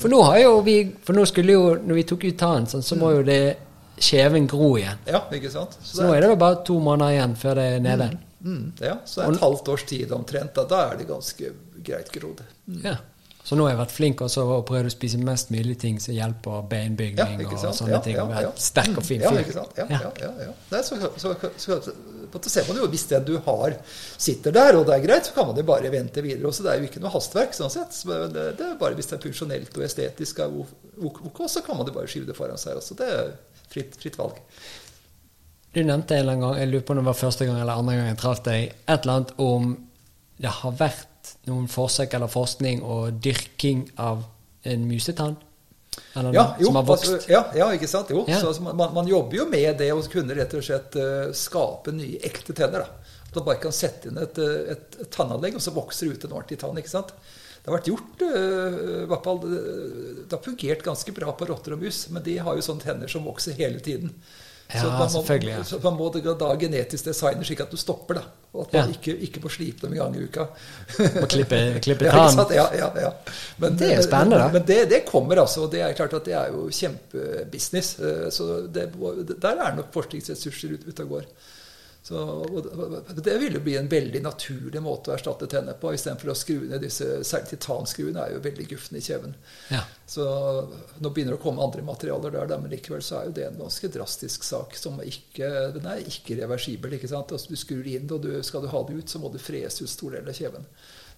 For nå har jo vi For nå skulle jo Når vi tok ut tann, sånn, så må jo det kjeven gro igjen. Ja, ikke sant? Så nå er det vel bare to måneder igjen før det er nede. mm, ja, så et halvt års tid omtrent. Da, da er det ganske greit grodd. Ja. Så nå har jeg vært flink også og prøvd å spise mest mulig ting som hjelper Ja, beinbygning ikke og sånne Ja, ting. ja, og være ja. Sterk og fin Ja, fyr. ikke sant? Ja, Ja. ja, ja, ja. Nei, så, så, så, så, ser man jo hvis det du har, sitter der, og det er greit, så kan man jo bare vente videre. Også. Det er jo ikke noe hastverk, sånn sett. Så Det, det er bare hvis det er funksjonelt og estetisk er ok, så kan man jo bare skyve det foran seg. Altså. Det er fritt, fritt valg. Du nevnte en eller annen gang, jeg lurer på om det var første gang eller andre gang jeg traff deg, et eller annet om det har vært noen forsøk eller forskning og dyrking av en musetann? Ja, jo, som har vokst? altså, ja, ja, ikke sant? Jo, Ja. så altså, man, man jobber jo med det å kunne rett og slett uh, skape nye, ekte tenner. da. At man bare kan sette inn et, eh, et, et tannanlegg, og så vokser det ut en ordentlig tann. ikke sant? Det har vært gjort, hvert fall, det har fungert ganske bra på rotter og mus, men de har jo sånne tenner som vokser hele tiden. Ja, man selvfølgelig, ja. så man må da genetisk designe slik at du stopper, da. Og at man Ja. ikke, ikke må slipe dem en gang i uka. Må klippe, klippe tann? Ja, ja, ja. Men, Det er spennende, da. Men, det, det kommer, altså. og Det er klart at det er jo kjempebusiness. eh, Så det, der er nok forskningsressurser ute ut og går. Så, det jo bli en veldig naturlig måte å erstatte tenner på, istedenfor å skru ned disse Særlig titanskruene er jo veldig gufne i kjeven. Ja. Så nå begynner det å komme andre materialer der, men likevel så er jo det en ganske drastisk sak. som ikke, Den er ikke reversibel. ikke sant? Altså, du skrur inn, og du, skal du ha det ut, så må du frese ut stor del av kjeven.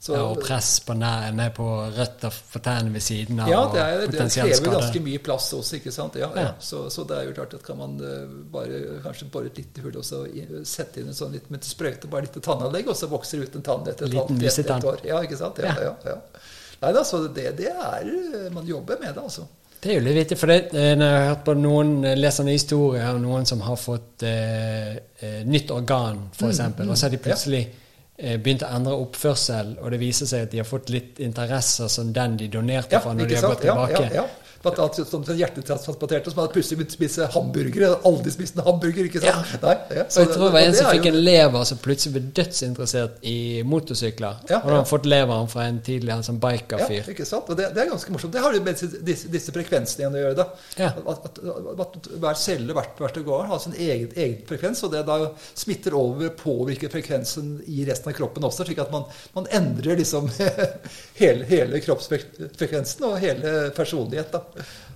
Så, ja, og press på nær, ned på røtter for tærne ved siden av. ja, det, er, det det krever ganske mye plass også, ikke sant. Ja, ja. Ja. Så, så det er jo klart at kan man eh, bare kanskje bore et lite hull og så sette inn en sånn litt med sprøyte, bare litt tannanlegg, og så vokser det ut en tann etter et halvt et, et år. Ja, ikke sant. Ja, Ja. ja. ja, Nei da, så det, det er eh, Man jobber med det, altså. Det er jo litt vittig, for det, eh, når jeg har hørt på noen lesende historier om noen som har fått eh, nytt organ, f.eks., eksempel, og så er de plutselig eh, begynt å endre oppførsel, og det viser seg at de har fått litt interesser som den de donerte fra når de har gått Ja, tilbake. ja, ja. Blant annet som hjertetransporterte som hadde plutselig begynt å spise hamburgere. Aldri spist en hamburger, ikke sant? Nei, ja. Og jeg tror det var en som fikk jo- en lever som plutselig ble dødsinteressert i motorsykler. Ja, og da har han ja. fått leveren fra en tidligere sånn Ja, biker-fyr. ikke sant? Og det, det er ganske morsomt. Det har jo med disse, disse, frekvensene igjen å gjøre. da. Ja. At, at, at hver celle hvert, organ har sin egen, egen frekvens, og det da smitter over påvirker frekvensen i resten av kroppen også, slik at man, man endrer liksom hele, hele kroppsfrekvensen og hele personlighet. Da,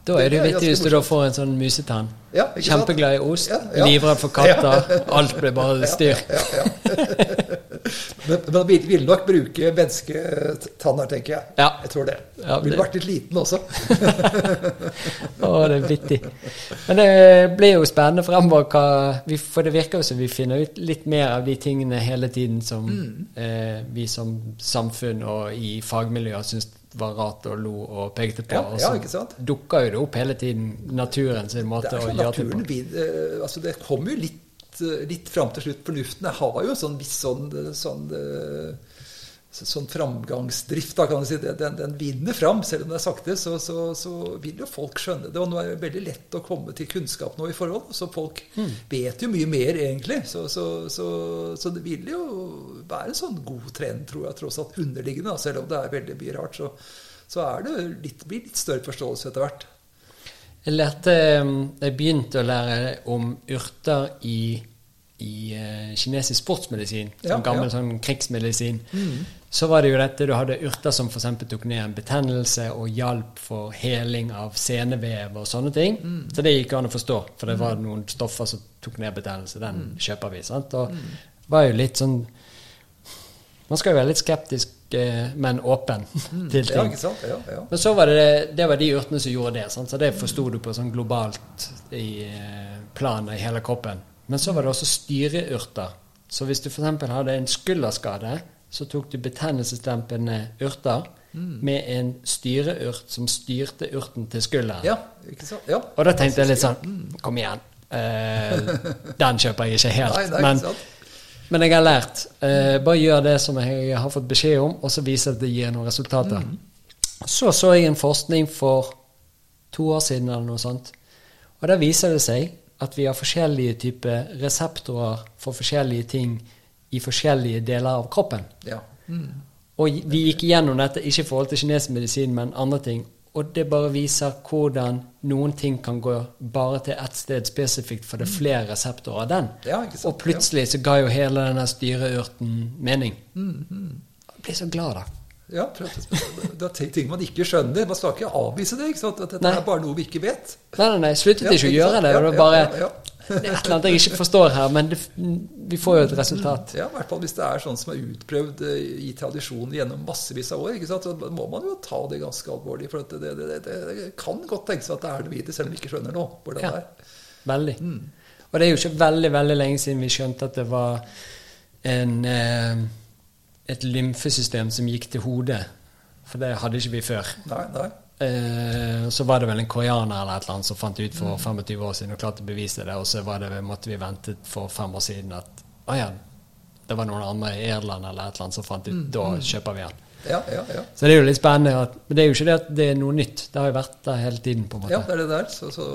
Da er jo vittig hvis du da får en sånn musetann. Ja. Kjempeglad i ost, Ja, ja. livredd for katter. Alt blir bare styr. Men men vil, vil nok bruke mennesketanner, tenker jeg. Ja. Jeg tror det. Ja, Ville vært litt liten også. Å, det er vittig. Men det blir jo spennende fremover, for det virker jo som vi finner ut litt mer av de tingene hele tiden som Mm. eh, vi som samfunn og i fagmiljøer syns var rart og lo og pekte på. Ja, og så ja, dukka jo det opp hele tiden naturen sin måte å gjøre det på. vil, eh, altså Det kommer jo litt, eh, litt fram til slutt. Fornuften har jo en sånn viss sånn, eh, sånn, så- sånn framgangsdrift. Da, kan du si. Den, den vinner fram. Selv om det er sakte, så, så, så vil jo folk skjønne det. Og nå er det veldig lett å komme til kunnskap nå i forhold. Så folk mm. vet jo mye mer, egentlig. Så, så, så, så det vil jo være en sånn god trend, tror jeg, tross alt underliggende. Da, selv om det er veldig mye rart. Så, så er det litt, blir litt større forståelse etter hvert. Jeg lærte um, Jeg begynte å lære om urter i, i uh, kinesisk sportsmedisin, som Ja, gammel ja. sånn krigsmedisin. Så var det jo dette du hadde urter som f.eks. tok ned en betennelse og hjalp for heling av senevev og sånne ting. Så det gikk an å forstå, for det var noen stoffer som tok ned betennelse. Den kjøper vi. sant? Og det var jo litt sånn Man skal jo være litt skeptisk, eh, men åpen til ting. Ja, ikke sant? Ja, ja. Men så var det, det var de urtene som gjorde det. Sant? Så det forsto du på sånn globalt i eh, i hele kroppen. Men så var det også styreurter. Så hvis du f.eks. hadde en skulderskade, så tok du betennelsesdempende urter med en styreurt som styrte urten til skulderen. Ja, ikke? Ja. Og da tenkte jeg litt sånn Kom igjen. Eh, den kjøper jeg ikke helt. Nei, nei, men, ikke sant? men jeg har lært. Eh, bare gjør det som jeg har fått beskjed om, og så viser det at det gir noen resultater. Så så jeg en forskning for to år siden eller noe sånt. Og der viser det seg at vi har forskjellige typer reseptorer for forskjellige ting i forskjellige deler av kroppen. Ja. Mm. Og vi gikk gjennom dette ikke i forhold til kinesisk medisin, men andre ting. og det bare viser hvordan noen ting kan gå bare til ett sted spesifikt, for det er flere reseptorer av den. Ja, og plutselig så ga jo hele denne styreurten mening. Jeg blir så glad, da. Ja, det det er ting man ikke skjønner. Man skal ikke avvise det. ikke sant? At dette Nei. er bare noe vi ikke vet. Nei, nei, nei, sluttet Ja, ikke å gjøre det. Ja, det, ja, er bare, ja, det er et eller annet jeg ikke forstår her, men det, vi får jo et resultat. Ja, i hvert fall hvis det er sånn som er utprøvd eh, i tradisjonen gjennom massevis av år. ikke sant? Så må man jo ta det ganske alvorlig. For det, det, kan godt tenkes at det er noe i det, selv om vi ikke skjønner nå hvordan det er. Veldig. Mm. Og det er jo ikke veldig veldig lenge siden vi skjønte at det var en, eh, et lymfesystem som gikk til hodet. For det hadde ikke vi før. Nei, nei. Eh, så var det vel en koreaner eller et eller annet som fant ut for Mm. 25 år siden og klarte å bevise det, og så var det, måtte vi vente for fem år siden at å ja, det var noen andre i Irland eller et eller annet som fant ut Mm, da kjøper vi den. Ja, ja, ja. Så det er jo litt spennende. At, men det er jo ikke det at det er noe nytt. Det har jo vært der hele tiden. på en måte. Ja, det er det der. Så, så,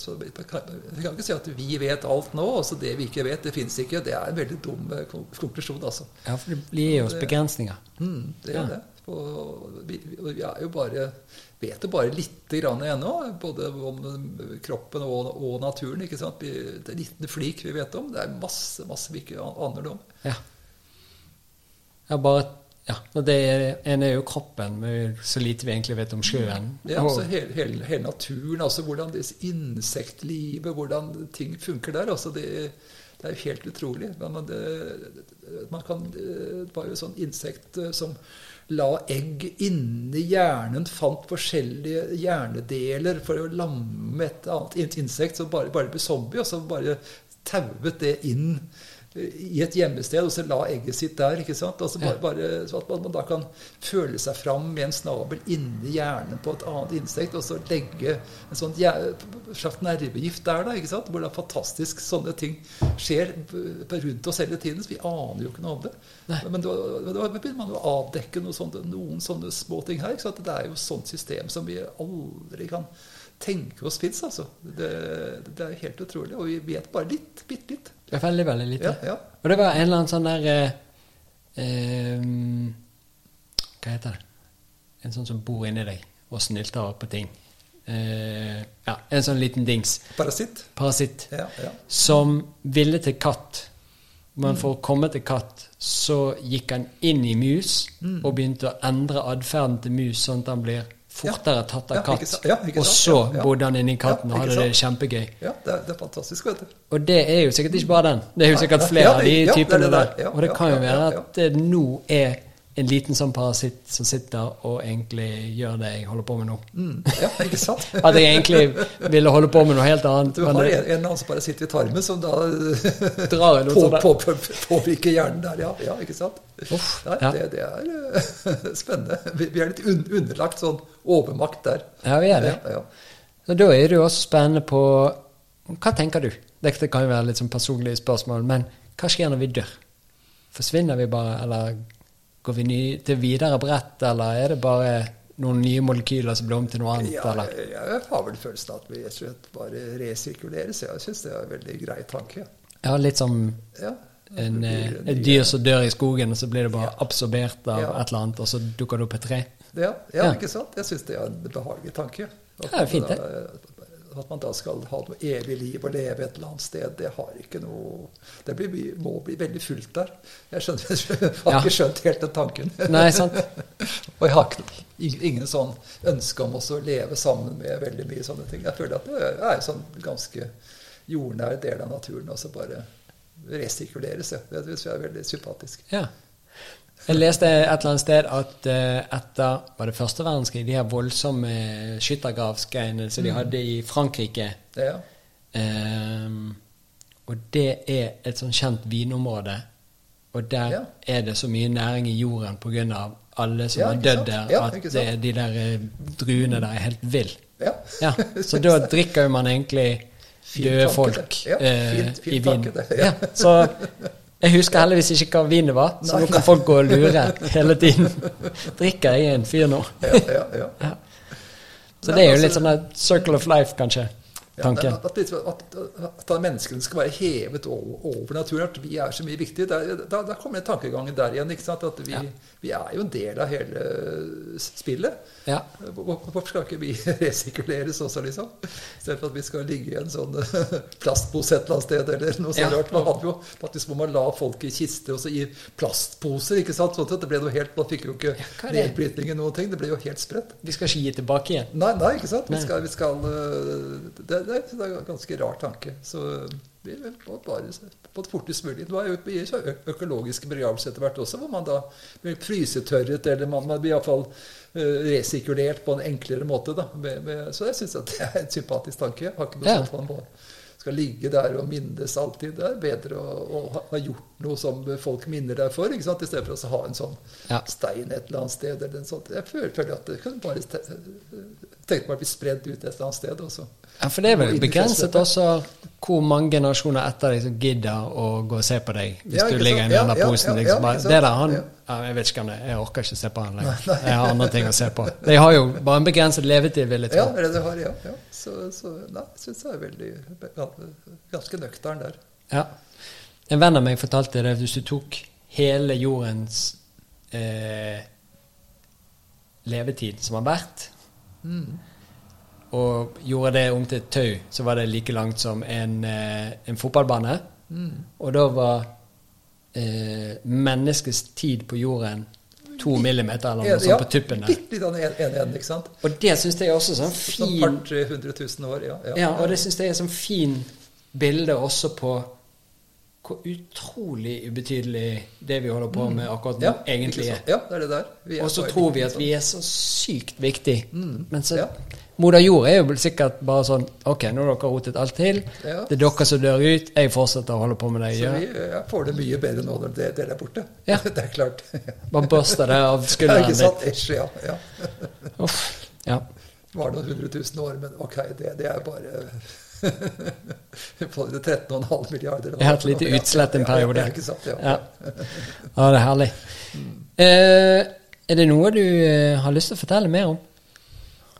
så vi, kan, ikke si at vi vet alt nå. Altså det vi ikke vet, det fins ikke. Det er en veldig dum eh, konklusjon, altså. Ja, for det blir jo oss begrensninger. Mm, det Ja. det. Og vi, vi er jo bare vet jo bare lite grann ennå, både om kroppen og, og naturen. ikke sant? Vi, det er en liten flik vi vet om. Det er masse masse vi ikke aner noe om. Ja. ja bare ja, det ene er jo kroppen, med så lite vi egentlig vet om sjøen. Ja, altså hele, hele, hele naturen, altså hvordan disse insektlivet, hvordan ting funker der. altså det, det er jo helt utrolig. Men man, det, man kan, det var jo sånn insekt eh, som la egg inni hjernen, fant forskjellige hjernedeler for å lamme et annet insekt som bare, bare ble zombie, og så bare tauet det inn i et gjemmested, og så la egget sitt der. ikke sant? Altså bare, bare, så at man, da kan føle seg fram med en snabel inni hjernen på et annet insekt, og så legge en sånn slags nervegift der, da. ikke sant? Hvor det er fantastisk sånne ting skjer rundt oss hele tiden. Så vi aner jo ikke noe om det. Nei. Men da begynner man å avdekke noe sånt, noen sånne små ting her. ikke sant? Det er jo et sånt system som vi aldri kan tenke oss fins, altså. Det, det er helt utrolig. Og vi vet bare litt, bitte litt. Det er veldig, veldig lite. Ja, ja. Og det var en eller annen sånn der eh, eh, Hva heter det? En sånn som bor inni deg og snylter på ting. Eh, ja, en sånn liten dings. Parasitt. Parasitt. Ja, ja. Som ville til katt. Men for å komme til katt, så gikk han inn i mus og begynte å endre atferden til mus, sånn at han blir fortere tatt av Ja, katt. Ja, og så Ja, bodde han inni katten og hadde det kjempegøy. Ja, det er, det er fantastisk, vet du. Og det er jo sikkert ikke bare den. Det er jo sikkert flere av de typene det der. Og det kan jo være at nå er en liten sånn parasitt som sitter og egentlig gjør det jeg holder på med nå. Mm, ja, ikke sant? At jeg egentlig ville holde på med noe helt annet. Du har en, det en eller annen sitter i tarmen, som da drar på, på, på, påvirker hjernen der, ja. ja ikke sant? Uff, Nei, ja. det, det er eh, spennende. Vi, vi er litt un, underlagt sånn overmakt der. Ja, vi er det. Ja, ja. Da er det jo også spennende på Hva tenker du? Dette kan jo være litt sånn personlige spørsmål, men hva skjer når vi dør? Forsvinner vi bare, eller går vi til videre brett, eller er det bare noen nye molekyler som blir om til noe annet? Ja, eller? jeg, har vel følelsen at vi rett og slett bare resirkuleres. Jeg syns det er en veldig grei tanke. Ja, litt som Ja. en, Det eh, en et dyr som dør i skogen, og så blir det bare Ja. absorbert av Ja. et eller annet, og så dukker det opp et tre. Ja, ikke sant? Jeg syns det er en behagelig tanke. At Ja, fint, det. At man da skal ha noe evig liv og leve et eller annet sted, det har ikke noe Det blir, må bli veldig fullt der. Jeg, skjønner, jeg har ikke skjønt helt den tanken. Nei, sant? og jeg har ikke, ing- ingen sånn ønske om å leve sammen med veldig mye sånne ting. Jeg føler at det er en sånn ganske jordnær del av naturen, og så bare resirkuleres. Ja. Det syns jeg er veldig sympatisk. Ja. Jeg leste et eller annet sted at eh, etter var det første verdenskrig, de her voldsomme skyttergravsgreiene som de Mm. hadde i Frankrike Ja. um, Og det er et sånn kjent vinområde. Og der Ja. er det så mye næring i jorden pga. alle som Ja, har dødd der, at det, er de der eh, druene der er helt ville. ja. Ja, så da drikker jo man egentlig døde folk. Eh, i vin. så jeg husker heldigvis ikke hva vinet var, så nå kan folk gå og lure hele tiden. Drikker jeg en fyr nå? Ja, ja, ja. Så det er jo litt sånn circle of life, kanskje. Ja, tanke. Ja, At, liksom- at, at, at menneskene skal være hevet over, over naturen. At vi er så mye viktige. Der, da, da kommer den tankegangen der igjen. At vi, Ja. vi er jo en del av hele spillet. Ja. Hvorfor skal ikke vi resirkuleres også, liksom? Istedenfor at vi skal ligge i en sånn plastpose et eller annet sted, eller noe så Ja. rart. Man hadde jo faktisk hvor man la folk i kister og så i plastposer, ikke sant? Sånn at det ble noe helt, Man fikk jo ikke er nedbrytning i noen ting. Det ble jo helt spredt. Vi skal ikke gi tilbake igjen. Nei, nei, ikke sant? Vi skal, vi skal, øh, det, det, det er en ganske rar tanke. Så vi må bare på det fortest mulig. Er jo så økologiske begravelser etter hvert også, hvor man da blir frysetørret, eller man, man blir iallfall resirkulert på en enklere måte. Da. Så jeg syns det er en sympatisk tanke. Jeg har ikke noe Ja. sånt man skal ligge der og minnes alltid. Det er bedre å, å ha- gjort noe som folk minner deg for, ikke sant? i stedet for å ha en sånn Ja. stein et eller annet sted. Eller en sånt. Jeg føler, føler at det kan bare te- på meg å bli spredd ut et eller annet sted. Også. Ja, For det er vel og begrenset også hvor mange generasjoner etter deg som gidder å gå og se på deg hvis Ja, du ligger i den der posen. Liksom. ja, det der, han, Ja. ja, Jeg vet ikke hvem det er. Jeg orker ikke se på han lenger. Jeg har andre ting å se på. De har jo bare en begrenset levetid, vil jeg tro. er det har, ja. ja. Så, så nei, jeg syns jeg er veldig ganske nøktern der. Ja. En venn av meg fortalte det hvis du tok hele jordens eh, levetid som har vært, Mm. og gjorde det om til et tau, så var det like langt som en, eh, en fotballbane. Mm. Og da var eh, menneskets tid på jorden to millimeter eller noe sånt på tuppen der. Litt, litt av en en ikke sant? Og det syns jeg også sånn Sånn fin par-tre hundre tusen år. Ja, ja. Ja, og det syns jeg er sånn fin bilde også på hvor utrolig ubetydelig det vi holder på med akkurat nå, Ja, egentlig er. Ja, det er det der. Vi er Og så tror vi at vi er så sykt viktig. Men så ja. Moder Jord er jo sikkert bare sånn Ok, nå har dere rotet alt til. Ja. Det er dere som dør ut. Jeg fortsetter å holde på med det jeg Så vi får det mye bedre nå når det- dere er borte. Ja. det er klart. Bare børster det av Ja, skulderen ikke sant? ditt. Æsj, ja. ja. Uff. Ja. Det var noen hundre tusen år, men ok, det, det er bare på 13,5 milliarder. Jeg har hatt litt utslett en periode. Ja, sant? Ja. Ja. ja, det er herlig. Uh, er det noe du eh, har lyst til å fortelle mer om?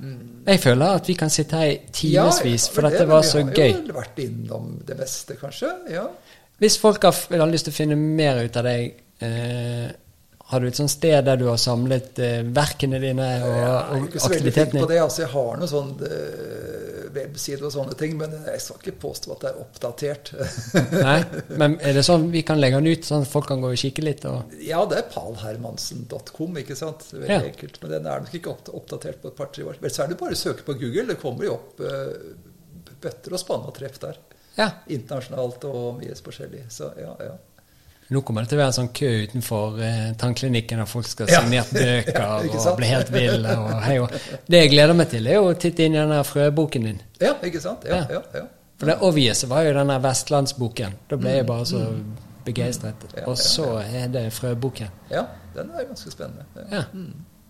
Jeg føler at vi kan sitte her i timevis, for dette det- var så gøy. Vi har jo vært innom det meste, kanskje. Ja. Hvis folk har, ha lyst til å finne mer ut av deg, eh, har du et sånt sted der du har samlet eh, verkene dine og, aktivitetene? Jeg er ikke så veldig flink på det. Altså, jeg har noen sånn eh, websider og sånne ting, men jeg skal ikke påstå at det er oppdatert. Nei? Men er det sånn vi kan legge den ut, sånn at folk kan gå og kikke litt? Og, ja, det er palhermansen.com, ikke sant? Veldig Ja. enkelt. Men den er nok ikke oppdatert på et par-tre år. Vel, så er det bare å søke på Google. Det kommer jo opp eh, bøtter og spann og treff der. ja. Internasjonalt og mye forskjellig. Så ja, ja. Nå kommer det til å være en sånn kø utenfor eh, tannklinikken, og folk skal ha signert bøker Ja, og bli helt ville. Og, hei, og. Det jeg gleder meg til, er å titte inn i den frøboken din. Ja, ikke sant? Ja, Ja. ja. For det obvious var jo den Vestlandsboken. Da ble jeg bare så begeistret. Mm. Ja, Og så er det frøboken. ja den er ganske spennende. Ja. Ja.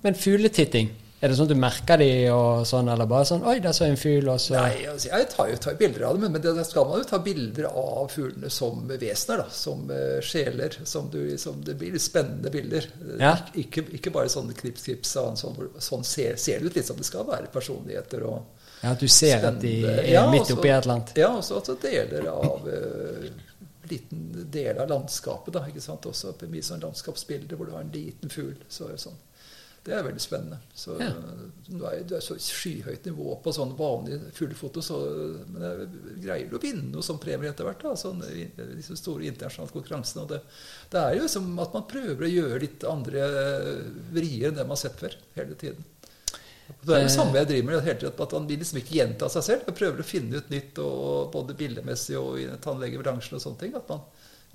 Men fugletitting, er det sånn at du merker de og sånn, eller bare sånn Oi, der så en fugl, og så Nei, altså, jeg tar jo tar bilder av dem, men, men det skal man jo ta bilder av fuglene som vesener, da. Som uh, sjeler. Som, du, som det blir spennende bilder. Ja. Ik ikke, ikke bare sånne knips-knips. av en Sånn, sånn ser, ser det ut litt som det skal være personligheter og Ja, at du ser at de er Ja, midt oppi et eller annet. Ja, også, altså, deler av uh, Liten del av landskapet, da. ikke sant? Også mye sånn landskapsbilder hvor du har en liten fugl. Så, er det sånn. Det er veldig spennende. Så, Ja. Du er du er så skyhøyt nivå på sånn vanlig fuglefoto, så men jeg greier du å vinne noe som premie etter hvert. da, sånn, disse store internasjonale konkurransene. og det, det er jo som at man prøver å gjøre litt andre vrier enn det man har sett før. hele tiden. Det er det samme jeg driver med hele tiden, at man vil liksom ikke gjenta seg selv. Jeg prøver å finne ut nytt, og både bildemessig og i tannlegebransjen og sånne ting. At man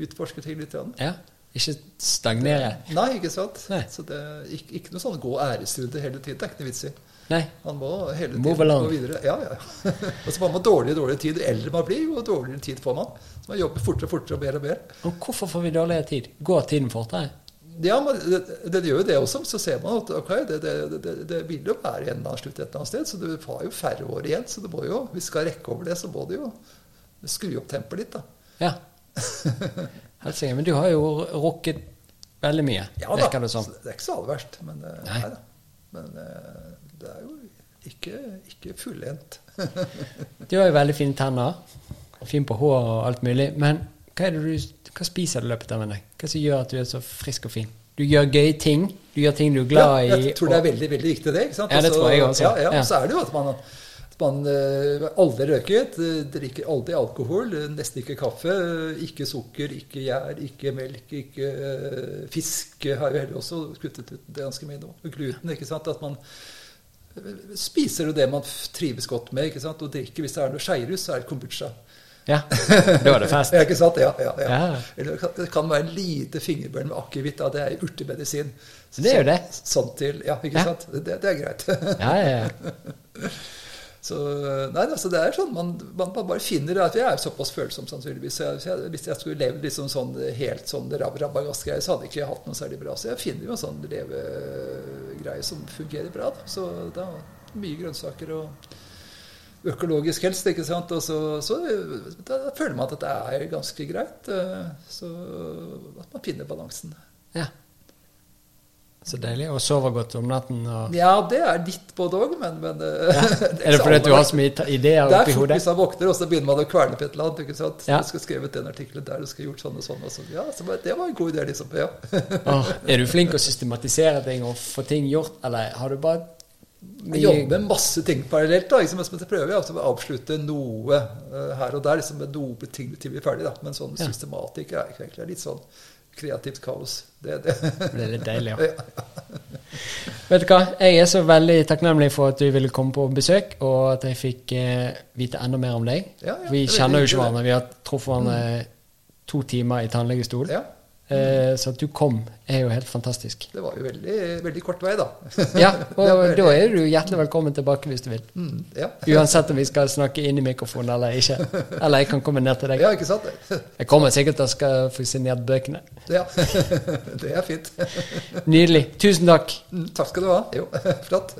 utforsker ting litt. Grann. Ja. Ikke stagnere. Nei, ikke sant? Nei. Så det er ikke, ikke noe sånn gå æresrunde hele tiden. Det er ikke noe vits i. Nei. Han må hele tiden Move along. gå videre. Ja, ja. og så får man dårligere og dårligere tid. Jo eldre man blir, jo dårligere tid får man. Så man jobber fortere og fortere og mer og mer. Og hvorfor får vi dårligere tid? Går tiden fortere? Ja, men det, det gjør jo det også. Så ser man at okay, det, det, det, vil jo være en annen slutt et eller annet sted. Så du har jo færre år igjen. Så du må jo, hvis vi skal rekke over det, så må du jo skru opp tempoet litt, da. Ja. Helsike. Men du har jo rukket veldig mye, Ja da. virker det som. så Det er ikke så aller verst. Men, eh, Nei. nei. Men eh, det er jo ikke, ikke fullendt. Du har jo veldig fine tenner. Fin på hår og alt mulig. Men hva, det du, hva spiser du i løpet av en dag? Hva som gjør at du er så frisk og fin? Du gjør gøye ting. Du gjør ting du er glad i. Ja, jeg tror det er veldig veldig viktig, det. ikke sant? Ja, det tror jeg også. Ja, ja. Ja. Så er det jo at man, man eh, aldri røyket, eh, drikker aldri alkohol, eh, nesten ikke kaffe, ikke sukker, ikke gjær, ikke melk, ikke fisk. Har jo heller også kuttet ut det ganske mye nå. Gluten, ikke sant. At man spiser jo det man trives godt med, ikke sant. Og drikker, hvis det er noe skeirus, så er det kombucha. Ja, da er det fest. Ja, ikke sant? Ja, ja, ja. Eller det kan, være en lite fingerbønn med akevitt. Det er urtemedisin. Det er jo det. Sånn til, ja, ikke sant? Det, det er greit. Ja, ja, ja. Så, nei, altså det er sånn, man, man bare finner at jeg er såpass følsom sannsynligvis. Jeg, jeg, hvis jeg skulle levd liksom sånn, helt sånn rab rabagass-greie, så hadde jeg ikke hatt noe særlig bra. Så jeg finner jo en sånn levegreie som fungerer bra. Da. Så det er mye grønnsaker og økologisk helst, ikke sant. Og så, så da føler man at det er ganske greit. eh, Så at man finner balansen. ja. Så deilig. Og sover godt om natten. Ja, det er litt både òg, men, men eh, Ja. det Er det fordi du har så mye ideer Det er oppi fort Det hvis man våkner, og så begynner man å kverne på et eller annet. ikke sant? Ja. Du skal skrevet den artikkelen der, du skal gjort sånn og sånn. Og sånn. ja, så bare, Det var en god idé, liksom. Ja. oh, er du flink å systematisere ting og få ting gjort, eller har du bare Jeg jobber med masse ting parallelt. da, liksom, Jeg prøver altså å avslutte noe uh, her og der, liksom noe ting til vi er ferdig. da, Men sånn systematikk er ikke egentlig litt sånn kreativt kaos. Det, det. Det er litt deilig, ja. Vet du hva, jeg er så veldig takknemlig for at du ville komme på besøk, og at jeg fikk eh, vite enda mer om deg. Ja, ja, vi er kjenner jo ikke hverandre, vi har truffet hverandre to timer i tannlegestol. Ja. Eh, så at du kom, er jo helt fantastisk. det var jo veldig, veldig kort vei, da. Ja, og da er du hjertelig velkommen tilbake hvis du vil. Mm, ja. Uansett om vi skal snakke inn i mikrofonen eller ikke. Eller jeg kan komme ned til deg. ja, ikke sant? Jeg kommer sikkert til å skal få signert bøkene. Ja, Det er fint. Nydelig. Tusen takk. Mm, Takk skal du ha. Jo, flott.